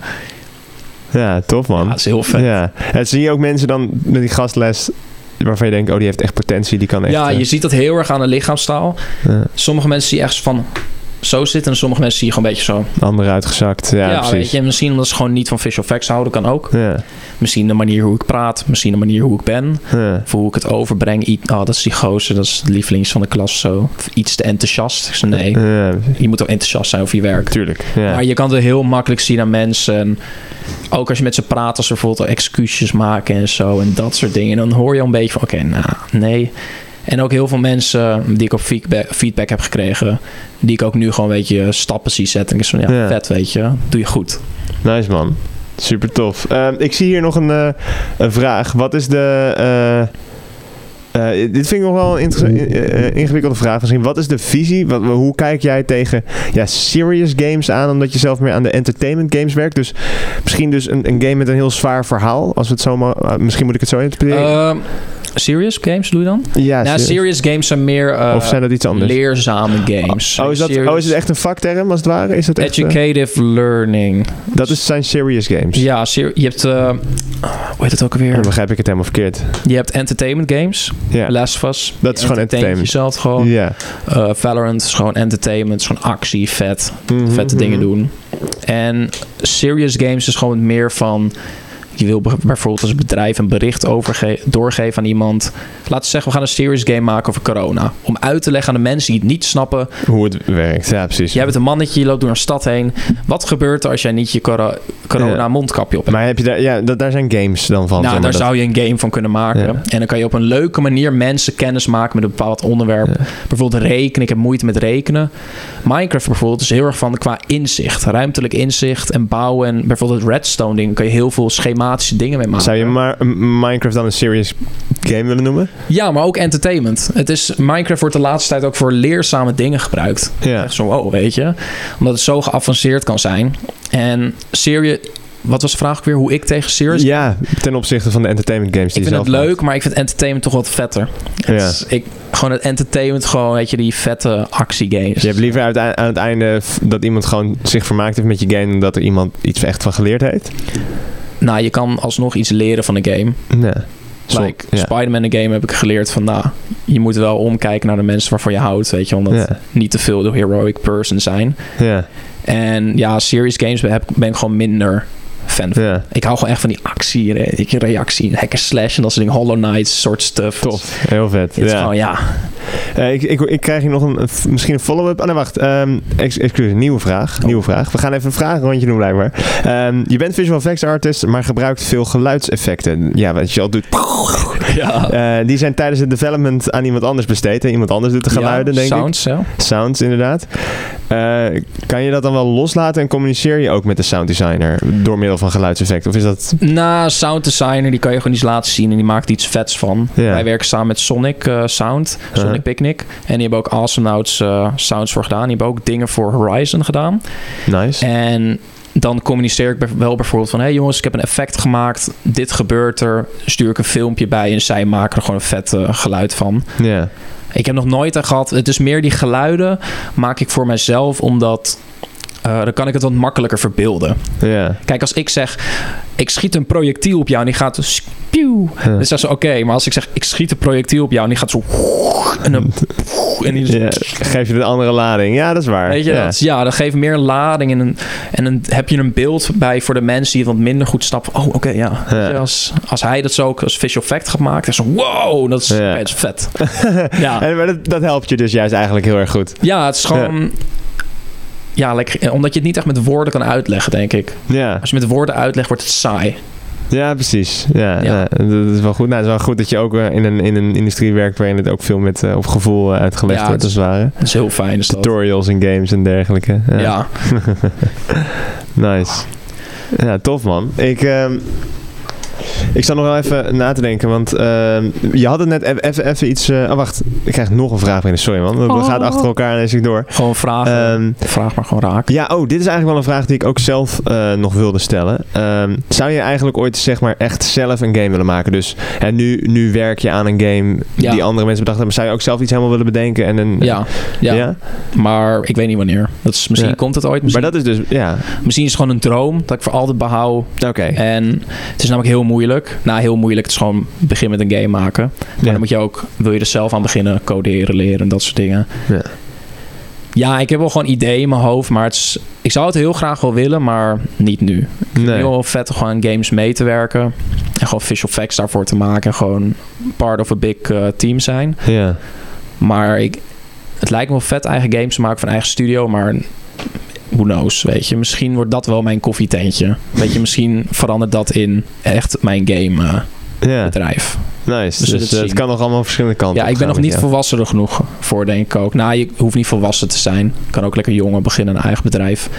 Ja, tof man. ja, dat is heel vet. Ja. En zie je ook mensen dan met die gastles waarvan je denkt, oh, die heeft echt potentie, die kan echt... Ja, eh, je ziet dat heel erg aan de lichaamstaal. ja, Sommige mensen zie je echt van zo zitten... en sommige mensen zie je gewoon een beetje zo. ander uitgezakt. Ja, Ja, weet je, misschien omdat ze gewoon niet van visual effects houden, kan ook. Ja, Misschien de manier hoe ik praat, misschien de manier hoe ik ben... ja. of hoe ik het overbreng. Oh, dat is die gozer, dat is de lievelings van de klas zo. Of iets te enthousiast. Ik zei, nee, je moet ook enthousiast zijn over je werk. tuurlijk. Ja. Maar je kan het heel makkelijk zien aan mensen. En ook als je met ze praat, als ze bijvoorbeeld excuses maken en zo. En dat soort dingen. Dan hoor je al een beetje van, oké, nou, nee. En ook heel veel mensen die ik op feedback, feedback heb gekregen... die ik ook nu gewoon een beetje stappen zie zetten. En ik van, ja, Ja. vet, weet je. Doe je goed. Nice man. Super tof. Ehm, ik zie hier nog een, eh, een vraag. Wat is de. eh, eh, dit vind ik nog wel een ingewikkelde vraag. Misschien, wat is de visie? Wat, hoe kijk jij tegen ja, serious games aan? Omdat je zelf meer aan de entertainment games werkt. Dus misschien dus een, een game met een heel zwaar verhaal. Als we het zo ma- eh, misschien moet ik het zo interpreteren. Serious games doe je dan? ja, nou, serious. serious games zijn meer eh, Of zijn dat iets anders? leerzame games. Oh is, dat, Serious- oh, is het echt een vakterm als het ware? Is dat echt, eh, Educative learning. dat is, zijn serious games. Ja, ser- je hebt... eh, hoe heet het ook alweer? Dan begrijp ik het helemaal verkeerd. Je hebt entertainment games. Ja. Last of Us. Dat is gewoon entertainment. jezelf gewoon. Ja. Eh, Valorant is gewoon entertainment. is gewoon actie, vet. Mhm, Vette mhm. dingen doen. En serious games is gewoon meer van... Je wil bijvoorbeeld als bedrijf een bericht doorgeven aan iemand. Laten we zeggen, we gaan een serious game maken over corona. Om uit te leggen aan de mensen die het niet snappen. Hoe het werkt, ja precies. Jij bent een mannetje, je loopt door een stad heen. Wat gebeurt er als jij niet je coro- corona mondkapje op hebt? Maar heb je daar, ja, dat, daar zijn games dan van. Nou, zeg maar, daar dat- zou je een game van kunnen maken. Ja. En dan kan je op een leuke manier mensen kennis maken met een bepaald onderwerp. Ja. Bijvoorbeeld rekenen. Ik heb moeite met rekenen. Minecraft bijvoorbeeld is heel erg van qua inzicht. Ruimtelijk inzicht en bouwen. En bijvoorbeeld het redstone ding kan je heel veel dingen mee maken. Zou je maar Minecraft dan een serious game willen noemen? Ja, maar ook entertainment. Het is, Minecraft wordt de laatste tijd ook voor leerzame dingen gebruikt. Ja. Echt Zo, oh, weet je. Omdat het zo geavanceerd kan zijn. En serious... Wat was de vraag ook weer? Hoe ik tegen serious... Ja, ten opzichte van de entertainment games die Ik je vind het zelf leuk, maar ik vind entertainment toch wat vetter. Ja. Ik, gewoon het entertainment, gewoon, weet je, die vette actiegames. Je hebt liever uit, aan het einde dat iemand gewoon zich vermaakt heeft met je game... dan dat er iemand iets echt van geleerd heeft? Nou, je kan alsnog iets leren van een game. Nee. Zo- Like, ja. Spider-Man een game heb ik geleerd van, nou, je moet wel omkijken naar de mensen waarvan je houdt, weet je, omdat Ja. niet te veel de heroic person zijn. Ja, En ja, serious games heb- ben ik gewoon minder fan van. ja. Ik hou gewoon echt van die actie, re- reactie, hack and slash en dat soort dingen, Hollow Knight soort stuff. Tof, heel vet. Het is ja. gewoon, ja, Eh, ik, ik, ik krijg hier nog een, misschien een follow-up. Oh nee, wacht. Ehm ex, excuus, nieuwe vraag. Nieuwe vraag. We gaan even een vragenrondje doen blijkbaar. Ehm, je bent visual effects artist, maar gebruikt veel geluidseffecten. Ja, wat je al doet. <laughs> ja. Eh, die zijn tijdens het development aan iemand anders besteed. En iemand anders doet de geluiden, Ja, denk sounds, ik. Sounds, inderdaad. Eh, kan je dat dan wel loslaten en communiceer je ook met de sounddesigner door middel van geluidseffecten? Of is dat... Na sound designer, die kan je gewoon iets laten zien en die maakt iets vets van. Wij werken samen met Sonic eh, Sound, Sonic. Picnic. En die hebben ook Awesomnauts eh sounds voor gedaan. Die hebben ook dingen voor Horizon gedaan. Nice. En dan communiceer ik wel bijvoorbeeld van... hé hey jongens, ik heb een effect gemaakt. Dit gebeurt er. Stuur ik een filmpje bij en zij maken er gewoon een vet geluid van. Ja. Ik heb nog nooit er gehad... Het is meer die geluiden maak ik voor mezelf omdat... eh, dan kan ik het wat makkelijker verbeelden. Kijk, als ik zeg, ik schiet een projectiel op jou en die gaat dus. Dan zeggen ze, oké, maar als ik zeg, ik schiet een projectiel op jou en die gaat zo... <laughs> En dan... <laughs> En die geef je een andere lading. Ja, dat is waar. Weet je, dat, is- ja, dat geeft meer lading en, een, en dan heb je een beeld bij voor de mensen die het wat minder goed snappen. Oh, oké, ja. Als, als hij dat zo ook als visual effect gaat maken, dan is zo, wow, dat is, dat is vet. <laughs> ja. En, maar dat, dat helpt je dus juist eigenlijk heel erg goed. ja, het is gewoon... Ja, lekker, omdat je het niet echt met woorden kan uitleggen, denk ik. Ja, Als je met woorden uitlegt, wordt het saai. ja precies. Ja, Ja. ja, dat is wel goed. Nou, het is wel goed dat je ook eh, in een, in een industrie werkt waarin het ook veel met eh, op gevoel eh, uitgelegd Ja, wordt, als het ware. Dat is heel fijn. Is. Tutorials en games en dergelijke. Ja. Ja. <laughs> Nice. Ja, tof man. Ik, ehm, ik sta nog wel even na te denken, want ehm, je had het net even- even even iets... eh, oh, wacht. Ik krijg nog een vraag binnen. Sorry man. We Oh. gaan achter elkaar en ik door. Gewoon vragen. Ehm, Vraag maar gewoon raken. ja, oh, dit is eigenlijk wel een vraag die ik ook zelf eh, nog wilde stellen. Ehm, zou je eigenlijk ooit zeg maar echt zelf een game willen maken? Dus en nu, nu werk je aan een game Ja. die andere mensen bedacht hebben. Zou je ook zelf iets helemaal willen bedenken? En een, Ja, ja, ja? maar ik weet niet wanneer. Dat is, misschien Ja. komt het ooit. Maar Misschien, dat is dus, ja, misschien is het gewoon een droom dat ik voor altijd behoud. oké. En het is namelijk heel moeilijk. Nou, heel moeilijk. Het is gewoon begin met een game maken. Maar Ja. dan moet je ook, wil je er zelf aan beginnen, coderen, leren en dat soort dingen. Ja. Ja, ik heb wel gewoon ideeën in mijn hoofd, maar het is, ik zou het heel graag wel willen, maar niet nu. Nee. Heel vet om gewoon games mee te werken. En gewoon visual effects daarvoor te maken. En gewoon part of a big eh, team zijn. Ja. Maar ik, het lijkt me wel vet eigen games te maken van eigen studio, maar who knows, weet je. Misschien wordt dat wel mijn koffietentje. Weet je, misschien verandert dat in echt mijn game Ja, bedrijf. nice. Dus het eh, het kan nog allemaal verschillende kanten Ja, ik ben nog niet jou. volwassen genoeg voor, denk ik ook. Nou, je hoeft niet volwassen te zijn. Je kan ook lekker jonger beginnen, een eigen bedrijf.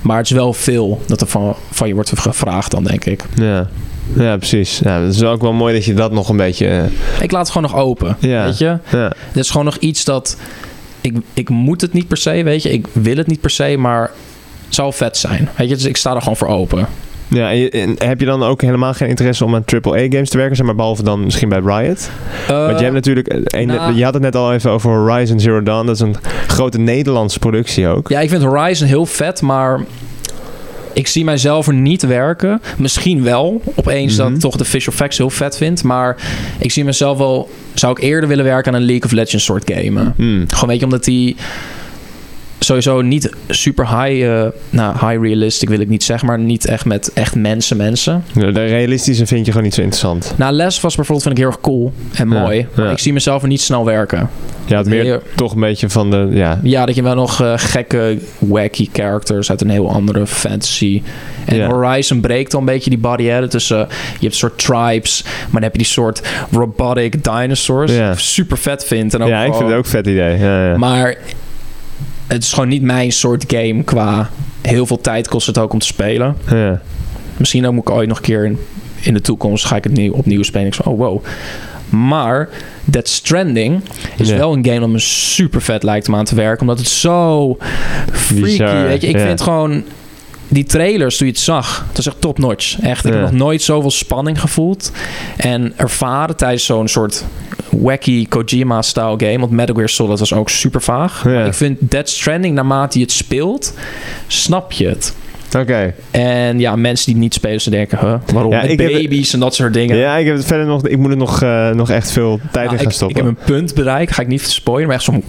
Maar het is wel veel dat er van, van je wordt gevraagd dan, denk ik. Ja. ja, precies. Ja, het is ook wel mooi dat je dat nog een beetje... eh, Ik laat het gewoon nog open, Ja. weet je. ja. Dit is gewoon nog iets dat... Ik, ik moet het niet per se, weet je. Ik wil het niet per se, maar het zou vet zijn. Weet je, dus ik sta er gewoon voor open. Ja, en heb je dan ook helemaal geen interesse om aan AAA-games te werken? Zeg maar, behalve dan misschien bij Riot? Want je hebt natuurlijk... eh, een- nou- je had het net al even over Horizon Zero Dawn. Dat is een grote Nederlandse productie ook. Ja, ik vind Horizon heel vet, maar ik zie mijzelf er niet werken. Misschien wel, opeens dat Mhm. ik toch de visual effects heel vet vind. Maar ik zie mezelf wel... Zou ik eerder willen werken aan een League of Legends soort game? Hmm. Gewoon weet je, omdat die sowieso niet super high, eh, nou high realistic wil ik niet zeggen, maar niet echt met echt mensen mensen. De realistische vind je gewoon niet zo interessant. Nou, Les was bijvoorbeeld vind ik heel erg cool en Ja, mooi. Maar ja. ik zie mezelf er niet snel werken. Je had meer Ja. toch een beetje van de... Ja, Ja, dat je wel nog eh, gekke, wacky characters uit een heel andere fantasy. En Ja. Horizon breekt dan een beetje die barrière tussen... je hebt een soort tribes, maar dan heb je die soort robotic dinosaurs. Ja. Super vet vind. En ook ja ik vind het ook een vet idee. Ja, ja. Maar het is gewoon niet mijn soort game qua... Heel veel tijd kost het ook om te spelen. ja. Misschien ook moet ik ooit nog een keer in, in de toekomst... ga ik het nieuw, opnieuw spelen. Ik zo, oh wow. Maar Dead Stranding is wel een game dat me super vet lijkt om aan te werken. Omdat het zo freaky, Bizar, weet je. Ik vind gewoon... Die trailers, toen je het zag, dat is echt top notch. Echt, ik heb nog nooit zoveel spanning gevoeld. En ervaren tijdens zo'n soort wacky Kojima-style game. Want Metal Gear Solid was ook super vaag. Maar ik vind Dead Stranding, naarmate je het speelt, snap je het. Oké. En ja, mensen die niet spelen, ze denken, huh, waarom? Ja, heb- baby's en dat soort dingen. Ja, ik heb het verder nog... Ik moet er nog, eh, nog echt veel tijd Nou, in gaan ik, stoppen. ik heb een punt bereikt, ga ik niet spoilen, maar echt zo...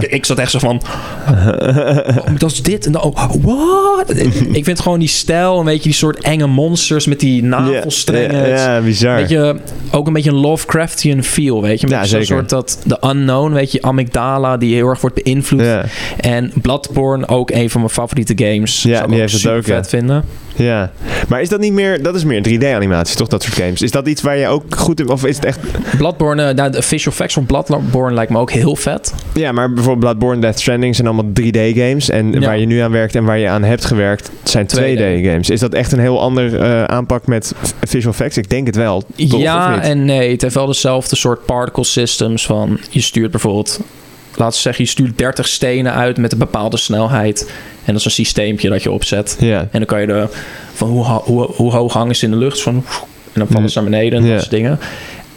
Ik, ik zat echt zo van... Oh, dat is dit en dan... Oh, what? ik vind gewoon die stijl, een beetje die soort enge monsters met die navelstrengen. Ja, bizar. Weet je, ook een beetje een Lovecraftian feel, weet je. Met Ja, zo'n soort dat, de unknown, weet je, amygdala, die heel erg wordt beïnvloed. En Bloodborne, ook een van mijn favoriete games. Ja, Zou ik die heeft het ook, vet vinden. Ja, maar is dat niet meer... Dat is meer 3D-animatie, toch? Dat soort games. Is dat iets waar je ook goed in... Of is het echt... Bloodborne, eh, nou, de visual effects van Bloodborne lijkt me ook heel vet. Ja, maar bijvoorbeeld Bloodborne, Death Stranding zijn allemaal 3D-games. En Ja. waar je nu aan werkt en waar je aan hebt gewerkt, zijn 2D-games. Is dat echt een heel ander eh, aanpak met visual effects? Ik denk het wel. Toch, ja en nee. Het heeft wel dezelfde soort particle systems van... Je stuurt bijvoorbeeld... Laten we zeggen, je stuurt 30 stenen uit met een bepaalde snelheid. En dat is een systeempje dat je opzet. En dan kan je de... Van hoe, ho- hoe, hoe hoog hangen ze in de lucht? Van, en dan vallen ze naar beneden en dat soort dingen.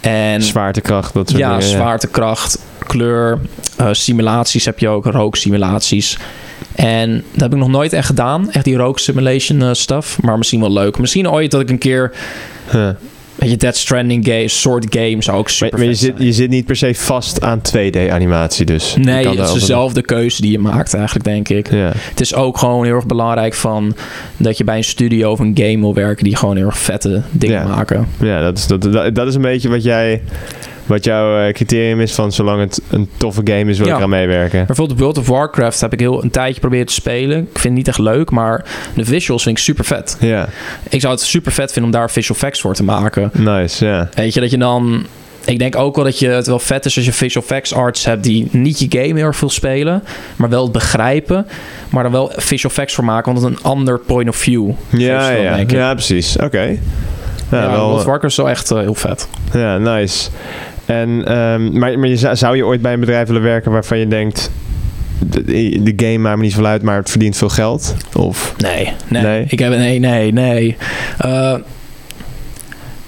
En zwaartekracht, dat soort ja, dingen. zwaartekracht, kleur, eh, simulaties heb je ook, rooksimulaties. En dat heb ik nog nooit echt gedaan. Echt die rook simulation eh, stuff. Maar misschien wel leuk. Misschien ooit dat ik een keer... Huh. Weet je, Dead Stranding game, soort game zou ook super maar je, zit, je zit niet per se vast aan 2D-animatie, dus. Nee, het is dezelfde keuze die je maakt eigenlijk, denk ik. Ja. Het is ook gewoon heel erg belangrijk van... dat je bij een studio of een game wil werken... die gewoon heel erg vette dingen Ja. maken. Ja, dat is, dat, dat, dat is een beetje wat jij. Wat jouw eh, criterium is van zolang het een toffe game is, wil ik Ja. eraan meewerken. Bijvoorbeeld World of Warcraft heb ik heel een tijdje proberen te spelen. Ik vind het niet echt leuk, maar de visuals vind ik super vet. Ja, Ik zou het super vet vinden om daar visual effects voor te maken. nice, ja. Weet je, dat je dan... Ik denk ook wel dat je het wel vet is als je visual effects arts hebt die niet je game heel erg veel spelen, maar wel het begrijpen, maar dan wel visual effects voor maken, want het een ander point of view. Ja, ja, ik. ja, precies. Oké. Ja, Ja, wel, World of Warcraft is wel echt eh, heel vet. ja, nice. En, ehm, maar, maar je, zou- je ooit bij een bedrijf willen werken waarvan je denkt... De, de game maakt me niet veel uit, maar het verdient veel geld? Of... Nee, nee. Nee? Ik heb nee, nee, nee. Eh,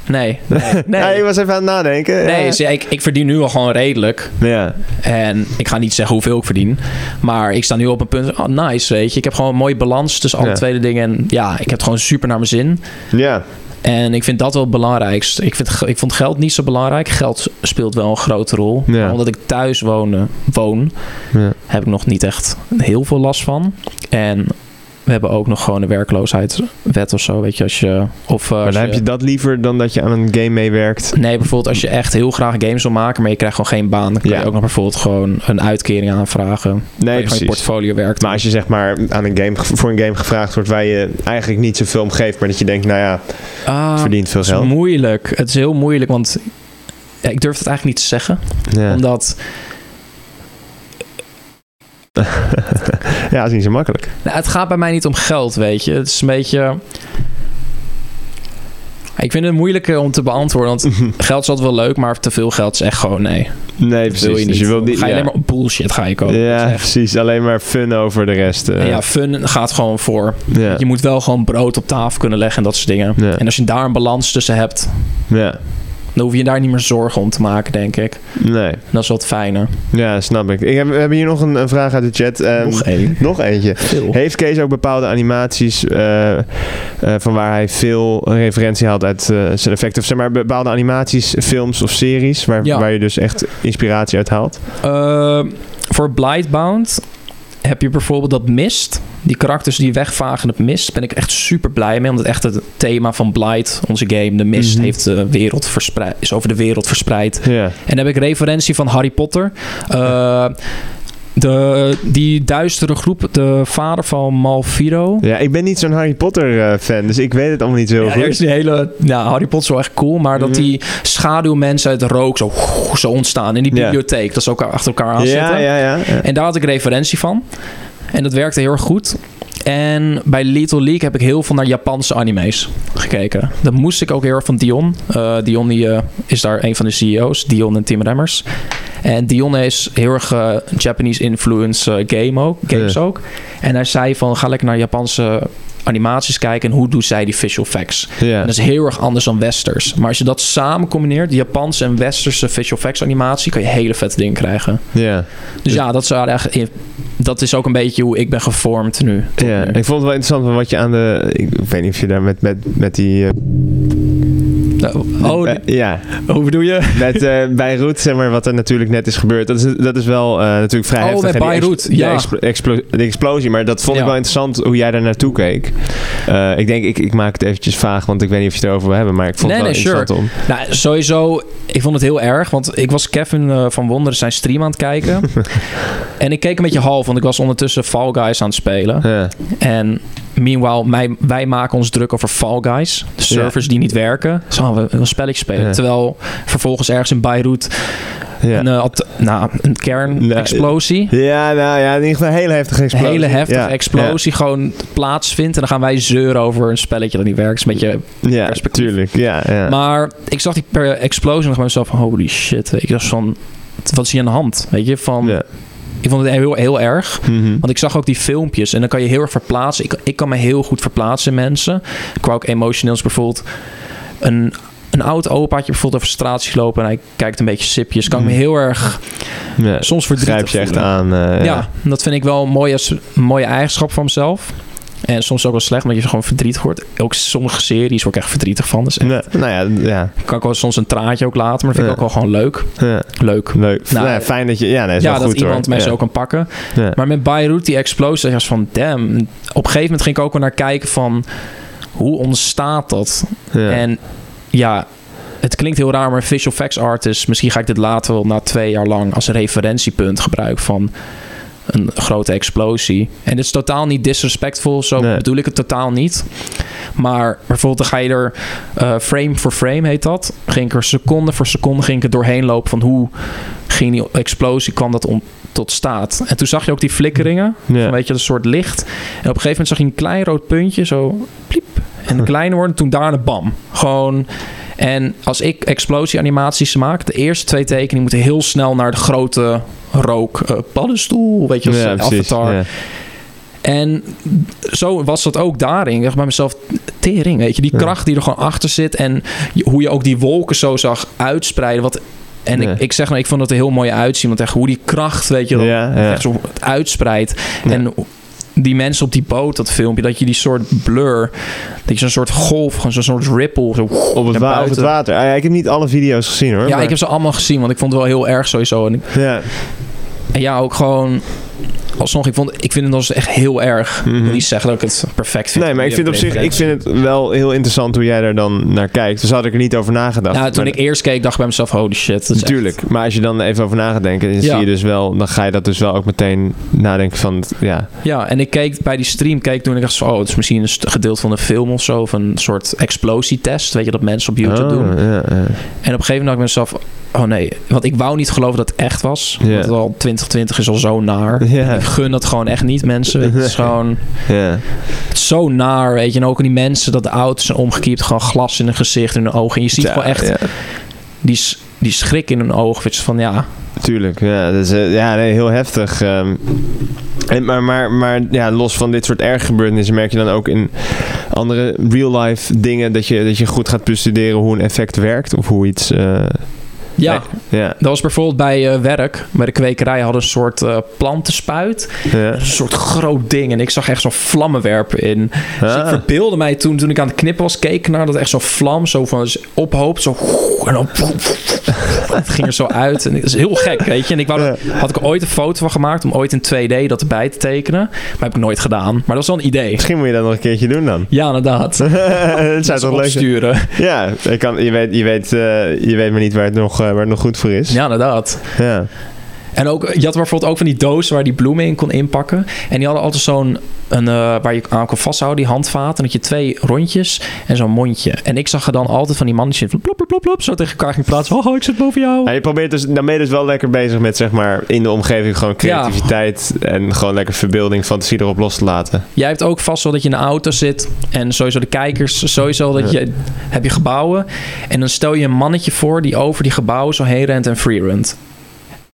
nee, <laughs> nee, nee. Ja, je was even aan het nadenken. Nee, ja. je, ik, ik verdien nu al gewoon redelijk. Ja, En ik ga niet zeggen hoeveel ik verdien. Maar ik sta nu op een punt. Oh, nice, weet je. Ik heb gewoon een mooie balans tussen alle Ja. tweede dingen. En ja, ik heb het gewoon super naar mijn zin. ja, En ik vind dat wel het belangrijkste. Ik, vind, ik vond geld niet zo belangrijk. Geld speelt wel een grote rol. Ja. Maar omdat ik thuis woon, woon, ja. heb ik nog niet echt heel veel last van. En we hebben ook nog gewoon een werkloosheidswet of zo. Weet je, als je. Of, eh, Maar dan heb je dat liever dan dat je aan een game meewerkt? Nee, bijvoorbeeld als je echt heel graag games wil maken, maar je krijgt gewoon geen baan, dan kan Ja. je ook nog bijvoorbeeld gewoon een uitkering aanvragen. Nee, je gewoon je precies. portfolio werkt. Maar als je zeg maar aan een game, voor een game gevraagd wordt waar je eigenlijk niet zoveel om geeft, maar dat je denkt, nou ja, Ah, het verdient veel het is geld. moeilijk. Het is heel moeilijk, want ja, ik durf het eigenlijk niet te zeggen. Ja. Omdat <laughs> ja, dat is niet zo makkelijk. nou, het gaat bij mij niet om geld, weet je. Het is een beetje... Ik vind het moeilijker om te beantwoorden, want geld is altijd wel leuk, maar te veel geld is echt gewoon nee. Nee, Dat precies. wil je niet. Dus je wilt niet. ga je ja. alleen maar bullshit ga je komen. ja, echt- precies. Alleen maar fun over de rest. eh. Ja, fun gaat gewoon voor. ja. Je moet wel gewoon brood op tafel kunnen leggen en dat soort dingen. Ja. En als je daar een balans tussen hebt, ja. Dan hoef je daar niet meer zorgen om te maken, denk ik. Nee. Dat is wat fijner. Ja, snap ik. ik heb, we hebben hier nog een, een vraag uit de chat. Ehm, Nog één. nog eentje. Veel. Heeft Kees ook bepaalde animaties eh, eh, van waar hij veel referentie haalt uit eh, zijn effecten? Of zeg maar bepaalde animaties, films of series waar, Ja. waar je dus echt inspiratie uit haalt? Voor Blightbound heb je bijvoorbeeld dat mist. Die karakters die wegvagen het mist, ben ik echt super blij mee. Omdat echt het thema van Blight, onze game, de mist, Mhm. heeft de wereld verspreid, is over de wereld verspreid. En dan heb ik referentie van Harry Potter. Eh, de, die duistere groep, de vader van Malfiro. ja, ik ben niet zo'n Harry Potter eh, fan, dus ik weet het allemaal niet zo Ja, goed. er is die hele, ja, Harry Potter is wel echt cool, maar dat Mhm. die schaduwmensen uit de rook zo, zo ontstaan in die Ja. bibliotheek. Dat ze elkaar achter elkaar aan ja, ja, ja. En daar had ik referentie van. En dat werkte heel erg goed. En bij Little League heb ik heel veel naar Japanse anime's gekeken. Dat moest ik ook heel erg van Dion. Eh, Dion die, eh, is daar een van de CEO's. Dion en Tim Remmers. En Dion is heel erg eh, Japanese influence eh, game ook, games Ja. ook. En hij zei van ga lekker naar Japanse animaties kijken en hoe doen zij die visual effects. dat is heel erg anders dan westers. Maar als je dat samen combineert, Japanse en westerse visual effects animatie, kan je hele vette dingen krijgen. ja. Dus ja, dat is, eigenlijk, dat is ook een beetje hoe ik ben gevormd nu. Ja, ik vond het wel interessant wat je aan de. Ik weet niet of je daar met, met, met die. eh, Oh, eh, ja, hoe bedoel je? met eh Beirut, zeg maar, wat er natuurlijk net is gebeurd. Dat is, dat is wel eh, natuurlijk vrij Oh, heftig. met Beirut, die ja. de explosie, maar dat vond ik wel interessant hoe jij daar naartoe keek. Ik denk, ik, ik maak het eventjes vaag, want ik weet niet of je het erover wil hebben, maar ik vond Nee, het wel nee, sure. interessant om. Nou, sowieso, ik vond het heel erg. Want ik was Kevin van Wonderen zijn stream aan het kijken. <laughs> en ik keek een beetje half, want ik was ondertussen Fall Guys aan het spelen. Ja, En meanwhile, wij, wij maken ons druk over Fall Guys. De servers die niet werken. Zo, we een spelletje spelen. Ja. Terwijl vervolgens ergens in Beirut ja. een, at- nou, een kernexplosie... ja, nou ja, in ieder geval een hele heftige Een explosie. hele heftige Ja, explosie gewoon plaatsvindt. En dan gaan wij zeuren over een spelletje dat niet werkt. Dat is een beetje Ja, perspectief. tuurlijk. Ja, ja. Maar ik zag die per explosie nog bij mezelf van holy shit. Je, dat is van wat is hier aan de hand? Weet je, van ik vond het heel, heel erg. Mhm. Want ik zag ook die filmpjes en dan kan je heel erg verplaatsen. Ik, ik kan me heel goed verplaatsen in mensen. Ik wou ook emotioneels bijvoorbeeld een een oud opaatje bijvoorbeeld over straat zie lopen en hij kijkt een beetje sipjes, kan ik me Mm. heel erg Ja, soms verdrietig grijp je echt voelen. aan. eh, Ja, dat vind ik wel een mooie, een mooie eigenschap van mezelf. En soms ook wel slecht, omdat je gewoon verdrietig wordt. Ook sommige series word ik echt verdrietig van. Dus nou ja, ja, kan ik wel soms een traantje ook laten, maar dat vind ik ook wel gewoon leuk. ja, Leuk. leuk. Nou, Nou, fijn dat je... Ja, nee, is ja, wel dat goed iemand hoor. mij zo kan pakken. Maar met Beirut, die explosie, was van damn. Op een gegeven moment ging ik ook wel naar kijken van hoe ontstaat dat? Ja. En ja, het klinkt heel raar, maar visual effects artist, misschien ga ik dit later wel na twee jaar lang als referentiepunt gebruiken van een grote explosie. En dit is totaal niet disrespectful, zo Nee. bedoel ik het totaal niet. Maar bijvoorbeeld dan ga je er eh, frame for frame heet dat. Ging ik er seconde voor seconde ging ik er doorheen lopen van hoe ging die explosie, kwam dat om tot staat. En toen zag je ook die flikkeringen, Ja. van, weet je, een soort licht. En op een gegeven moment zag je een klein rood puntje, zo pliep. En <laughs> kleiner worden, toen daarna bam. Gewoon... En als ik explosieanimaties maak, de eerste twee tekeningen moeten heel snel naar de grote rook eh, paddenstoel, weet je, als ja, precies. avatar. Ja. En zo was dat ook daarin. Ik dacht bij mezelf, tering, weet je, die kracht die er gewoon achter zit en hoe je ook die wolken zo zag uitspreiden. Wat, en ik, ik zeg nou, ik vond het er heel mooi uitzien, want echt hoe die kracht, weet je, wel, Ja, ja. echt zo uitspreidt. Ja. En die mensen op die boot, dat filmpje, dat je die soort blur, dat je zo'n soort golf, gewoon zo'n soort ripple, zo Op het, wa- op het water. Ah, ja, ik heb niet alle video's gezien hoor. Ja, maar- ik heb ze allemaal gezien, want ik vond het wel heel erg sowieso. En, ik- Ja, en ja, ook gewoon alsnog, ik, vond, ik vind het als echt heel erg. Ik Mhm. wil niet zeggen dat ik het perfect vind. nee, maar ik vind op zich, ik vind het wel heel interessant hoe jij daar dan naar kijkt. Dus had ik er niet over nagedacht. Nou, toen Maar- ik eerst keek, dacht ik bij mezelf, holy shit. Natuurlijk, maar als je dan even over na gaat denken, dan Ja. zie je dus wel, dan ga je dat dus wel ook meteen nadenken van, ja, ja, en ik keek bij die stream, keek toen en ik dacht oh, het is misschien een gedeelte van een film of zo, of een soort explosietest, weet je, dat mensen op YouTube Oh, doen. ja, ja. En op een gegeven moment dacht ik bij mezelf, oh nee, want ik wou niet geloven dat het echt was. Ja. Want het al 2020 is al zo naar. Gun dat gewoon echt niet, mensen. Het is <laughs> gewoon ja. het is zo naar, weet je. En ook die mensen dat de auto's zijn omgekiept, gewoon glas in hun gezicht, in hun ogen. En je ziet Ja, gewoon echt Ja, die, die schrik in hun ogen. Weet je, van ja, tuurlijk, ja, eh, ja nee, heel heftig. ehm. en, maar, maar, maar ja, los van dit soort erge gebeurtenissen merk je dan ook in andere real-life dingen dat je, dat je goed gaat bestuderen hoe een effect werkt of hoe iets... eh, ja. nee, ja, Dat was bijvoorbeeld bij eh, werk, bij de kwekerij hadden een soort eh, plantenspuit. ja. Een soort groot ding. En ik zag echt zo'n vlammenwerper in. Dus ik Ah. verbeelde mij toen, toen ik aan het knippen was, keek naar dat echt zo'n vlam zo van ophoopt. Zo, <laughs> en dan <laughs> het ging er zo uit. En het is heel gek, weet je. En ik wou dat, had ik ooit een foto van gemaakt om ooit in 2D dat erbij te tekenen. Maar heb ik nooit gedaan. Maar dat was wel een idee. Misschien moet je dat nog een keertje doen dan. Ja, inderdaad. <laughs> dat zou Dat toch leuk zijn? opsturen. Ja, je, kan, je, weet, je, weet, eh, je weet maar niet waar het nog, waar het nog goed voor is. Ja, inderdaad. Ja. En ook, je had bijvoorbeeld ook van die dozen waar die bloemen in kon inpakken. En die hadden altijd zo'n, een, eh, waar je aan kon vasthouden, die handvaten. En dat je twee rondjes en zo'n mondje. En ik zag er dan altijd van die mannetjes plop, plop, plop, plop, zo tegen elkaar ging praten. Oh, ik zit boven jou. Ja, je probeert dus, je dus wel lekker bezig met zeg maar in de omgeving gewoon creativiteit en gewoon lekker verbeelding, fantasie erop los te laten. Jij hebt ook vast wel dat je in een auto zit. En sowieso de kijkers, sowieso dat je, heb je gebouwen. En dan stel je een mannetje voor die over die gebouwen zo heen rent en free runt.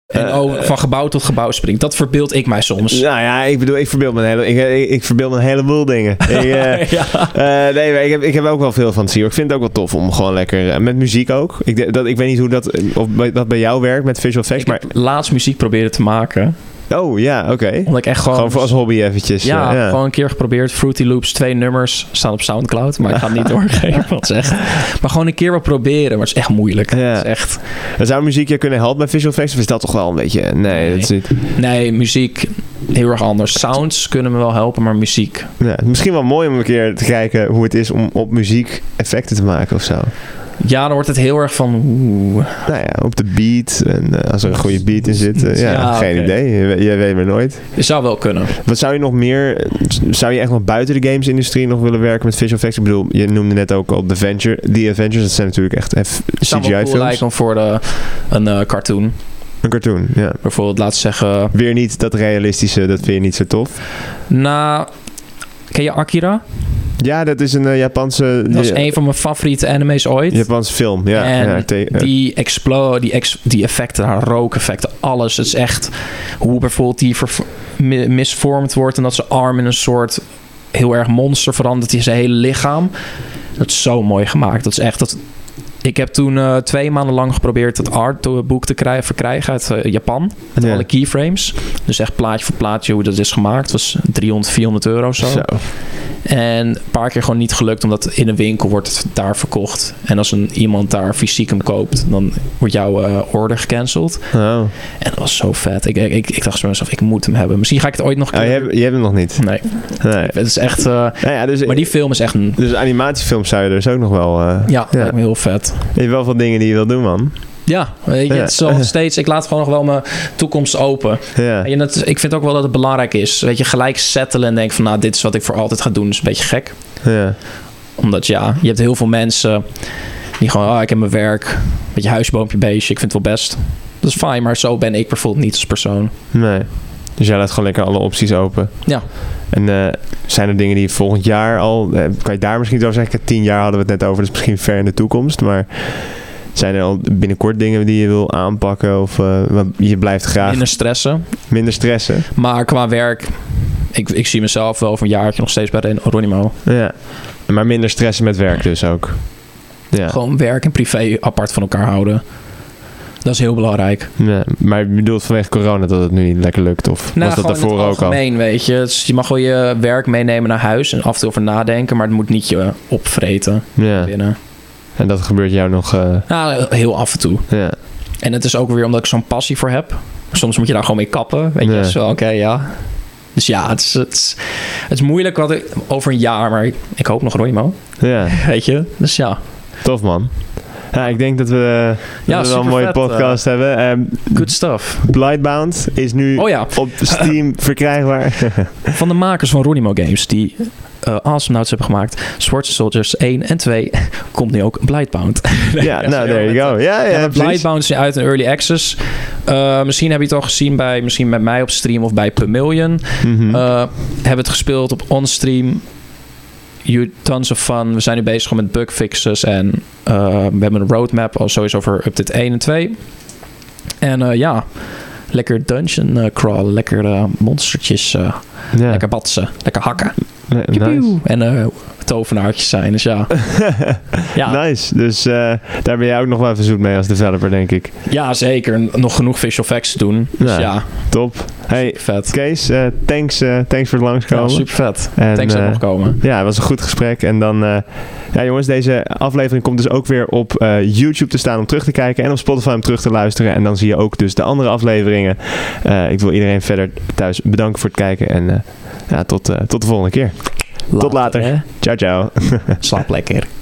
En Eh, ook van gebouw tot gebouw springt. Dat verbeeld ik mij soms. <laughs> Nou ja, ik bedoel, ik verbeeld me een hele, ik, ik, ik verbeeld me een heleboel dingen. <laughs> ik, eh, ja. eh, nee, maar ik heb, ik heb ook wel veel fantasie. hoor. Ik vind het ook wel tof om gewoon lekker eh, met muziek ook. Ik, dat, ik weet niet hoe dat, of bij- dat bij jou werkt met visual effects, maar laatst muziek proberen te maken. Oh ja, oké. Omdat ik echt gewoon... Gewoon voor als hobby eventjes. Ja, ja. gewoon een keer geprobeerd. Fruity Loops, twee nummers staan op Soundcloud. Maar ik ga het niet <laughs> doorgeven. Is echt... Maar gewoon een keer wat proberen. Maar het is echt moeilijk. Ja. Het is echt... Zou muziek je kunnen helpen met visual effects? Of is dat toch wel een beetje... Nee, Nee. dat is niet... Nee, muziek heel erg anders. Sounds kunnen me wel helpen, maar muziek... Ja, misschien wel mooi om een keer te kijken hoe het is om op muziek effecten te maken of zo. Ja, dan wordt het heel erg van... Oeh. Nou ja, op de beat. En eh, als er een goede beat in zit. eh, ja, Ja, geen idee. Je, we- je weet maar nooit. Het zou wel kunnen. Wat zou je nog meer... Zou je echt nog buiten de gamesindustrie nog willen werken met visual effects? Ik bedoel, je noemde net ook al The, Venture, The Avengers. Dat zijn natuurlijk echt F- Het CGI-films. lijken voor de, een eh, cartoon. Een cartoon, ja. Bijvoorbeeld, laten zeggen... Weer niet dat realistische, dat vind je niet zo tof. Na... Ken je Akira? Ja, dat is een eh, Japanse... Dat is een van mijn favoriete anime's ooit. Japanse film, ja. En ja die explo, die, ex, die effecten, rookeffecten, alles. Het is echt hoe bijvoorbeeld die misvormd wordt en dat zijn arm in een soort heel erg monster verandert, die zijn hele lichaam. Dat is zo mooi gemaakt. Dat is echt dat. Ik heb toen eh, twee maanden lang geprobeerd het artboek te krijgen, verkrijgen uit eh, Japan. Met Ja. alle keyframes. Dus echt plaatje voor plaatje hoe dat is gemaakt. Het was 300, 400 euro of zo. Zo. En een paar keer gewoon niet gelukt, omdat in een winkel wordt het daar verkocht. En als een, iemand daar fysiek hem koopt, dan wordt jouw eh, order gecanceld. Oh. En dat was zo vet. Ik, ik, ik dacht bij mezelf, ik moet hem hebben. Misschien ga ik het ooit nog Oh, je, hebt, je hebt hem nog niet. Nee, Nee. het is echt... Nou ja, dus, maar die film is echt een... dus animatiefilms zou je dus ook nog wel... Ja, Ja. heel vet. Je hebt wel veel dingen die je wil doen, man. Ja, weet je, Ja. het is <laughs> steeds... Ik laat gewoon nog wel mijn toekomst open. Ja. En dat, ik vind ook wel dat het belangrijk is. Weet je, gelijk settelen en denken van... Nou, dit is wat ik voor altijd ga doen. is een beetje gek. ja. Omdat ja, je hebt heel veel mensen die gewoon, ah, ik heb mijn werk, een beetje huisboompje, beestje, ik vind het wel best. Dat is fijn, maar zo ben ik bijvoorbeeld niet als persoon. Nee. Dus jij laat gewoon lekker alle opties open. Ja. En eh, zijn er dingen die volgend jaar al... eh, kan je daar misschien over zeggen? Tien jaar hadden we het net over. Dat is misschien ver in de toekomst. Maar zijn er al binnenkort dingen die je wil aanpakken? Of eh, je blijft graag Minder stressen. minder stressen? Maar qua werk, ik, ik zie mezelf wel over een jaartje nog steeds bij Ronimo. Ja. Maar minder stressen met werk dus ook. Ja. Gewoon werk en privé apart van elkaar houden. Dat is heel belangrijk. ja. Maar je bedoelt vanwege corona dat het nu niet lekker lukt? Of Nou, was dat daarvoor ook al? weet je. Dus je mag wel je werk meenemen naar huis en af en toe over nadenken, maar het moet niet je opvreten Ja. binnen. En dat gebeurt jou nog... eh, Nou, heel af en toe. ja. En het is ook weer omdat ik zo'n passie voor heb. Soms moet je daar gewoon mee kappen. Weet je, Ja. zo, oké, ja. Dus ja, het is, het, is, het is moeilijk wat ik, over een jaar, maar ik, ik hoop nog Roymo. ja. <laughs> Weet je, dus ja. Tof man. Ja, ik denk dat we, dat Ja, we wel een mooie podcast hebben. Ehm Good stuff. Blightbound is nu Oh ja, op Steam <laughs> verkrijgbaar. van de makers van Ronimo Games, die uh, Awesome Nouts hebben gemaakt. Sword Soldiers 1 en 2 <laughs> komt nu ook Blightbound. <laughs> ja, nou, there you go. Ja, ja, Ja. Blightbound is uit in early access. Uh, misschien heb je het al gezien bij, misschien met mij op stream of bij Pamillion. Mhm. Uh, hebben het gespeeld op onstream. You, tons of fun. We zijn nu bezig met bugfixes. En uh, we hebben een roadmap al sowieso voor update 1 en 2. En uh, ja, lekker dungeon uh, crawlen. Lekker uh, monstertjes. ja. Lekker batsen. Lekker hakken. Nee, nice. En tovenaartjes zijn. Dus ja. <laughs> ja. Nice. Dus uh, daar ben jij ook nog wel even zoet mee als developer, denk ik. Ja, zeker. Nog genoeg visual effects te doen. Dus ja. ja. Top. Hey, vet. Kees, uh, thanks, uh, thanks voor het langskomen. Ja, super vet. En, thanks dat nog komen. Ja, het was een goed gesprek. En dan, ja jongens, deze aflevering komt dus ook weer op YouTube te staan om terug te kijken. En op Spotify om terug te luisteren. En dan zie je ook dus de andere afleveringen. Ik wil iedereen verder thuis bedanken voor het kijken. En ja, tot, tot de volgende keer. Tot later. Ciao, ciao. Slaap lekker. <laughs>